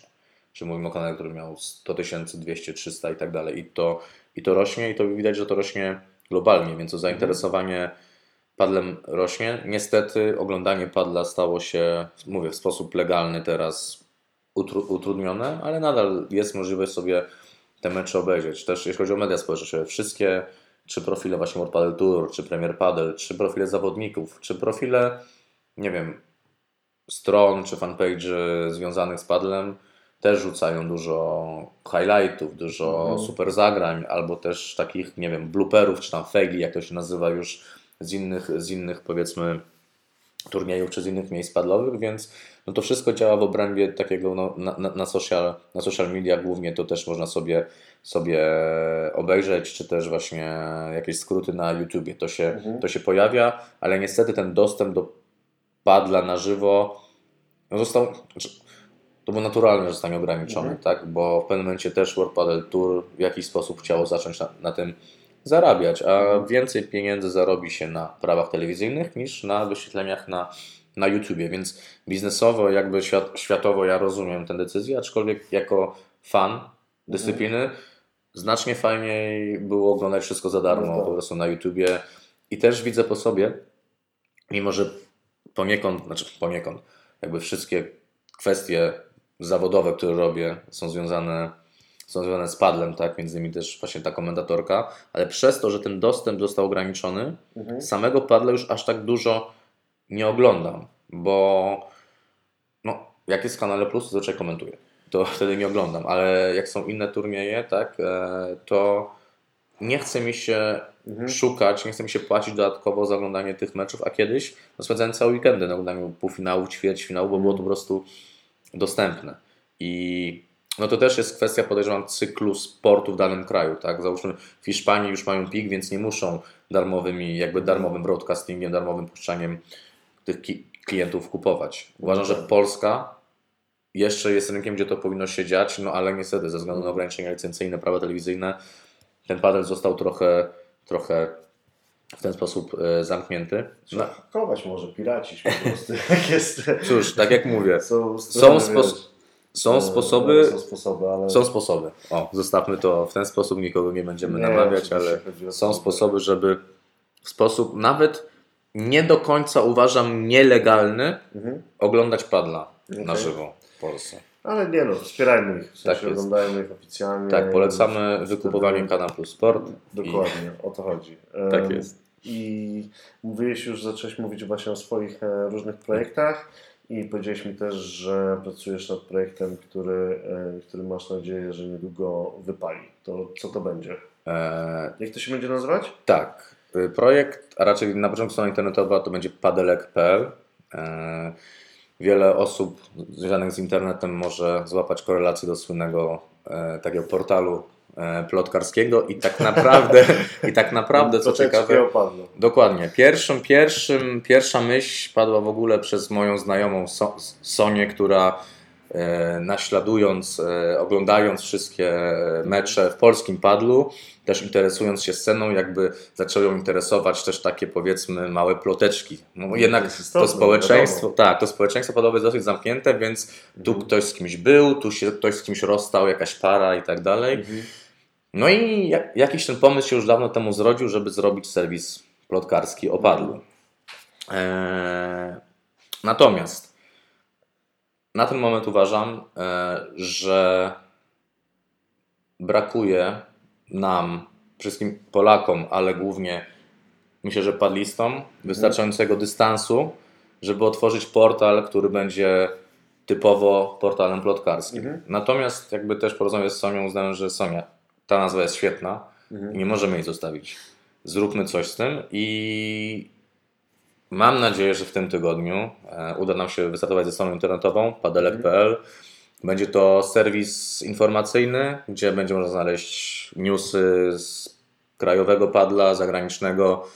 Czy mówimy o kanale, który miał 100 tysięcy, 200, 300 i tak dalej. I to, I to rośnie i to widać, że to rośnie globalnie, więc to zainteresowanie padlem rośnie. Niestety oglądanie padla stało się, mówię, w sposób legalny teraz utru- utrudnione, ale nadal jest możliwość sobie te mecze obejrzeć. Też jeśli chodzi o media społecznościowe, wszystkie czy profile właśnie World Padel Tour, czy Premier Padel, czy profile zawodników, czy profile, nie wiem, stron, czy fanpage związanych z padlem, też rzucają dużo highlightów, dużo Mhm. super zagrań, albo też takich, nie wiem, blooperów, czy tam faili, jak to się nazywa już z innych, z innych powiedzmy turniejów, czy z innych miejsc padlowych, więc no to wszystko działa w obrębie takiego no, na, na, na, social, na social media głównie to też można sobie, sobie obejrzeć, czy też właśnie jakieś skróty na YouTubie. To się, Mhm. to się pojawia, ale niestety ten dostęp do padla na żywo no został, znaczy, to było naturalne, że zostanie ograniczony, Mhm. tak? bo w pewnym momencie też World Padel Tour w jakiś sposób chciało zacząć na, na tym zarabiać, a Mhm. więcej pieniędzy zarobi się na prawach telewizyjnych niż na wyświetleniach na, na YouTubie, więc biznesowo, jakby świat, światowo ja rozumiem tę decyzję, aczkolwiek jako fan dyscypliny znacznie fajniej było oglądać wszystko za darmo No tak. po prostu na YouTubie i też widzę po sobie, mimo że poniekąd, znaczy poniekąd, jakby wszystkie kwestie zawodowe, które robię, są związane, związane z padlem, tak? Między innymi też właśnie ta komentatorka, ale przez to, że ten dostęp został ograniczony, Mhm. samego padla już aż tak dużo nie oglądam, bo no, jak jest w kanale Plus, to zazwyczaj komentuję. To wtedy nie oglądam, ale jak są inne turnieje, tak, e, to nie chce mi się Mhm. szukać, nie chce mi się płacić dodatkowo za oglądanie tych meczów, a kiedyś no, spędzałem całe weekendy na oglądaniu półfinałów, ćwierćfinału, bo było to po prostu dostępne. I no to też jest kwestia, podejrzewam, cyklu sportu w danym kraju, tak? Załóżmy, w Hiszpanii już mają pik, więc nie muszą darmowymi, jakby darmowym broadcastingiem, darmowym puszczaniem tych ki- klientów kupować. Uważam, że Polska jeszcze jest rynkiem, gdzie to powinno się dziać, no ale niestety ze względu na ograniczenia licencyjne, prawa telewizyjne, ten padel został trochę, trochę w ten sposób e, zamknięty. No, hakować może, piracić po prostu. Cóż, tak jak mówię, Są, są, są e, sposoby, Są sposoby, ale. Są sposoby. O, zostawmy to w ten sposób, nikogo nie będziemy Nie, namawiać, ale są sposoby, żeby w sposób nawet nie do końca uważam nielegalny Mhm. oglądać padla Okej. na żywo w Polsce. Ale nie no, wspierajmy ich. W sensie Tak oglądajmy ich oficjalnie. Tak, polecamy wykupowanie Kanal Plus Sport. Dokładnie, o to chodzi. I, tak jest. I mówiłeś już, zacząłeś mówić właśnie o swoich e, różnych projektach i powiedziałeś mi też, że pracujesz nad projektem, który, e, który masz nadzieję, że niedługo wypali. To co to będzie? E, Jak to się będzie nazywać? tak, y, projekt, a raczej na początku strona internetowa to będzie padelek.pl. E, wiele osób związanych z internetem może złapać korelację do słynnego e, takiego portalu e, plotkarskiego i tak naprawdę, i tak naprawdę co ciekawe, opadną. Dokładnie. Pierwszym, pierwszym, pierwsza myśl padła w ogóle przez moją znajomą so Sonię, która e, naśladując, e, oglądając wszystkie e, mecze w polskim padlu, też interesując się sceną, jakby zaczęły ją interesować też takie powiedzmy małe ploteczki. No, jednak jest to istotne, społeczeństwo, wiadomo. tak, to społeczeństwo padowe jest dosyć zamknięte, więc tu ktoś z kimś był, tu się ktoś z kimś rozstał, jakaś para i tak dalej. Mhm. No i jak, jakiś ten pomysł się już dawno temu zrodził, żeby zrobić serwis plotkarski o padlu. Eee, natomiast na ten moment uważam, e, że brakuje nam, wszystkim Polakom, ale głównie myślę, że padlistom, wystarczającego dystansu, żeby otworzyć portal, który będzie typowo portalem plotkarskim. Mhm. Natomiast jakby też porozmawiać z Sonią, uznałem, że Sonia, ta nazwa jest świetna Mhm. i nie możemy jej zostawić. Zróbmy coś z tym i mam nadzieję, że w tym tygodniu e, uda nam się wystartować ze stroną internetową padelek.pl. Będzie to serwis informacyjny, gdzie będzie można znaleźć newsy z krajowego padla, zagranicznego,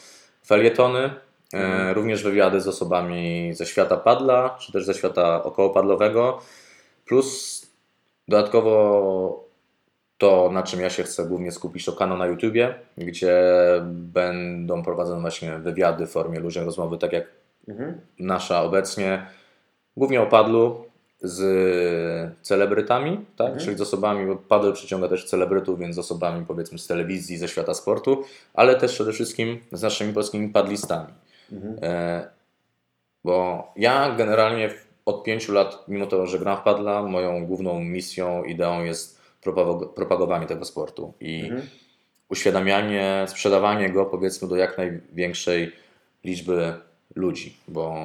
felietony, e, również wywiady z osobami ze świata padla, czy też ze świata okołopadlowego, plus dodatkowo to, na czym ja się chcę głównie skupić, to kanał na YouTubie, gdzie będą prowadzone właśnie wywiady w formie luźnej rozmowy, tak jak Mhm. nasza obecnie, głównie o padlu z celebrytami, tak? Mhm. czyli z osobami, bo padel przyciąga też celebrytów, więc z osobami powiedzmy z telewizji, ze świata sportu, ale też przede wszystkim z naszymi polskimi padlistami. Mhm. E, bo ja generalnie od pięciu lat, mimo to, że gram w padla, moją główną misją, ideą jest propagowanie tego sportu i Mhm. uświadamianie, sprzedawanie go powiedzmy do jak największej liczby ludzi, bo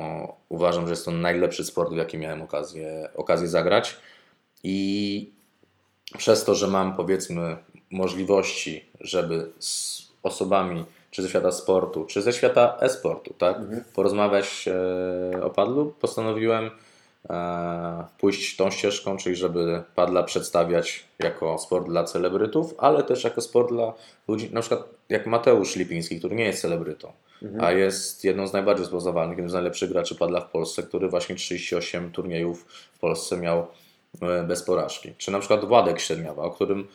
uważam, że jest to najlepszy sport, w jaki miałem okazję, okazję zagrać i przez to, że mam powiedzmy możliwości, żeby z osobami czy ze świata sportu, czy ze świata e-sportu, tak, Mhm. porozmawiać o padlu, postanowiłem pójść tą ścieżką, czyli żeby padla przedstawiać jako sport dla celebrytów, ale też jako sport dla ludzi, na przykład jak Mateusz Lipiński, który nie jest celebrytą, Mhm. a jest jedną z najbardziej rozpoznawalnych, jednym z najlepszych graczy padla w Polsce, który właśnie 38 turniejów w Polsce miał e, bez porażki. Czy na przykład Władek Średniawa, o którym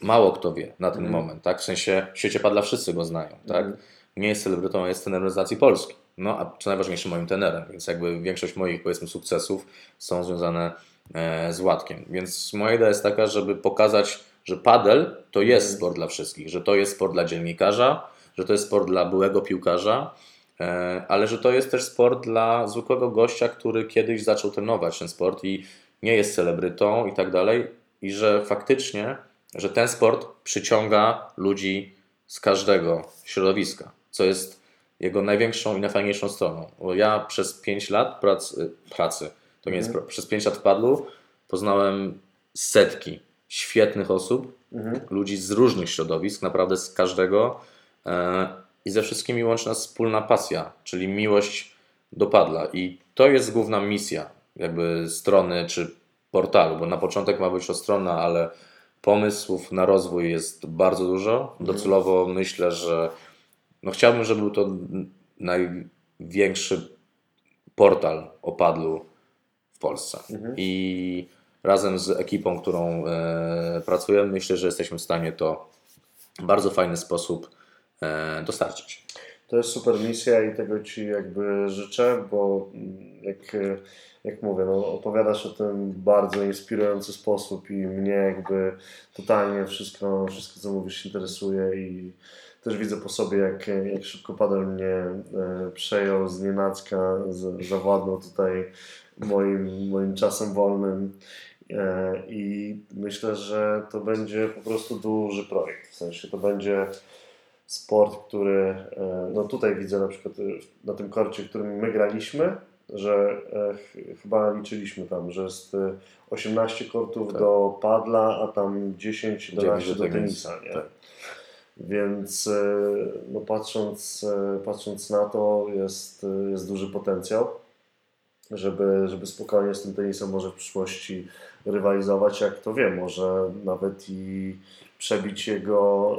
mało kto wie na ten moment, tak? W sensie w świecie padla wszyscy go znają, tak? Mhm. Nie jest celebrytą, a jest trenerem reprezentacji Polski. No, a co najważniejsze, moim trenerem, więc jakby większość moich, powiedzmy, sukcesów są związane e, z Władkiem. Więc moja idea jest taka, żeby pokazać, że padel to jest sport dla wszystkich, że to jest sport dla dziennikarza, że to jest sport dla byłego piłkarza, e, ale że to jest też sport dla zwykłego gościa, który kiedyś zaczął trenować ten sport i nie jest celebrytą i tak dalej i że faktycznie, że ten sport przyciąga ludzi z każdego środowiska, co jest jego największą i najfajniejszą stroną. Bo ja przez 5 lat pracy, pracy to nie jest, pra- przez 5 lat w padlu poznałem setki świetnych osób, Mhm. ludzi z różnych środowisk, naprawdę z każdego e, i ze wszystkimi łączy nas wspólna pasja, czyli miłość do padla i to jest główna misja jakby strony czy portalu, bo na początek ma być to strona, ale pomysłów na rozwój jest bardzo dużo. Docelowo myślę, że no chciałbym, żeby był to największy portal o padlu w Polsce. I razem z ekipą, którą e, pracujemy, myślę, że jesteśmy w stanie to w bardzo fajny sposób e, dostarczyć. To jest super misja i tego Ci jakby życzę, bo mm, jak, jak mówię, no, opowiadasz o tym w bardzo inspirujący sposób i mnie jakby totalnie wszystko, wszystko co mówisz interesuje i też widzę po sobie, jak, jak szybko padel mnie e, przejął z nienacka, zawładnął tutaj moim, moim czasem wolnym. E, I myślę, że to będzie po prostu duży projekt. W sensie to będzie sport, który e, no tutaj widzę na przykład na tym korcie, którym my graliśmy, że ch- chyba liczyliśmy tam, że jest e, 18 kortów Tak. do padla, a tam 10, 11 do do tenisa. Nie? Tak. Więc e, no patrząc, e, patrząc na to jest, e, jest duży potencjał, żeby, żeby spokojnie z tym tenisem może w przyszłości rywalizować, jak to wiem, może nawet i przebić jego,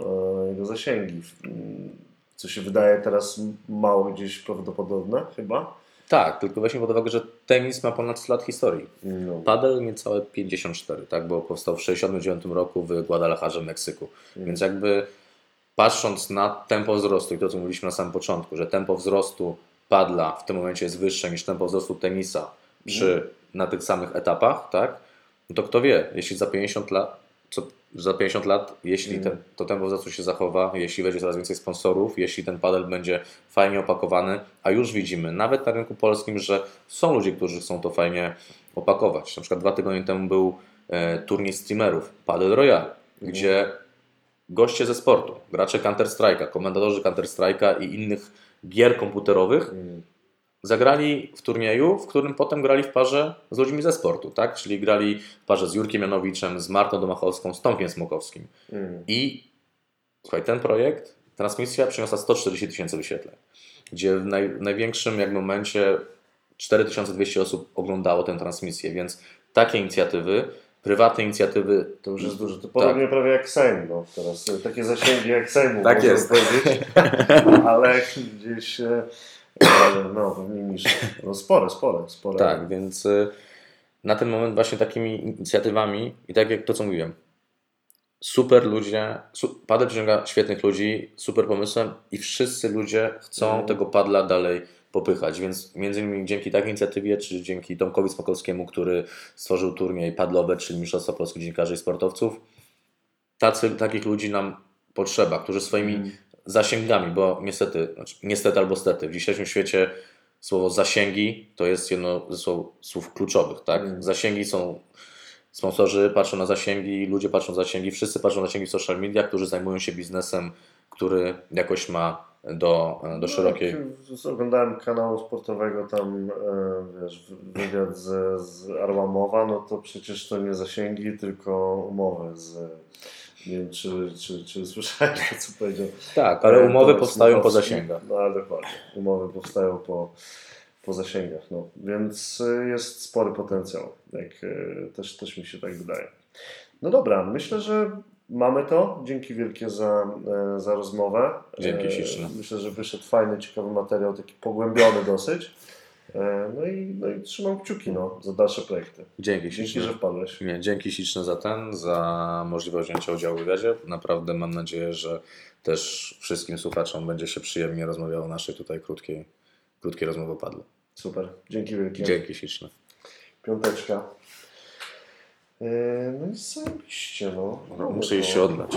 jego zasięgi. Mm, Co się wydaje teraz mało gdzieś prawdopodobne chyba. Tak, tylko weźmy pod uwagę, że tenis ma ponad 100 lat historii. No. Padel niecałe 54, tak, bo powstał w 69 roku w Guadalajarze, Meksyku. Więc jakby patrząc na tempo wzrostu i to, co mówiliśmy na samym początku, że tempo wzrostu padla w tym momencie jest wyższe niż tempo wzrostu tenisa przy, na tych samych etapach, tak, no to kto wie, jeśli za 50 lat, co, za 50 lat, jeśli Mhm. to tempo wzrostu się zachowa, jeśli będzie coraz więcej sponsorów, jeśli ten padel będzie fajnie opakowany, a już widzimy, nawet na rynku polskim, że są ludzie, którzy chcą to fajnie opakować. Na przykład dwa tygodnie temu był e, turniej streamerów, Padel Royale, gdzie goście ze sportu, gracze Counter-Strike'a, komendatorzy Counter-Strike'a i innych gier komputerowych Mm. zagrali w turnieju, w którym potem grali w parze z ludźmi ze sportu, tak? Czyli grali w parze z Jurkiem Janowiczem, z Martą Domachowską, z Tomkiem Smokowskim. Mm. I słuchaj, ten projekt, transmisja przyniosła 140 tysięcy wyświetleń, gdzie w naj, największym jak momencie 4200 osób oglądało tę transmisję, więc takie inicjatywy, prywatne inicjatywy To już jest dużo. To podobnie prawie jak Sejm. No, teraz e, takie zasięgi jak Sejmu Tak można jest. powiedzieć. Ale gdzieś e, e, no pewnie niż no, spore, spore, spore. Tak, więc y, na ten moment właśnie takimi inicjatywami i tak jak to, co mówiłem, super ludzie, su, padel przyciąga świetnych ludzi, super pomysłem i wszyscy ludzie chcą Mhm. tego padla dalej popychać, więc między innymi dzięki takiej inicjatywie, czy dzięki Tomkowi Smokowskiemu, który stworzył turniej padlowe, czyli Mistrzostwa Polskich Dziennikarzy i Sportowców, tacy, takich ludzi nam potrzeba, którzy swoimi Mhm. zasięgami, bo niestety, znaczy niestety albo stety, w dzisiejszym świecie słowo zasięgi to jest jedno ze słów, słów kluczowych, tak? Mm. Zasięgi są, sponsorzy patrzą na zasięgi, ludzie patrzą na zasięgi, wszyscy patrzą na zasięgi w social media, którzy zajmują się biznesem, który jakoś ma do, do szerokiej... No, jak oglądałem kanału sportowego, tam e, wiesz, wywiad z, z Arłamowa, no to przecież to nie zasięgi, tylko umowy z... Nie wiem, czy, czy, czy słyszałeś, co powiedział. Tak, ale E, umowy Tomek powstają po zasięgach. No ale dokładnie, umowy powstają po, po zasięgach, no. Więc y, jest spory potencjał, jak też, też mi się tak wydaje. No dobra, myślę, że mamy to. Dzięki wielkie za, e, za rozmowę. Dzięki E, śliczne. Myślę, że wyszedł fajny, ciekawy materiał, taki pogłębiony dosyć. E, No i, no i trzymam kciuki no, za dalsze projekty. Dzięki Dzięki, śliczne. że wpadłeś. Nie, dzięki śliczne za ten, za możliwość wzięcia udziału w wywiadzie. Naprawdę mam nadzieję, że też wszystkim słuchaczom będzie się przyjemnie rozmawiało o naszej tutaj krótkiej, krótkiej rozmowie padło. Super, dzięki wielkie. Dzięki śliczne. Piąteczka. E, No i zajebiście, no. Muszę iść się odlać.